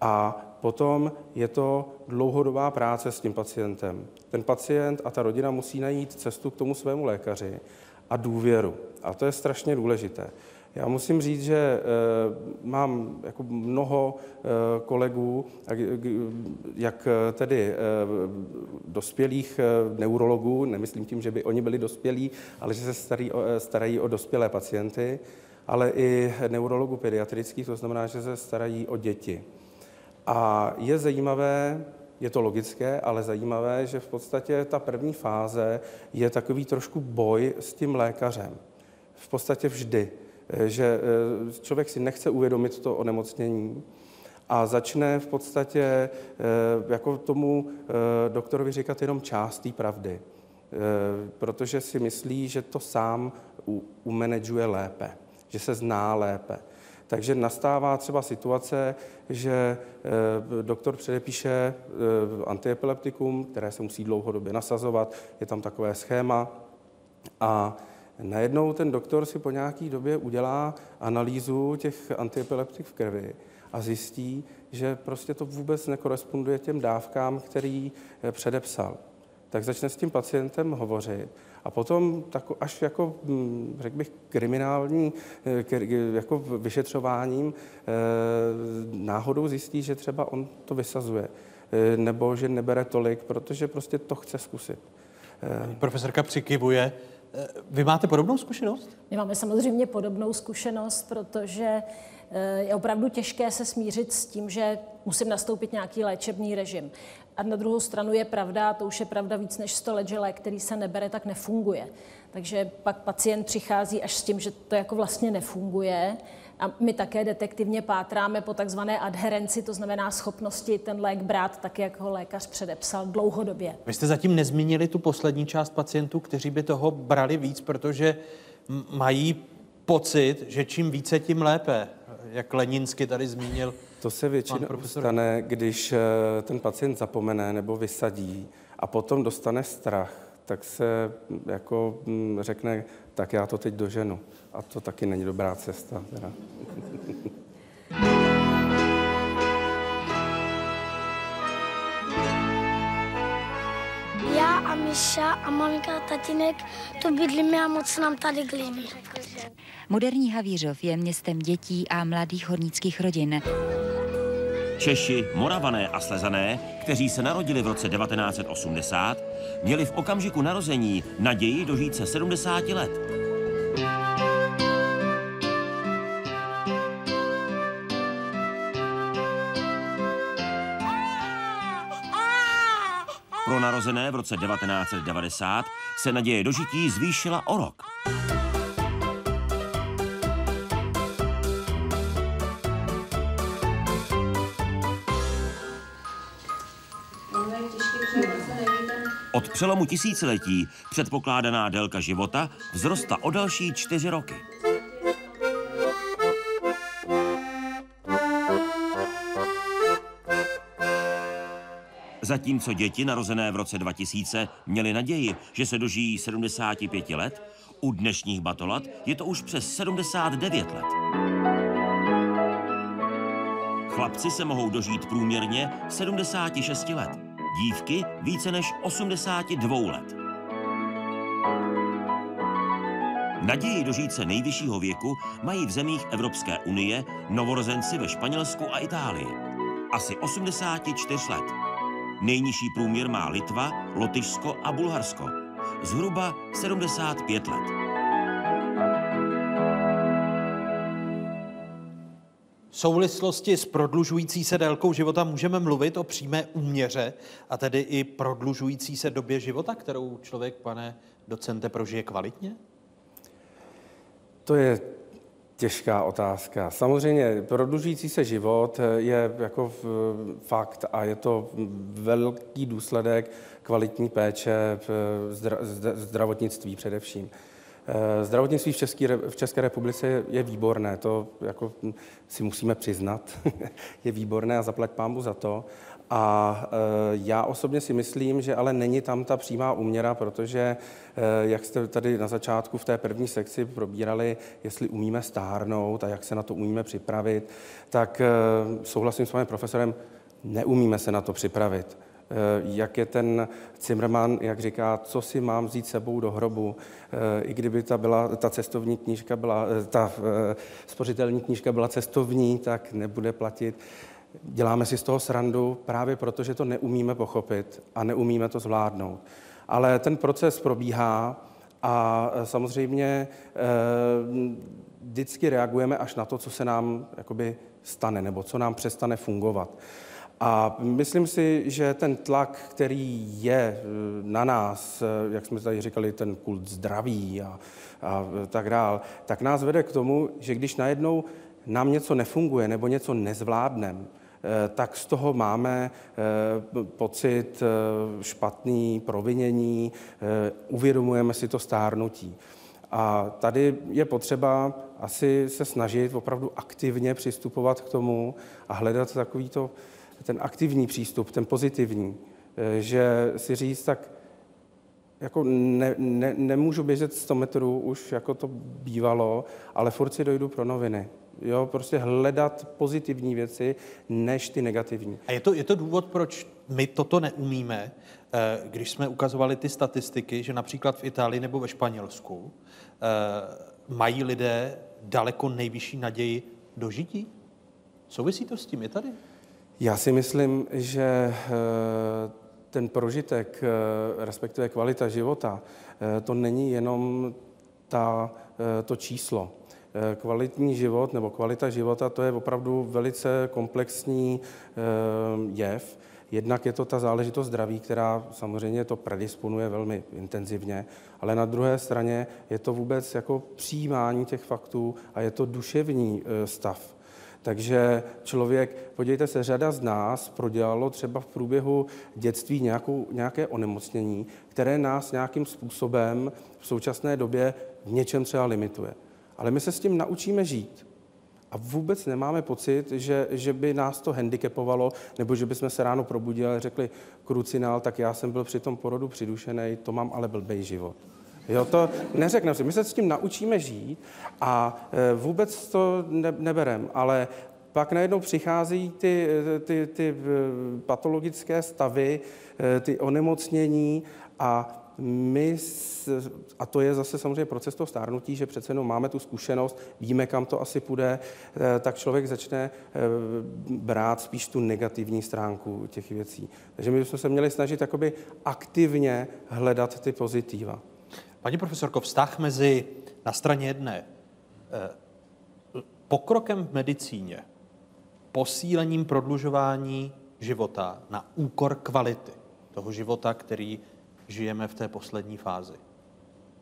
A potom je to dlouhodobá práce s tím pacientem. Ten pacient a ta rodina musí najít cestu k tomu svému lékaři a důvěru. A to je strašně důležité. Já musím říct, že e, mám jako mnoho e, kolegů, jak tedy e, dospělých neurologů, nemyslím tím, že by oni byli dospělí, ale že se starají, starají o dospělé pacienty, ale i neurologů pediatrických, to znamená, že se starají o děti. A je zajímavé, je to logické, ale zajímavé, že v podstatě ta první fáze je takový trošku boj s tím lékařem. V podstatě vždy. Že eh, člověk si nechce uvědomit to onemocnění a začne v podstatě eh, jako tomu eh, doktorovi říkat jenom část té pravdy. Protože si myslí, že to sám umanaguje lépe, že se zná lépe. Takže nastává třeba situace, že doktor předepíše antiepileptikum, které se musí dlouhodobě nasazovat, je tam takové schéma a najednou ten doktor si po nějaké době udělá analýzu těch antiepileptik v krvi a zjistí, že prostě to vůbec nekoresponduje těm dávkám, který eh, předepsal. Tak začne s tím pacientem hovořit a potom tak až jako, hm, řekl bych, kriminální eh, jako vyšetřováním eh, náhodou zjistí, že třeba on to vysazuje nebo že nebere tolik, protože prostě to chce zkusit. Profesorka přikivuje. Vy máte podobnou zkušenost? My máme samozřejmě podobnou zkušenost, protože je opravdu těžké se smířit s tím, že musím nastoupit nějaký léčebný režim. A na druhou stranu je pravda, to už je pravda víc než 100 let, že lék, který se nebere, tak nefunguje. Takže pak pacient přichází až s tím, že to jako vlastně nefunguje. A my také detektivně pátráme po takzvané adherenci, to znamená schopnosti ten lék brát tak, jak ho lékař předepsal dlouhodobě. Vy jste zatím nezmínili tu poslední část pacientů, kteří by toho brali víc, protože mají pocit, že čím více, tím lépe. Jak Leninsky tady zmínil to se většinou stane, když eh, ten pacient zapomene nebo vysadí a potom dostane strach, tak se jako mm, řekne, tak já to teď doženu. A to taky není dobrá cesta. Teda. Já a Miša a maminka a tatínek tu bydlíme a moc nám tady líbí. Moderní Havířov je městem dětí a mladých hornických rodin. Češi, Moravané a Slezané, kteří se narodili v roce 1980, měli v okamžiku narození naději dožít se 70 let. Pro narozené v roce 1990 se naděje dožití zvýšila o rok. Od přelomu tisíciletí předpokládaná délka života vzrostla o další čtyři roky. Zatímco děti narozené v roce 2000 měly naději, že se dožijí 75 let, u dnešních batolat je to už přes 79 let. Chlapci se mohou dožít průměrně 76 let dívky více než 82 let. Naději dožít se nejvyššího věku mají v zemích Evropské unie novorozenci ve Španělsku a Itálii. Asi 84 let. Nejnižší průměr má Litva, Lotyšsko a Bulharsko. Zhruba 75 let. Souvislosti s prodlužující se délkou života můžeme mluvit o přímé úměře a tedy i prodlužující se době života, kterou člověk, pane docente, prožije kvalitně? To je těžká otázka. Samozřejmě prodlužující se život je jako fakt a je to velký důsledek kvalitní péče v zdravotnictví především. Eh, zdravotnictví v České, v České republice je, výborné, to jako si musíme přiznat. je výborné a zaplať pámu za to. A e, já osobně si myslím, že ale není tam ta přímá úměra, protože, e, jak jste tady na začátku v té první sekci probírali, jestli umíme stárnout a jak se na to umíme připravit, tak souhlasím s panem profesorem, neumíme se na to připravit jak je ten Zimmerman, jak říká, co si mám vzít sebou do hrobu, i kdyby ta, byla, ta cestovní knížka byla, ta spořitelní knížka byla cestovní, tak nebude platit. Děláme si z toho srandu právě proto, že to neumíme pochopit a neumíme to zvládnout. Ale ten proces probíhá a samozřejmě eh, vždycky reagujeme až na to, co se nám jakoby stane nebo co nám přestane fungovat. A myslím si, že ten tlak, který je eh, na nás, eh, jak jsme tady říkali, ten kult zdraví a, a tak dál, tak nás vede k tomu, že když najednou nám něco nefunguje nebo něco nezvládneme, Eh, tak z toho máme eh, pocit eh, špatný, provinění, uvědomujeme si to stárnutí. A tady je potřeba asi se snažit opravdu aktivně přistupovat k tomu a hledat takový to, ten aktivní přístup, ten pozitivní, že si říct, tak jako ne, ne, nemůžu běžet 100 metrů už, jako to bývalo, ale furt si dojdu pro noviny. Jo, prostě hledat pozitivní věci, než ty negativní. A je to, je to důvod, proč my toto neumíme, eh, když jsme ukazovali ty statistiky, že například v Itálii nebo ve Španělsku eh, mají lidé daleko nejvyšší naději do žití? Souvisí to s tím? Je tady? Já si myslím, že eh, ten prožitek, respektive kvalita života, to není jenom ta, to číslo. Eh, kvalitní život nebo kvalita života, to je opravdu velice komplexní eh, jev. Jednak je to ta záležitost zdraví, která samozřejmě to predisponuje velmi intenzivně, ale na druhé straně je to vůbec jako přijímání těch faktů a je to duševní eh, stav. Takže člověk, podívejte se, řada z nás prodělalo třeba v průběhu dětství nějakou, nějaké onemocnění, které nás nějakým způsobem v současné době v něčem třeba limituje ale my se s tím naučíme žít. A vůbec nemáme pocit, že, že by nás to handicapovalo, nebo že bychom se ráno probudili a řekli, krucinál, tak já jsem byl při tom porodu přidušený, to mám ale blbej život. Jo, to neřekneme si. My se s tím naučíme žít a e, vůbec to ne, neberem, ale pak najednou přichází ty, ty, ty e, patologické stavy, e, ty onemocnění a my, a to je zase samozřejmě proces toho stárnutí, že přece jenom máme tu zkušenost, víme, kam to asi půjde, tak člověk začne brát spíš tu negativní stránku těch věcí. Takže my bychom se měli snažit jakoby aktivně hledat ty pozitiva. Paní profesorko, vztah mezi na straně jedné eh, pokrokem v medicíně, posílením prodlužování života na úkor kvality toho života, který žijeme v té poslední fázi.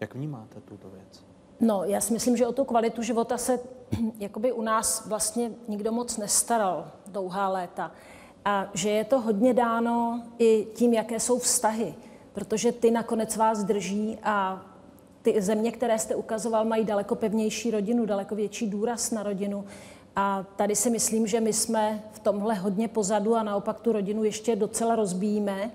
Jak vnímáte tuto věc? No, já si myslím, že o tu kvalitu života se jakoby u nás vlastně nikdo moc nestaral dlouhá léta. A že je to hodně dáno i tím, jaké jsou vztahy, protože ty nakonec vás drží a ty země, které jste ukazoval, mají daleko pevnější rodinu, daleko větší důraz na rodinu. A tady si myslím, že my jsme v tomhle hodně pozadu a naopak tu rodinu ještě docela rozbíjíme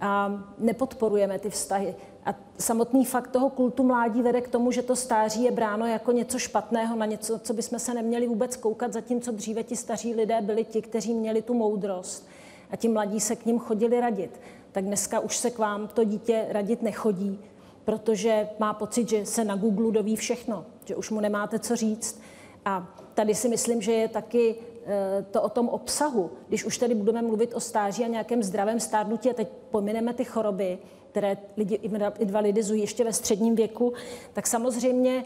a nepodporujeme ty vztahy. A samotný fakt toho kultu mládí vede k tomu, že to stáří je bráno jako něco špatného, na něco, co bychom se neměli vůbec koukat, zatímco dříve ti staří lidé byli ti, kteří měli tu moudrost a ti mladí se k ním chodili radit. Tak dneska už se k vám to dítě radit nechodí, protože má pocit, že se na Google doví všechno, že už mu nemáte co říct. A tady si myslím, že je taky Eh, to o tom obsahu. Když už tady budeme mluvit o stáří a nějakém zdravém stárnutí a teď pomineme ty choroby, které lidi invalidizují ještě ve středním věku, tak samozřejmě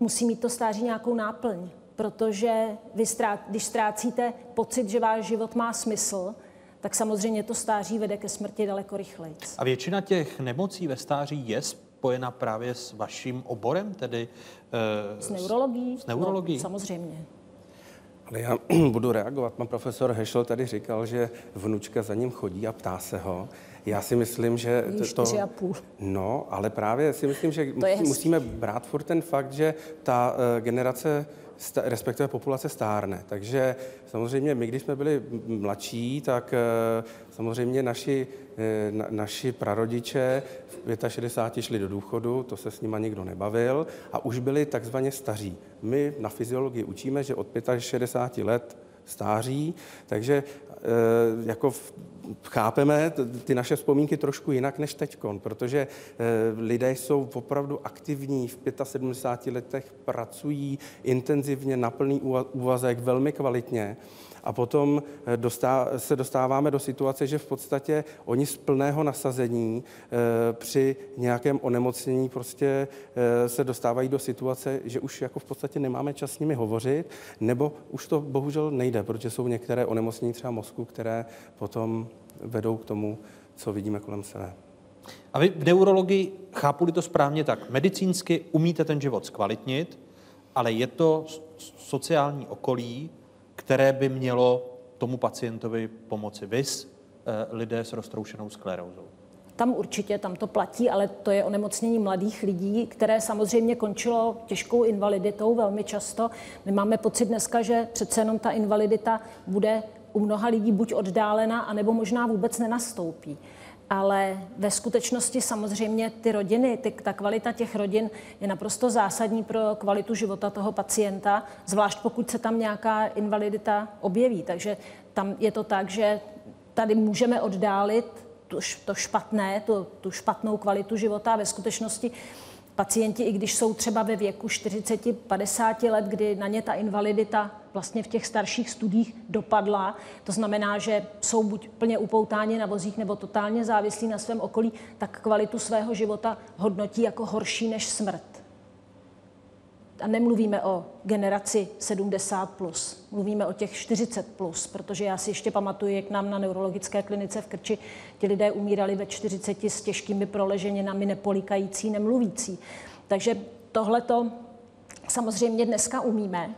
musí mít to stáří nějakou náplň, protože vy strát, když ztrácíte pocit, že váš život má smysl, tak samozřejmě to stáří vede ke smrti daleko rychleji. A většina těch nemocí ve stáří je spojena právě s vaším oborem, tedy uh, s neurologií? S neurologií? No, samozřejmě. Ale já budu reagovat. Pan profesor Hešel tady říkal, že vnučka za ním chodí a ptá se ho. Já si myslím, že to... a půl. No, ale právě si myslím, že musí, musíme brát furt ten fakt, že ta uh, generace respektive populace stárne. Takže samozřejmě my, když jsme byli mladší, tak eh, samozřejmě naši, eh, na, naši prarodiče v 65 šli do důchodu, to se s nima nikdo nebavil a už byli takzvaně staří. My na fyziologii učíme, že od 65 let stáří, takže eh, jako chápeme ty naše vzpomínky trošku jinak než teď, protože eh, lidé jsou opravdu aktivní, v 75 letech pracují intenzivně na plný úvazek, velmi kvalitně a potom eh, se dostáváme do situace, že v podstatě oni z plného nasazení eh, při nějakém onemocnění prostě se dostávají do situace, že už jako v podstatě nemáme čas s nimi hovořit, nebo už to bohužel nejde, protože jsou některé onemocnění třeba mozku, které potom vedou k tomu, co vidíme kolem sebe. A vy v neurologii, chápu to správně tak, medicínsky umíte ten život zkvalitnit, ale je to sociální okolí, které by mělo tomu pacientovi pomoci. Vys eh, lidé s roztroušenou sklerózou. Tam určitě, tam to platí, ale to je onemocnění mladých lidí, které samozřejmě končilo těžkou invaliditou velmi často. My máme pocit dneska, že přece jenom ta invalidita bude u mnoha lidí buď oddálena, anebo možná vůbec nenastoupí. Ale ve skutečnosti samozřejmě ty rodiny, ty, ta kvalita těch rodin je naprosto zásadní pro kvalitu života toho pacienta, zvlášť pokud se tam nějaká invalidita objeví. Takže tam je to tak, že tady můžeme oddálit to špatné, tu, tu špatnou kvalitu života ve skutečnosti pacienti, i když jsou třeba ve věku 40-50 let, kdy na ně ta invalidita vlastně v těch starších studiích dopadla, to znamená, že jsou buď plně upoutáni na vozích nebo totálně závislí na svém okolí, tak kvalitu svého života hodnotí jako horší než smrt a nemluvíme o generaci 70+, plus, mluvíme o těch 40+, plus, protože já si ještě pamatuju, jak nám na neurologické klinice v Krči ti lidé umírali ve 40 s těžkými proleženinami, nepolikající, nemluvící. Takže tohleto samozřejmě dneska umíme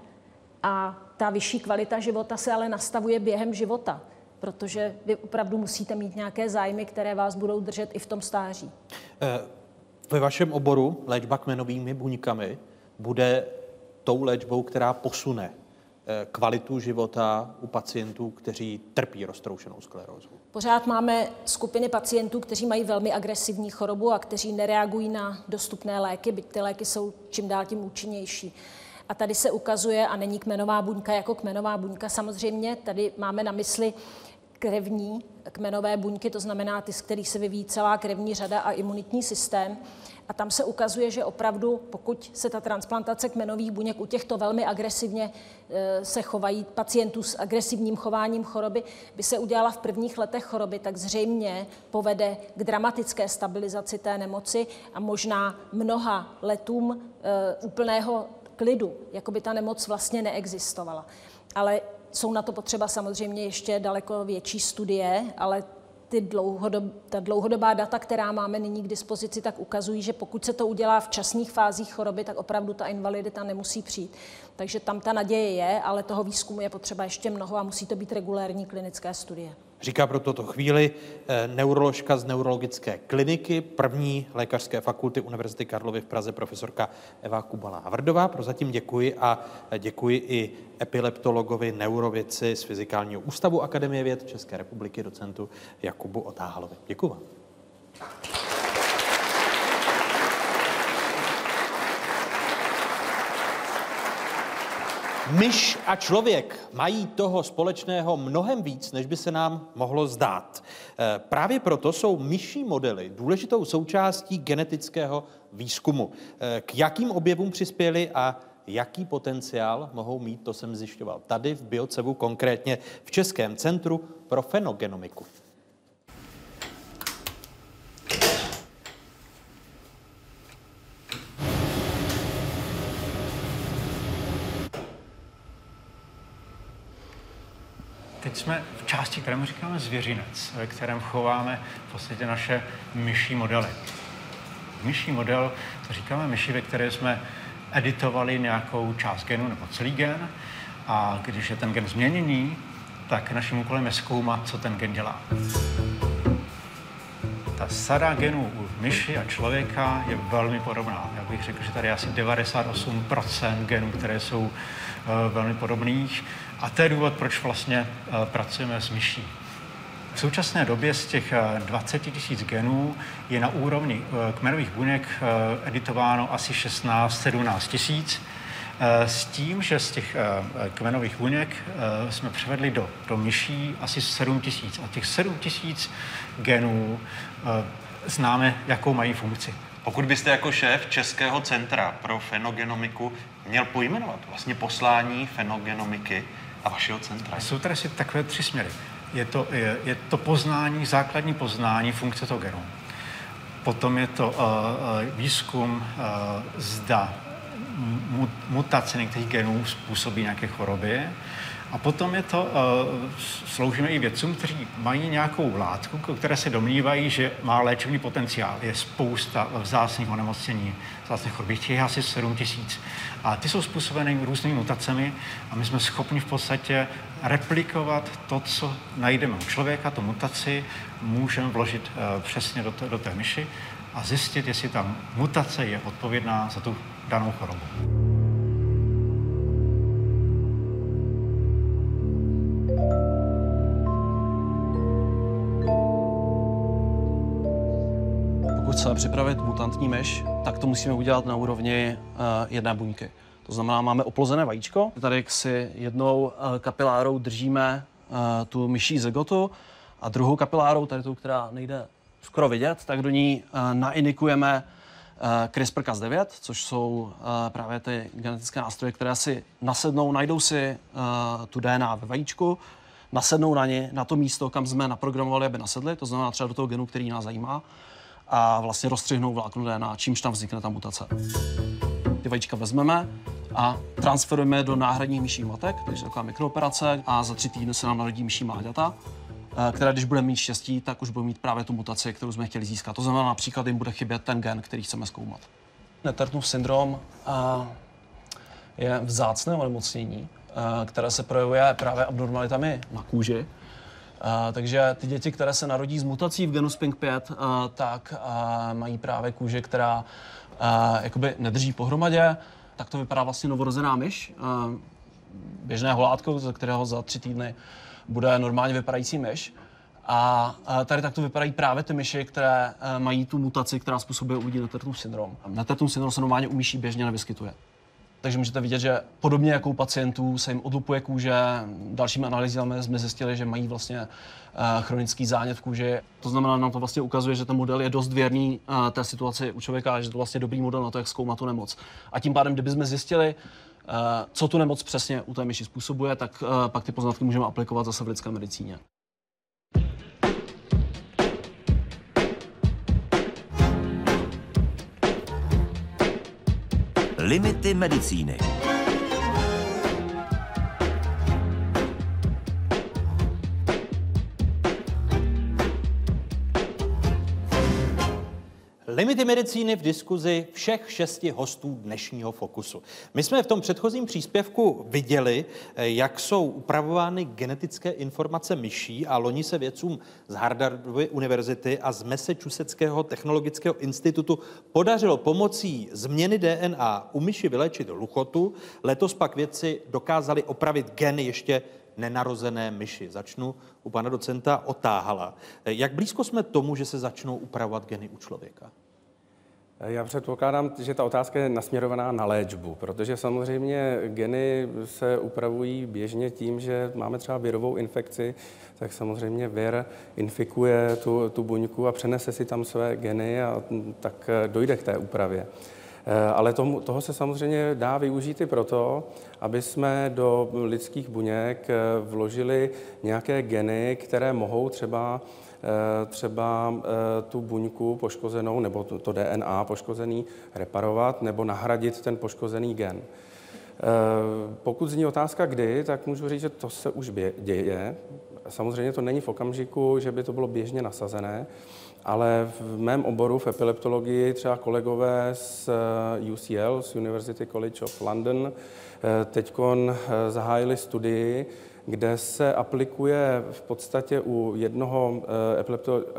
a ta vyšší kvalita života se ale nastavuje během života, protože vy opravdu musíte mít nějaké zájmy, které vás budou držet i v tom stáří. Eh, ve vašem oboru léčba kmenovými buňkami bude tou léčbou, která posune eh, kvalitu života u pacientů, kteří trpí roztroušenou sklerózou. Pořád máme skupiny pacientů, kteří mají velmi agresivní chorobu a kteří nereagují na dostupné léky, byť ty léky jsou čím dál tím účinnější. A tady se ukazuje, a není kmenová buňka jako kmenová buňka, samozřejmě tady máme na mysli krevní kmenové buňky, to znamená ty, z kterých se vyvíjí celá krevní řada a imunitní systém. A tam se ukazuje, že opravdu, pokud se ta transplantace kmenových buněk u těchto velmi agresivně e, se chovají pacientů s agresivním chováním choroby, by se udělala v prvních letech choroby, tak zřejmě povede k dramatické stabilizaci té nemoci a možná mnoha letům e, úplného klidu, jako by ta nemoc vlastně neexistovala. Ale jsou na to potřeba samozřejmě ještě daleko větší studie, ale ty dlouhodob, ta dlouhodobá data, která máme nyní k dispozici, tak ukazují, že pokud se to udělá v časných fázích choroby, tak opravdu ta invalidita nemusí přijít. Takže tam ta naděje je, ale toho výzkumu je potřeba ještě mnoho a musí to být regulérní klinické studie. Říká pro toto chvíli eh, neuroložka z neurologické kliniky první lékařské fakulty Univerzity Karlovy v Praze profesorka Eva Kubala Havrdová. Prozatím děkuji a děkuji i epileptologovi, neurovědci z Fyzikálního ústavu Akademie věd České republiky, docentu Jakubu Otáhalovi. Děkuji vám. Myš a člověk mají toho společného mnohem víc, než by se nám mohlo zdát. Eh, právě proto jsou myší modely důležitou součástí genetického výzkumu. Eh, k jakým objevům přispěli a jaký potenciál mohou mít, to jsem zjišťoval tady v Biocevu, konkrétně v Českém centru pro fenogenomiku. Teď jsme v části, kterému říkáme zvěřinec, ve kterém chováme v podstatě naše myší modely. Myší model, to říkáme myši, ve které jsme editovali nějakou část genu nebo celý gen A když je ten gen změněný, tak naším úkolem je zkoumat, co ten gen dělá. Ta sada genů u myši a člověka je velmi podobná. Já bych řekl, že tady je asi 98% genů, které jsou velmi podobných. A to je důvod, proč vlastně uh, pracujeme s myší. V současné době z těch 20 tisíc genů je na úrovni kmenových buněk editováno asi 16-17 tisíc. S tím, že z těch kmenových buněk jsme převedli do, do myší asi 7 tisíc. A těch 7 tisíc genů známe, jakou mají funkci. Pokud byste jako šéf Českého centra pro fenogenomiku měl pojmenovat vlastně poslání fenogenomiky a vašeho centra. Jsou tady si takové tři směry. Je to, je, je to poznání, základní poznání funkce toho genu. Potom je to uh, výzkum, uh, zda mutace některých genů způsobí nějaké choroby. A potom je to, uh, sloužíme i vědcům, kteří mají nějakou látku, které se domnívají, že má léčebný potenciál. Je spousta vzácných onemocnění, vzácných chorob. Těch je asi 7 tisíc. A ty jsou způsobeny různými mutacemi a my jsme schopni v podstatě replikovat to, co najdeme u člověka, tu mutaci, můžeme vložit uh, přesně do, do té myši a zjistit, jestli ta mutace je odpovědná za tu danou chorobu. Chceme připravit mutantní myš, tak to musíme udělat na úrovni uh, jedné buňky. To znamená, máme oplozené vajíčko, tady si jednou uh, kapilárou držíme uh, tu myší zegotu a druhou kapilárou, tady tu, která nejde skoro vidět, tak do ní uh, nainikujeme CRISPR-Cas9, což jsou právě ty genetické nástroje, které si nasednou, najdou si tu DNA ve vajíčku, nasednou na ně, na to místo, kam jsme naprogramovali, aby nasedli, to znamená třeba do toho genu, který nás zajímá, a vlastně rozstřihnou vlákno DNA, čímž tam vznikne ta mutace. Ty vajíčka vezmeme a transferujeme do náhradních myších matek, takže taková mikrooperace a za tři týdny se nám narodí myší mláďata, která když bude mít štěstí, tak už bude mít právě tu mutaci, kterou jsme chtěli získat. To znamená, například jim bude chybět ten gen, který chceme zkoumat. Netertnův syndrom je vzácné onemocnění, které se projevuje právě abnormalitami na kůži. Uh, takže ty děti, které se narodí s mutací v genu SPINK5, uh, tak uh, mají právě kůži, která jakoby nedrží pohromadě. Tak to vypadá vlastně novorozená myš, běžné holátko, ze kterého za tři týdny bude normálně vypadající myš. A tady takto vypadají právě ty myši, které mají tu mutaci, která způsobuje u lidí Nettertův syndrom. Nettertův syndrom se normálně u myší běžně nevyskytuje. Takže můžete vidět, že podobně jako u pacientů se jim odlupuje kůže, dalšími analýzami jsme zjistili, že mají vlastně chronický zánět v kůži. To znamená, nám to vlastně ukazuje, že ten model je dost věrný té situaci u člověka, že to vlastně dobrý model na to, jak zkoumat tu nemoc. A tím pádem, kdybychom zjistili, co tu nemoc přesně u té myši způsobuje, tak pak ty poznatky můžeme aplikovat zase v lidské medicíně. Limity medicíny. Limity medicíny v diskuzi všech šesti hostů dnešního Fokusu. My jsme v tom předchozím příspěvku viděli, jak jsou upravovány genetické informace myší a loni se vědcům z Harvardovy univerzity a z Massachusettského technologického institutu podařilo pomocí změny DNA u myši vylečit luchotu. Letos pak vědci dokázali opravit gen ještě nenarozené myši. Začnu u pana docenta Otáhala. Jak blízko jsme tomu, že se začnou upravovat geny u člověka? Já předpokládám, že ta otázka je nasměrovaná na léčbu, protože samozřejmě geny se upravují běžně tím, že máme třeba virovou infekci, tak samozřejmě vir infikuje tu, tu buňku a přenese si tam své geny a tak dojde k té úpravě. Ale tomu, toho se samozřejmě dá využít i proto, aby jsme do lidských buněk vložili nějaké geny, které mohou třeba Eh, třeba eh, tu buňku poškozenou nebo to DNA poškozený reparovat nebo nahradit ten poškozený gen. Eh, pokud zní otázka kdy, tak můžu říct, že to se už děje. Samozřejmě to není v okamžiku, že by to bylo běžně nasazené, ale v mém oboru v epileptologii třeba kolegové z eh, UCL, z University College of London, teď zahájili studii, kde se aplikuje v podstatě u jednoho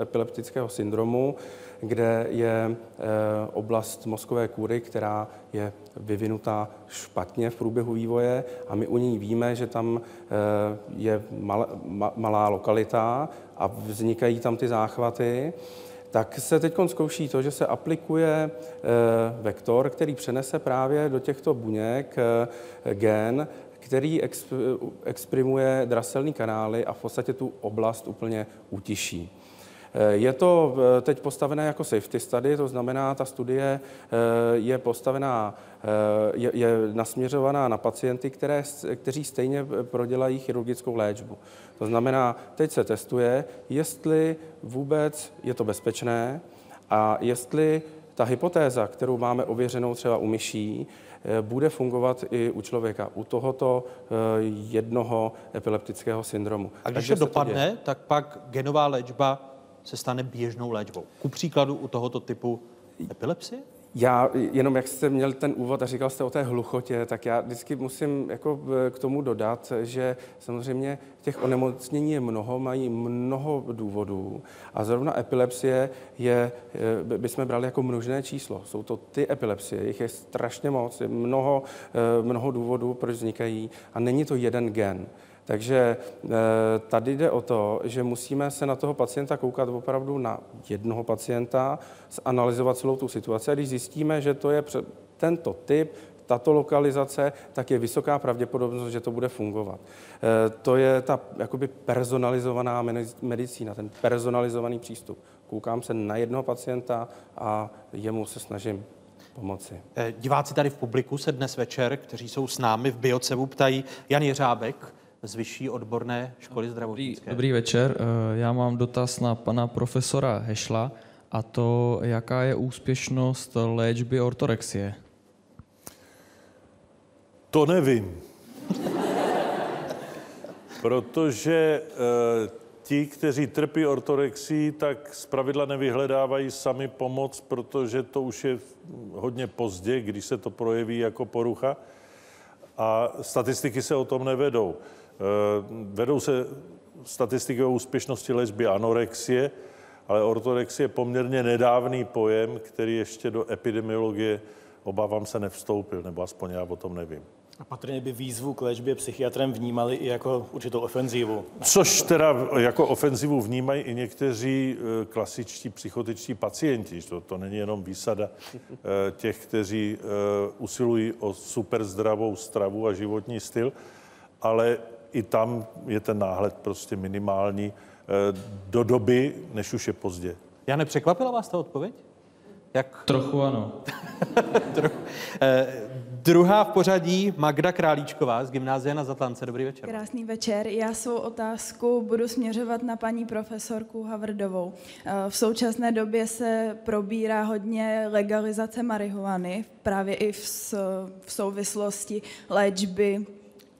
epileptického syndromu kde je eh, oblast mozkové kůry, která je vyvinutá špatně v průběhu vývoje a my u ní víme, že tam eh, je malá lokalita a vznikají tam ty záchvaty, tak se teď zkouší to, že se aplikuje eh, vektor, který přenese právě do těchto buněk gen, který exprimuje draselní kanály a v podstatě tu oblast úplně utiší. Je to eh, teď postavené jako safety study, to znamená, ta studie eh, je postavená, eh, je, je nasměřovaná na pacienty, které, kteří stejně prodělají chirurgickou léčbu. To znamená, teď se testuje, jestli vůbec je to bezpečné a jestli ta hypotéza, kterou máme ověřenou třeba u myší, bude fungovat i u člověka, u tohoto jednoho epileptického syndromu. A když Takže to dopadne, to tak pak genová léčba se stane běžnou léčbou. Ku příkladu u tohoto typu epilepsie? Já jenom, jak jste měl ten úvod a říkal jste o té hluchotě, tak já vždycky musím jako k tomu dodat, že samozřejmě těch onemocnění je mnoho, mají mnoho důvodů a zrovna epilepsie je, eh, bychom brali jako množné číslo. Jsou to ty epilepsie, jich je strašně moc, je mnoho, eh, mnoho důvodů, proč vznikají a není to jeden gen. Takže eh, tady jde o to, že musíme se na toho pacienta koukat opravdu na jednoho pacienta, zanalizovat celou tu situaci a když zjistíme, že to je tento typ, tato lokalizace, tak je vysoká pravděpodobnost, že to bude fungovat. Eh, to je ta jakoby personalizovaná medicína, ten personalizovaný přístup. Koukám se na jednoho pacienta a jemu se snažím pomoci. Eh, diváci tady v publiku se dnes večer, kteří jsou s námi v Biocevu, ptají Jan Jiřábek, z Vyšší odborné školy zdravotnické. Dobrý, dobrý večer. Eh, já mám dotaz na pana profesora Hešla a to, jaká je úspěšnost léčby ortorexie. To nevím. Protože e, ti, kteří trpí ortorexí, tak zpravidla nevyhledávají sami pomoc, protože to už je hodně pozdě, když se to projeví jako porucha. A statistiky se o tom nevedou. Eh, vedou se statistiky o úspěšnosti léčby anorexie, ale ortorexie je poměrně nedávný pojem, který ještě do epidemiologie, obávám se, nevstoupil, nebo aspoň já o tom nevím. A patrně by výzvu k léčbě psychiatrem vnímali i jako určitou ofenzivu. Což teda jako ofenzivu vnímají i někteří eh, klasičtí psychotičtí pacienti. To, to není jenom výsada eh, těch, kteří usilují o super zdravou stravu a životní styl, ale i tam je ten náhled prostě minimální eh, do doby, než už je pozdě. Já nepřekvapila vás ta odpověď? Jak... Trochu ano. Trochu. Eh, druhá v pořadí Magda Králíčková z Gymnázia na Zatlance. Dobrý večer. Krásný večer. Já svou otázku budu směřovat na paní profesorku Havrdovou. Eh, v současné době se probírá hodně legalizace marihuany, právě i v, v souvislosti léčby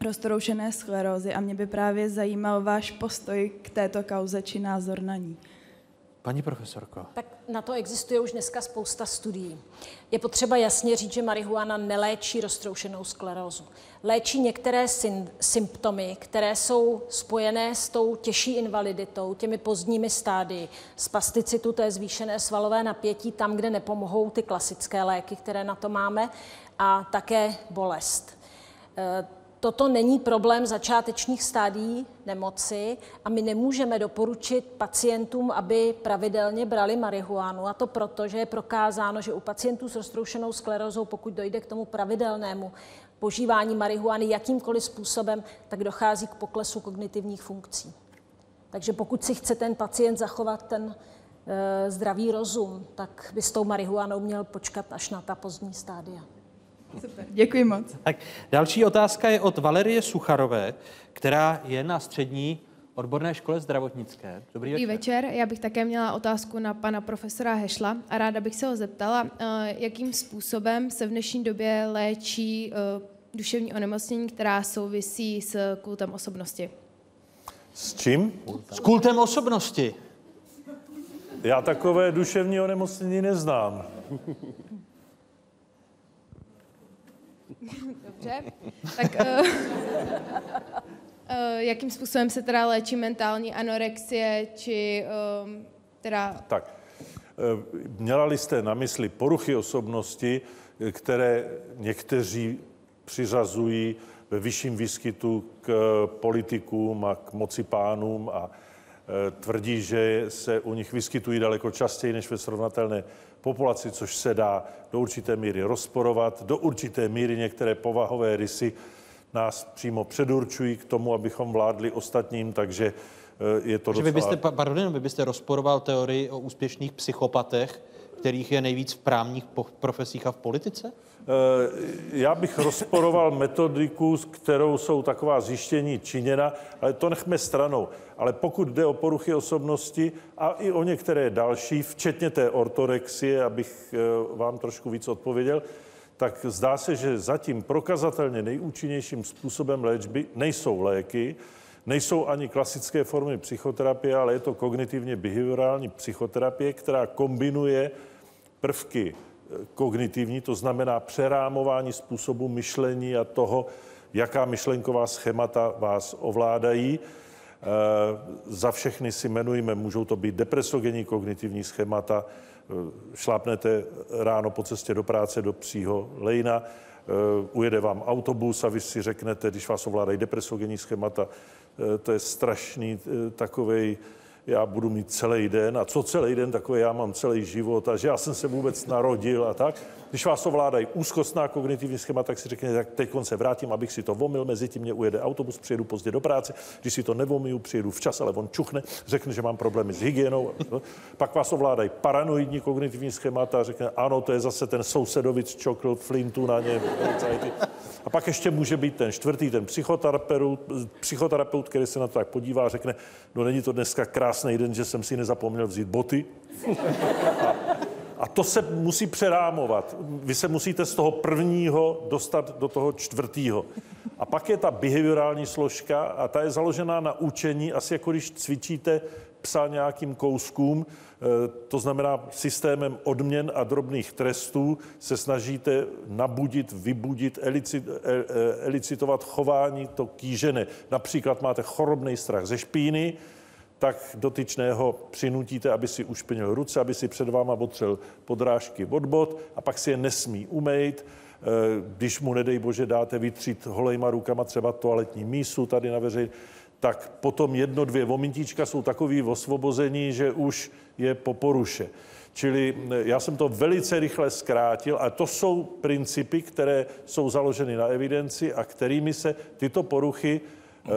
roztroušené sklerózy a mě by právě zajímal váš postoj k této kauze či názor na ní. Paní profesorko. Tak na to existuje už dneska spousta studií. Je potřeba jasně říct, že marihuana neléčí roztroušenou sklerózu. Léčí některé symptomy, které jsou spojené s tou těžší invaliditou, těmi pozdními stádii, spasticitu, to je zvýšené svalové napětí, tam, kde nepomohou ty klasické léky, které na to máme, a také bolest. Toto není problém začátečních stádií nemoci a my nemůžeme doporučit pacientům, aby pravidelně brali marihuanu. A to proto, že je prokázáno, že u pacientů s roztroušenou sklerózou, pokud dojde k tomu pravidelnému požívání marihuany jakýmkoliv způsobem, tak dochází k poklesu kognitivních funkcí. Takže pokud si chce ten pacient zachovat ten e, zdravý rozum, tak by s tou marihuanou měl počkat až na ta pozdní stádia. Super, děkuji moc. Tak, další otázka je od Valerie Sucharové, která je na střední odborné škole zdravotnické. Dobrý večer. Dobrý večer. Já bych také měla otázku na pana profesora Hešla a ráda bych se ho zeptala, eh, jakým způsobem se v dnešní době léčí eh, duševní onemocnění, která souvisí s kultem osobnosti. S čím? S kultem osobnosti. Já takové duševní onemocnění neznám. Dobře. Tak uh, jakým způsobem se teda léčí mentální anorexie, či um, teda... Tak, eh, měla jste na mysli poruchy osobnosti, které někteří přiřazují ve vyšším výskytu k politikům a k moci pánům a tvrdí, že se u nich vyskytují daleko častěji než ve srovnatelné populaci, což se dá do určité míry rozporovat. Do určité míry některé povahové rysy nás přímo předurčují k tomu, abychom vládli ostatním, takže je to Takže vy docela... byste, pa- pardon, vy byste rozporoval teorii o úspěšných psychopatech, kterých je nejvíc v právních profesích a v politice? Já bych rozporoval metodiku, s kterou jsou taková zjištění činěna, ale to nechme stranou. Ale pokud jde o poruchy osobnosti a i o některé další, včetně té ortorexie, abych eh, vám trošku víc odpověděl, tak zdá se, že zatím prokazatelně nejúčinnějším způsobem léčby nejsou léky, nejsou ani klasické formy psychoterapie, ale je to kognitivně behaviorální psychoterapie, která kombinuje prvky kognitivní, to znamená přerámování způsobu myšlení a toho, jaká myšlenková schémata vás ovládají. Eh, Za všechny si jmenujeme, můžou to být depresogenní kognitivní schémata, eh, šlápnete ráno po cestě do práce do psího lejna, eh, ujede vám autobus a vy si řeknete, když vás ovládají depresogenní schémata, to je strašný takovej, já budu mít celý den a co celý den, takové já mám celý život a že já jsem se vůbec narodil a tak. Když vás ovládají úzkostná kognitivní schéma, tak si řekněte, tak teď se vrátím, abych si to vomil, mezi tím mě ujede autobus, přijedu pozdě do práce, když si to nevomiju, přijedu včas, ale on čuchne, řekne, že mám problémy s hygienou. Pak vás ovládají paranoidní kognitivní schémata a řekne, ano, to je zase ten sousedovic čokl, flintu na ně. A pak ještě může být ten čtvrtý, ten psychoterapeut, psychoterapeut, který se na to tak podívá a řekne, no není to dneska krásný den, že jsem si nezapomněl vzít boty. A to se musí přerámovat. Vy se musíte z toho prvního dostat do toho čtvrtého. A pak je ta behaviorální složka a ta je založená na učení, asi jako když cvičíte psa nějakým kouskům, eh, to znamená systémem odměn a drobných trestů se snažíte nabudit, vybudit, elicit, eh, eh, elicitovat chování to kýžené. Například máte chorobný strach ze špíny, tak dotyčného přinutíte, aby si ušpinil ruce, aby si před váma otřel podrážky od bod a pak si je nesmí umejt. Eh, Když mu, nedej bože, dáte vytřít holejma rukama třeba toaletní mísu tady na veřejně, tak potom jedno, dvě vomintíčka jsou takový osvobození, že už je po poruše. Čili eh, já jsem to velice rychle zkrátil a to jsou principy, které jsou založeny na evidenci a kterými se tyto poruchy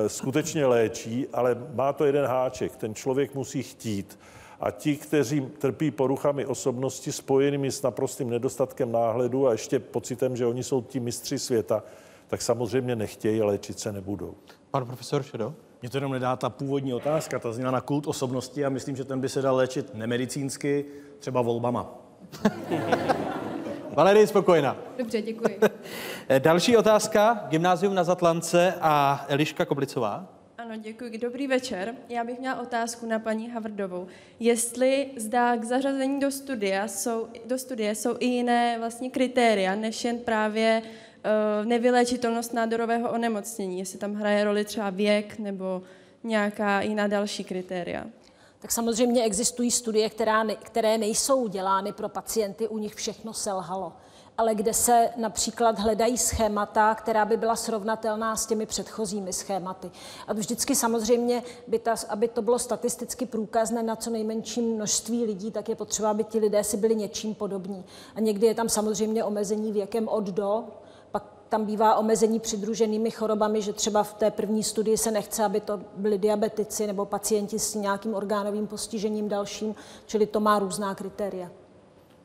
skutečně léčí, ale má to jeden háček. Ten člověk musí chtít. A ti, kteří trpí poruchami osobnosti spojenými s naprostým nedostatkem náhledu a ještě pocitem, že oni jsou ti mistři světa, tak samozřejmě nechtějí, léčit se nebudou. Pan profesor Šedo? Mě to jenom nedá ta původní otázka, ta zněla na kult osobnosti a myslím, že ten by se dal léčit nemedicínsky, třeba volbama. Valerie spokojená. Dobře, děkuji. Další otázka, gymnázium na Zatlance a Eliška Koblicová. Ano, děkuji. Dobrý večer. Já bych měla otázku na paní Havrdovou. Jestli zdá k zařazení do studia jsou, do studie jsou i jiné vlastně kritéria, než jen právě uh, nevyléčitelnost nádorového onemocnění. Jestli tam hraje roli třeba věk nebo nějaká jiná další kritéria. Tak samozřejmě existují studie, která ne, které nejsou dělány pro pacienty, u nich všechno selhalo ale kde se například hledají schémata, která by byla srovnatelná s těmi předchozími schématy. A vždycky samozřejmě, by ta, aby to bylo statisticky průkazné na co nejmenším množství lidí, tak je potřeba, aby ti lidé si byli něčím podobní. A někdy je tam samozřejmě omezení věkem od do, tam bývá omezení přidruženými chorobami, že třeba v té první studii se nechce, aby to byli diabetici nebo pacienti s nějakým orgánovým postižením dalším, čili to má různá kritéria.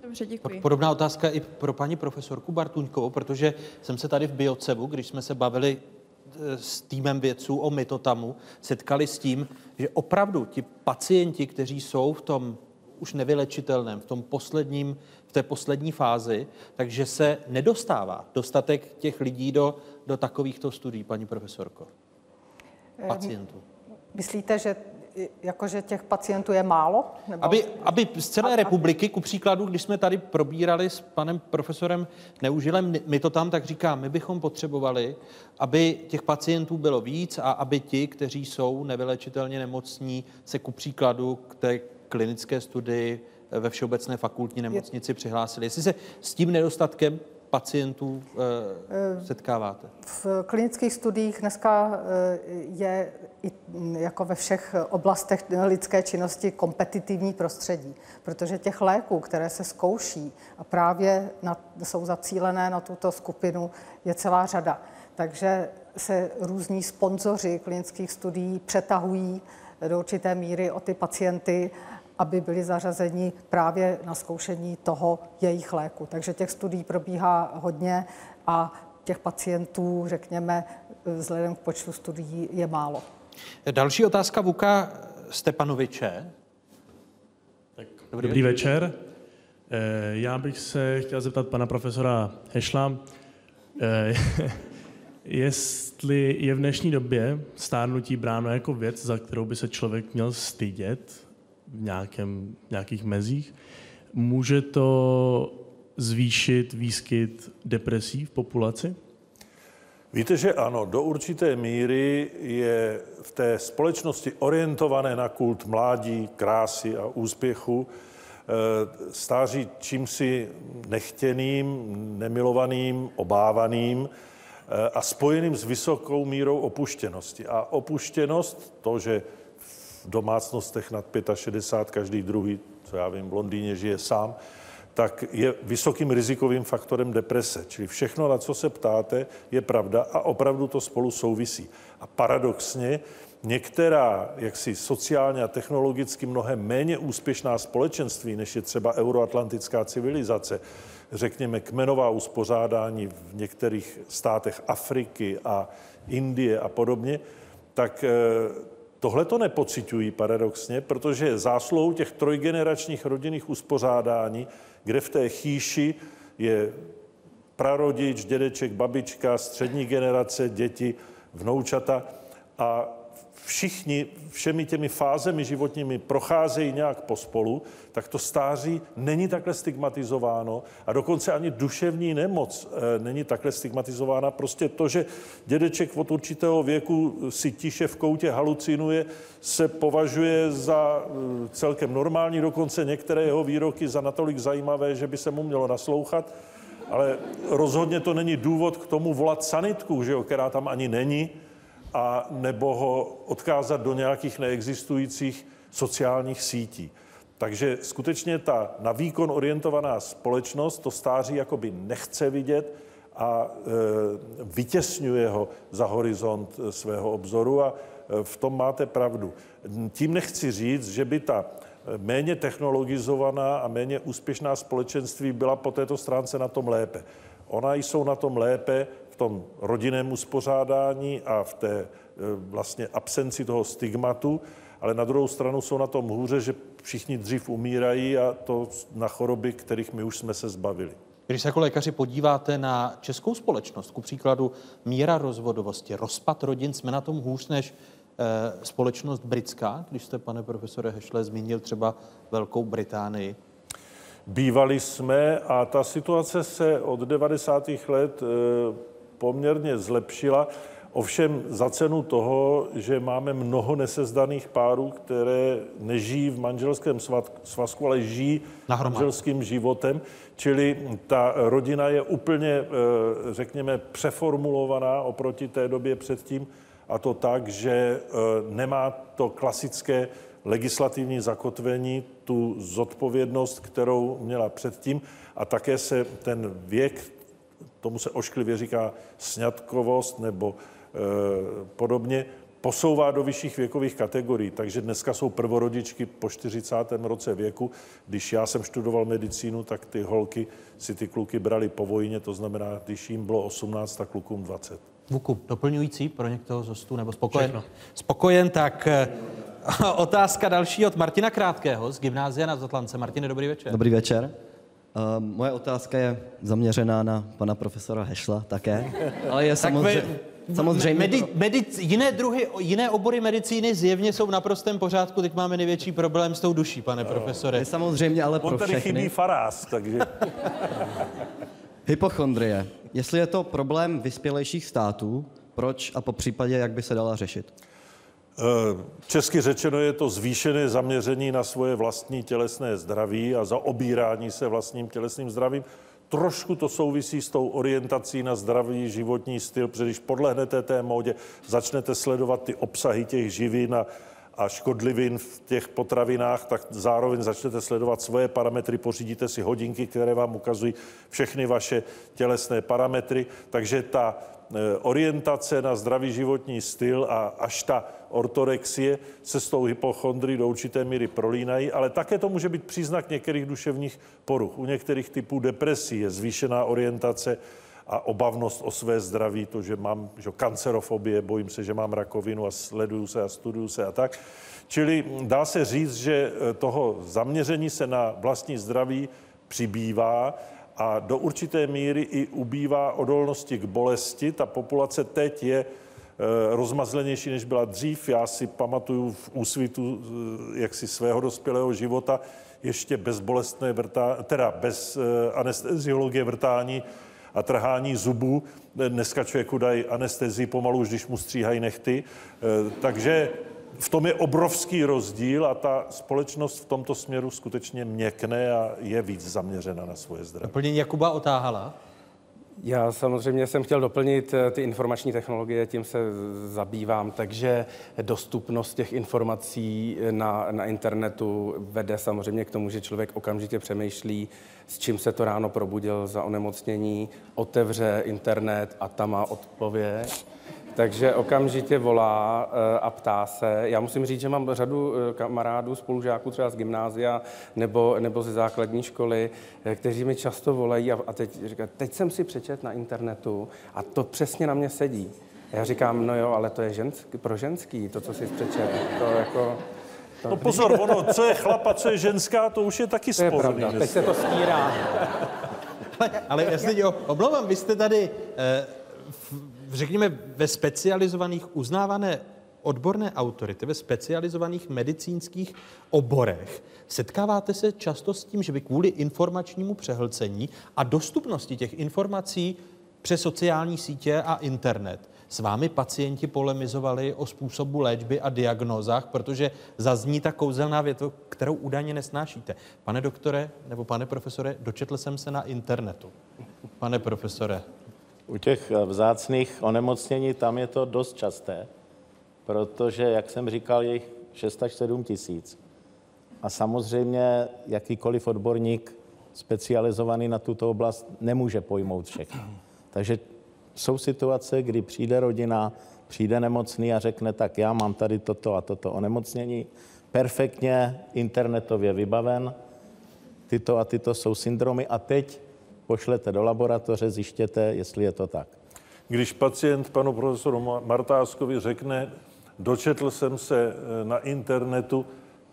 Dobře, děkuji. Podobná otázka i pro paní profesorku Bartuňkovou, protože jsem se tady v Biocevu, když jsme se bavili e, s týmem vědců o mitotamu, setkali s tím, že opravdu ti pacienti, kteří jsou v tom už nevylečitelném, v tom posledním, v té poslední fázi, takže se nedostává dostatek těch lidí do, do takovýchto studií, paní profesorko, pacientů. Myslíte, že jakože těch pacientů je málo? Nebo... Aby, aby z celé republiky, ku příkladu, když jsme tady probírali s panem profesorem Neužilem, my to tam tak říkám, my bychom potřebovali, aby těch pacientů bylo víc a aby ti, kteří jsou nevylečitelně nemocní, se ku příkladu k té klinické studii ve Všeobecné fakultní nemocnici přihlásili. Jestli se s tím nedostatkem pacientů e, setkáváte? V klinických studiích dneska eh, je i jako ve všech oblastech lidské činnosti kompetitivní prostředí, protože těch léků, které se zkouší a právě na, jsou zacílené na tuto skupinu, je celá řada. Takže se různí sponzoři klinických studií přetahují do určité míry o ty pacienty aby byli zařazeni právě na zkoušení toho jejich léku. Takže těch studií probíhá hodně a těch pacientů, řekněme, vzhledem k počtu studií je málo. Další otázka Vuka Stepanoviče. Tak, dobrý, dobrý večer. Eh, já bych se chtěl zeptat pana profesora Hešla, eh, jestli je v dnešní době stárnutí bráno jako věc, za kterou by se člověk měl stydět, v nějakém, nějakých mezích. Může to zvýšit výskyt depresí v populaci? Víte, že ano, do určité míry je v té společnosti orientované na kult mládí, krásy a úspěchu eh, stáří čímsi nechtěným, nemilovaným, obávaným eh, a spojeným s vysokou mírou opuštěnosti. A opuštěnost, to, že domácnostech nad 65 každý druhý, co já vím, v Londýně žije sám, tak je vysokým rizikovým faktorem deprese. Čili všechno, na co se ptáte, je pravda a opravdu to spolu souvisí. A paradoxně, některá jaksi sociálně a technologicky mnohem méně úspěšná společenství, než je třeba euroatlantická civilizace, řekněme kmenová uspořádání v některých státech Afriky a Indie a podobně, tak eh, Tohle to nepocitují paradoxně, protože zásluhou těch trojgeneračních rodinných uspořádání, kde v té chýši je prarodič, dědeček, babička, střední generace, děti, vnoučata a všichni všemi těmi fázemi životními procházejí nějak pospolu, tak to stáří není takhle stigmatizováno a dokonce ani duševní nemoc e, není takhle stigmatizována. Prostě to, že dědeček od určitého věku si tiše v koutě halucinuje, se považuje za e, celkem normální, dokonce některé jeho výroky za natolik zajímavé, že by se mu mělo naslouchat, ale rozhodně to není důvod k tomu volat sanitku, že jo, která tam ani není, a nebo ho odkázat do nějakých neexistujících sociálních sítí. Takže skutečně ta na výkon orientovaná společnost to stáří jakoby nechce vidět a e, vytěsňuje ho za horizont e, svého obzoru a e, v tom máte pravdu. Tím nechci říct, že by ta e, méně technologizovaná a méně úspěšná společenství byla po této stránce na tom lépe. Ona jsou na tom lépe tom rodinném uspořádání a v té e, vlastně absenci toho stigmatu, ale na druhou stranu jsou na tom hůře, že všichni dřív umírají a to na choroby, kterých my už jsme se zbavili. Když se jako lékaři podíváte na českou společnost, ku příkladu míra rozvodovosti, rozpad rodin, jsme na tom hůř než e, společnost britská, když jste, pane profesore Hešle, zmínil třeba Velkou Británii. Bývali jsme a ta situace se od 90. let e, poměrně zlepšila, ovšem za cenu toho, že máme mnoho nesezdaných párů, které nežijí v manželském svazku, ale žijí Nahromad. manželským životem, čili ta rodina je úplně, eh, řekněme, přeformulovaná oproti té době předtím, a to tak, že eh, nemá to klasické legislativní zakotvení, tu zodpovědnost, kterou měla předtím. A také se ten věk tomu se ošklivě říká sňatkovost nebo e, podobně, posouvá do vyšších věkových kategorií. Takže dneska jsou prvorodičky po 40. roce věku. Když já jsem študoval medicínu, tak ty holky si ty kluky brali po vojně, to znamená, když jim bylo 18, tak klukům 20. Vuku, doplňující pro některého z hostů nebo spokojen? Všechno. Spokojen, tak e, otázka další od Martina Krátkého z Gymnázia na Zatlance. Martine, dobrý večer. Dobrý večer. Uh, moje otázka je zaměřená na pana profesora Hešla také, ale je samozřejmě... Samozřejmě Medi, medic, jiné druhy, jiné obory medicíny zjevně jsou v naprostém pořádku. Teď máme největší problém s tou duší, pane profesore. Je samozřejmě ale On pro tady všechny. chybí faráz, takže... Hypochondrie. Jestli je to problém vyspělejších států, proč a po případě, jak by se dala řešit? Eh, Česky řečeno je to zvýšené zaměření na svoje vlastní tělesné zdraví a zaobírání se vlastním tělesným zdravím. Trošku to souvisí s tou orientací na zdravý životní styl, protože když podlehnete té módě, začnete sledovat ty obsahy těch živin a, a škodlivin v těch potravinách, tak zároveň začnete sledovat svoje parametry, pořídíte si hodinky, které vám ukazují všechny vaše tělesné parametry, takže ta eh, orientace na zdravý životní styl a až ta ortorexie se s tou hypochondrií do určité míry prolínají, ale také to může být příznak některých duševních poruch. U některých typů depresí je zvýšená orientace a obavnost o své zdraví, to, že mám že kancerofobie, bojím se, že mám rakovinu a sleduju se a studuju se a tak. Čili dá se říct, že eh, toho zaměření se na vlastní zdraví přibývá a do určité míry i ubývá odolnosti k bolesti. Ta populace teď je eh, rozmazlenější, než byla dřív. Já si pamatuju v úsvitu eh, jaksi svého dospělého života ještě bezbolestné vrtá, teda bez anesteziologie vrtání a trhání zubů. Dneska člověku dají anestezii pomalu, už když mu stříhají nechty. Eh, Takže v tom je obrovský rozdíl a ta společnost v tomto směru skutečně měkne a je víc zaměřena na svoje zdraví. Doplnění Jakuba Otáhala. Já samozřejmě jsem chtěl doplnit eh, ty informační technologie, tím se zabývám, takže dostupnost těch informací na, na internetu vede samozřejmě k tomu, že člověk okamžitě přemýšlí, s čím se to ráno probudil za onemocnění, otevře internet a tam má odpověď. Takže okamžitě volá eh, a ptá se. Já musím říct, že mám řadu eh, kamarádů, spolužáků třeba z gymnázia nebo, nebo ze základní školy, eh, kteří mi často volají a, a teď říkají, teď jsem si přečet na internetu a to přesně na mě sedí. A já říkám, no jo, ale to je ženský, pro ženský, to, co jsi přečet. To jako, to... No pozor, ono, co je chlapa, co je ženská, to už je taky To je sporný. pravda, teď se to stírá. Ale jasně, jo, omlouvám, vy jste tady, eh, řekněme, ve specializovaných uznávané odborné autority, ve specializovaných medicínských oborech. Setkáváte se často s tím, že vy kvůli informačnímu přehlcení a dostupnosti těch informací přes sociální sítě a internet s vámi pacienti polemizovali o způsobu léčby a diagnózách, protože zazní ta kouzelná věta, kterou údajně nesnášíte. Pane doktore nebo pane profesore, dočetl jsem se na internetu. Pane profesore, U těch eh, vzácných onemocnění tam je to dost časté, protože, jak jsem říkal, je jich 6 až 7 tisíc. A samozřejmě jakýkoliv odborník specializovaný na tuto oblast nemůže pojmout všechno. Takže jsou situace, kdy přijde rodina, přijde nemocný a řekne, tak já mám tady toto a toto onemocnění, perfektně internetově vybaven, tyto a tyto jsou syndromy a teď pošlete do laboratoře, zjištěte, jestli je to tak. Když pacient panu profesoru Ma- Martáskovi řekne, dočetl jsem se eh, na internetu,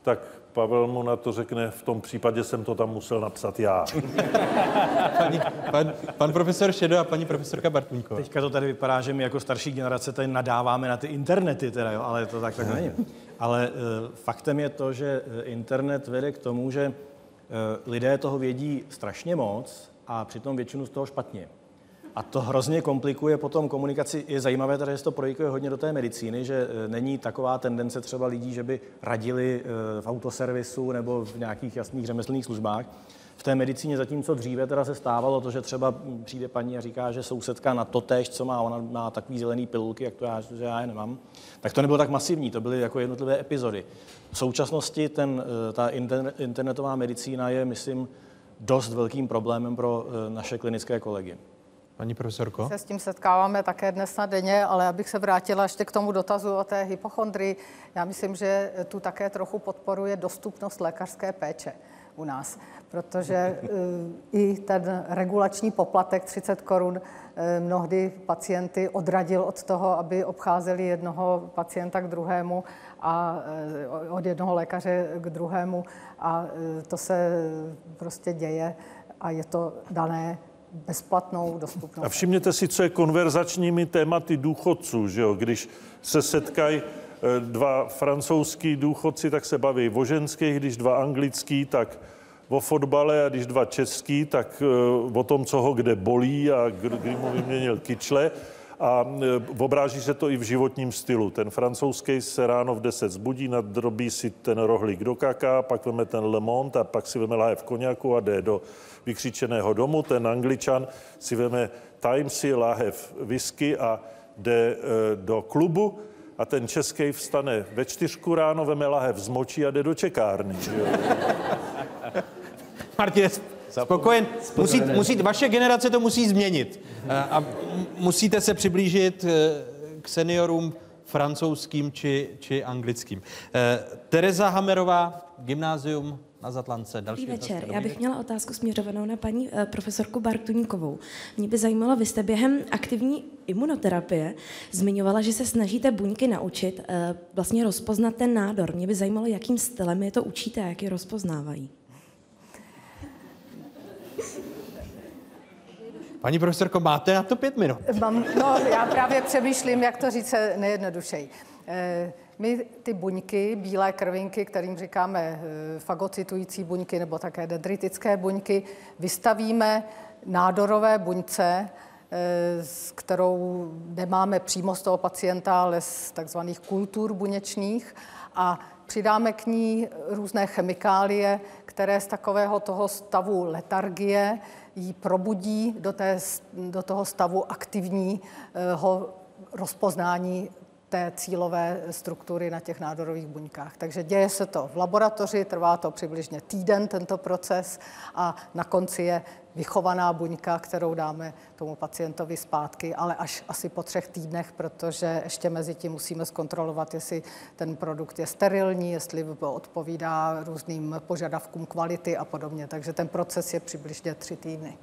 tak Pavel mu na to řekne, v tom případě jsem to tam musel napsat já. Pani, pan, pan profesor Šedo a paní profesorka Bartůňková. Teďka to tady vypadá, že my jako starší generace tady nadáváme na ty internety, teda, jo, ale to tak, tak není. Ale uh, faktem je to, že eh, internet vede k tomu, že uh, lidé toho vědí strašně moc a přitom většinu z toho špatně. A to hrozně komplikuje potom komunikaci. Je zajímavé, tady, že to projekuje hodně do té medicíny, že eh, není taková tendence třeba lidí, že by radili eh, v autoservisu nebo v nějakých jasných řemeslných službách. V té medicíně zatímco dříve teda se stávalo to, že třeba přijde paní a říká, že sousedka na to tež, co má, ona má takový zelený pilulky, jak to já, že já je nemám, tak to nebylo tak masivní, to byly jako jednotlivé epizody. V současnosti ten, eh, ta interne- internetová medicína je, myslím, dost velkým problémem pro eh, naše klinické kolegy. Paní profesorko? Se s tím setkáváme také dnes na denně, ale abych se vrátila ještě k tomu dotazu o té hypochondrii. Já myslím, že tu také trochu podporuje dostupnost lékařské péče u nás, protože eh, i ten regulační poplatek 30 korun eh, mnohdy pacienty odradil od toho, aby obcházeli jednoho pacienta k druhému a eh, od jednoho lékaře k druhému a to se prostě děje a je to dané bezplatnou dostupnou. A všimněte si, co je konverzačními tématy důchodců, že jo? Když se setkají dva francouzský důchodci, tak se baví o ženských, když dva anglický, tak o fotbale a když dva český, tak eh, o tom, co ho kde bolí a kdy mu vyměnil kyčle a e, obráží se to i v životním stylu. Ten francouzský se ráno v 10 zbudí, nadrobí si ten rohlík do kaká, pak veme ten Le Monde a pak si veme lahev koněku a jde do vykřičeného domu. Ten angličan si veme Timesy, lahev whisky a jde e, do klubu a ten český vstane ve čtyřku ráno, veme lahev z močí a jde do čekárny. Martin, spokojen. Musí, musí, vaše generace to musí změnit. A musíte se přiblížit eh, k seniorům francouzským či, či anglickým. Eh, Tereza Hamerová, gymnázium na Zatlance. Další Dobrý večer. Já bych měla otázku směřovanou na paní eh, profesorku Bartuníkovou. Mě by zajímalo, vy jste během aktivní imunoterapie zmiňovala, že se snažíte buňky naučit vlastně rozpoznat ten nádor. Mě by zajímalo, jakým stylem je to učíte a jak je rozpoznávají. Paní profesorko, máte na to pět minut? Mám, no, já právě přemýšlím, jak to říct nejjednodušeji. Eh, my ty buňky, bílé krvinky, kterým říkáme eh, fagocitující buňky nebo také dendritické buňky, vystavíme nádorové buňce, eh, s kterou nemáme přímo z toho pacienta, ale z takzvaných kultur buněčných a přidáme k ní různé chemikálie, které z takového toho stavu letargie ji probudí do, té, do toho stavu aktivního rozpoznání té cílové struktury na těch nádorových buňkách. Takže děje se to v laboratoři, trvá to přibližně týden tento proces a na konci je vychovaná buňka, kterou dáme tomu pacientovi zpátky, ale až asi po třech týdnech, protože ještě mezi tím musíme zkontrolovat, jestli ten produkt je sterilní, jestli odpovídá různým požadavkům kvality a podobně. Takže ten proces je přibližně tři týdny.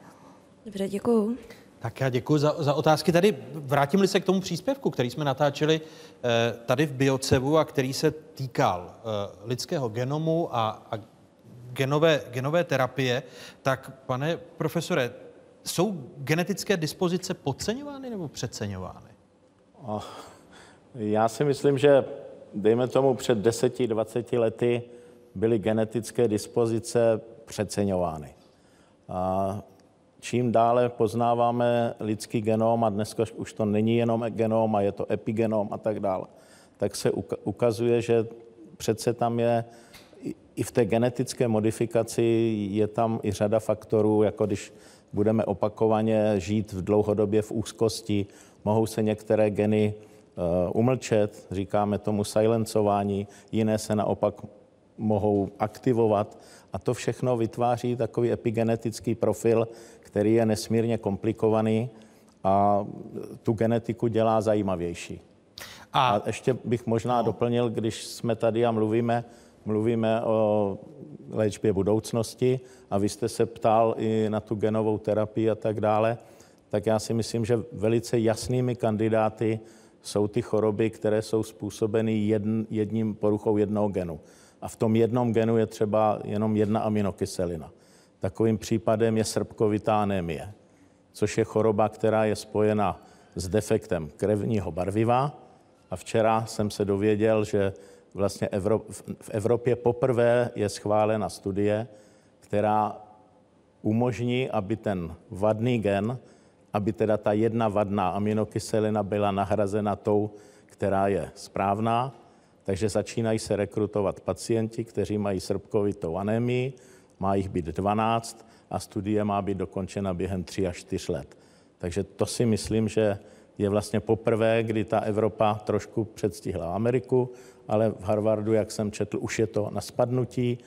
Dobře, děkuju. Tak já děkuji za, za otázky. Tady vrátím se k tomu příspěvku, který jsme natáčeli eh, tady v Biocevu a který se týkal eh, lidského genomu a, a genové, genové terapie. Tak, pane profesore, jsou genetické dispozice podceňovány nebo přeceňovány? Oh, já si myslím, že dejme tomu před 10-20 lety byly genetické dispozice přeceňovány. A čím dále poznáváme lidský genom, a dneska už to není jenom genom, a je to epigenom a tak dále, tak se ukazuje, že přece tam je i v té genetické modifikaci je tam i řada faktorů, jako když budeme opakovaně žít v dlouhodobě v úzkosti, mohou se některé geny uh, umlčet, říkáme tomu silencování, jiné se naopak mohou aktivovat a to všechno vytváří takový epigenetický profil, který je nesmírně komplikovaný a tu genetiku dělá zajímavější. A, a ještě bych možná no. doplnil, když jsme tady a mluvíme, mluvíme o léčbě budoucnosti a vy jste se ptal i na tu genovou terapii a tak dále, tak já si myslím, že velice jasnými kandidáty jsou ty choroby, které jsou způsobeny jedn, jedním poruchou jednoho genu. A v tom jednom genu je třeba jenom jedna aminokyselina. Takovým případem je srpkovitá anémie, což je choroba, která je spojena s defektem krevního barviva. A včera jsem se dověděl, že vlastně v Evropě poprvé je schválena studie, která umožní, aby ten vadný gen, aby teda ta jedna vadná aminokyselina byla nahrazena tou, která je správná. Takže začínají se rekrutovat pacienti, kteří mají srpkovitou anémii, má jich být 12 a studie má být dokončena během 3 až 4 let. Takže to si myslím, že je vlastně poprvé, kdy ta Evropa trošku předstihla Ameriku, ale v Harvardu, jak jsem četl, už je to na spadnutí.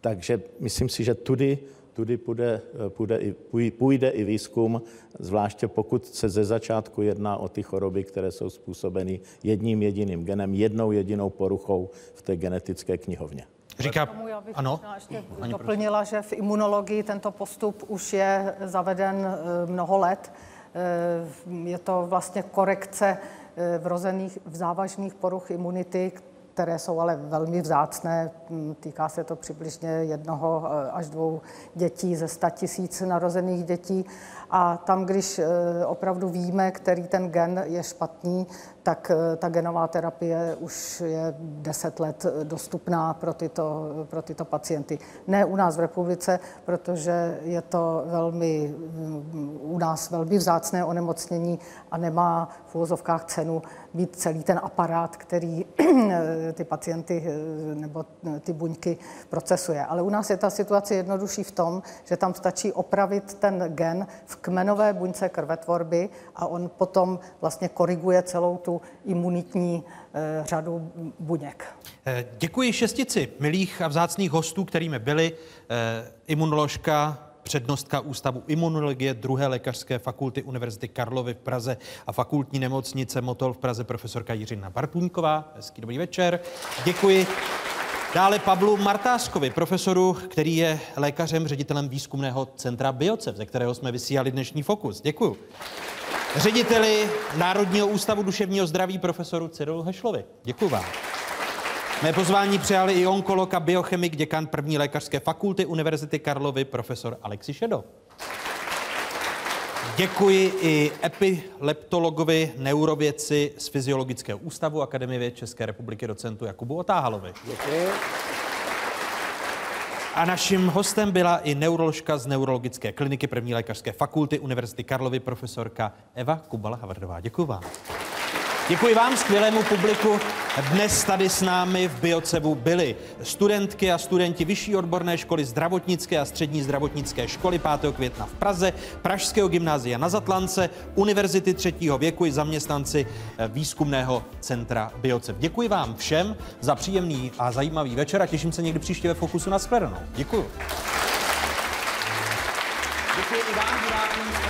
Takže myslím si, že tudy, tudy půjde, půjde, i, půjde i výzkum, zvláště pokud se ze začátku jedná o ty choroby, které jsou způsobeny jedním jediným genem, jednou jedinou poruchou v té genetické knihovně. Říká, tomu já bych ano. ještě doplnila, že v imunologii tento postup už je zaveden eh, mnoho let. Eh, je to vlastně korekce eh, vrozených v závažných poruch imunity, které jsou ale velmi vzácné. Mm, Týká se to přibližně jednoho až dvou dětí ze 100 tisíc narozených dětí. A tam, když eh, opravdu víme, který ten gen je špatný, tak eh, ta genová terapie už je 10 let dostupná pro tyto, pro tyto pacienty. Ne u nás v republice, protože je to velmi, u nás velmi vzácné onemocnění a nemá v úvozovkách cenu být celý ten aparát, který ty pacienty eh, nebo ty buňky procesuje. Ale u nás je ta situace jednodušší v tom, že tam stačí opravit ten gen v kmenové buňce krvetvorby a on potom vlastně koriguje celou tu imunitní eh, řadu buněk. Eh, Děkuji šestici milých a vzácných hostů, kterými byli eh, imunoložka, přednostka Ústavu imunologie druhé lékařské fakulty Univerzity Karlovy v Praze a fakultní nemocnice Motol v Praze profesorka Jiřina Bartůňková. Hezký dobrý večer. Děkuji Dále Pavlu Martáskovi, profesoru, který je lékařem, ředitelem výzkumného centra Biocev, ze kterého jsme vysílali dnešní fokus. Děkuji. Řediteli Národního ústavu duševního zdraví profesoru Cyrilu Hešlovi. Děkuji vám. Mé pozvání přijali i onkolog a biochemik, děkan první lékařské fakulty Univerzity Karlovy, profesor Alexi Šedo. Děkuji i epileptologovi, neurovědci z Fyziologického ústavu Akademie věd České republiky docentu Jakubu Otáhalovi. Děkuji. A naším hostem byla i neuroložka z Neurologické kliniky první lékařské fakulty Univerzity Karlovy, profesorka Eva Kubala-Havardová. Děkuji vám. Děkuji vám, skvělému publiku. Dnes tady s námi v Biocevu byli studentky a studenti Vyšší odborné školy zdravotnické a střední zdravotnické školy 5. května v Praze, Pražského gymnázia na Zatlance, Univerzity třetího věku i zaměstnanci eh, výzkumného centra Biocev. Děkuji vám všem za příjemný a zajímavý večer a těším se někdy příště ve Fokusu na shledanou. Děkuji. Děkuji vám, divákům.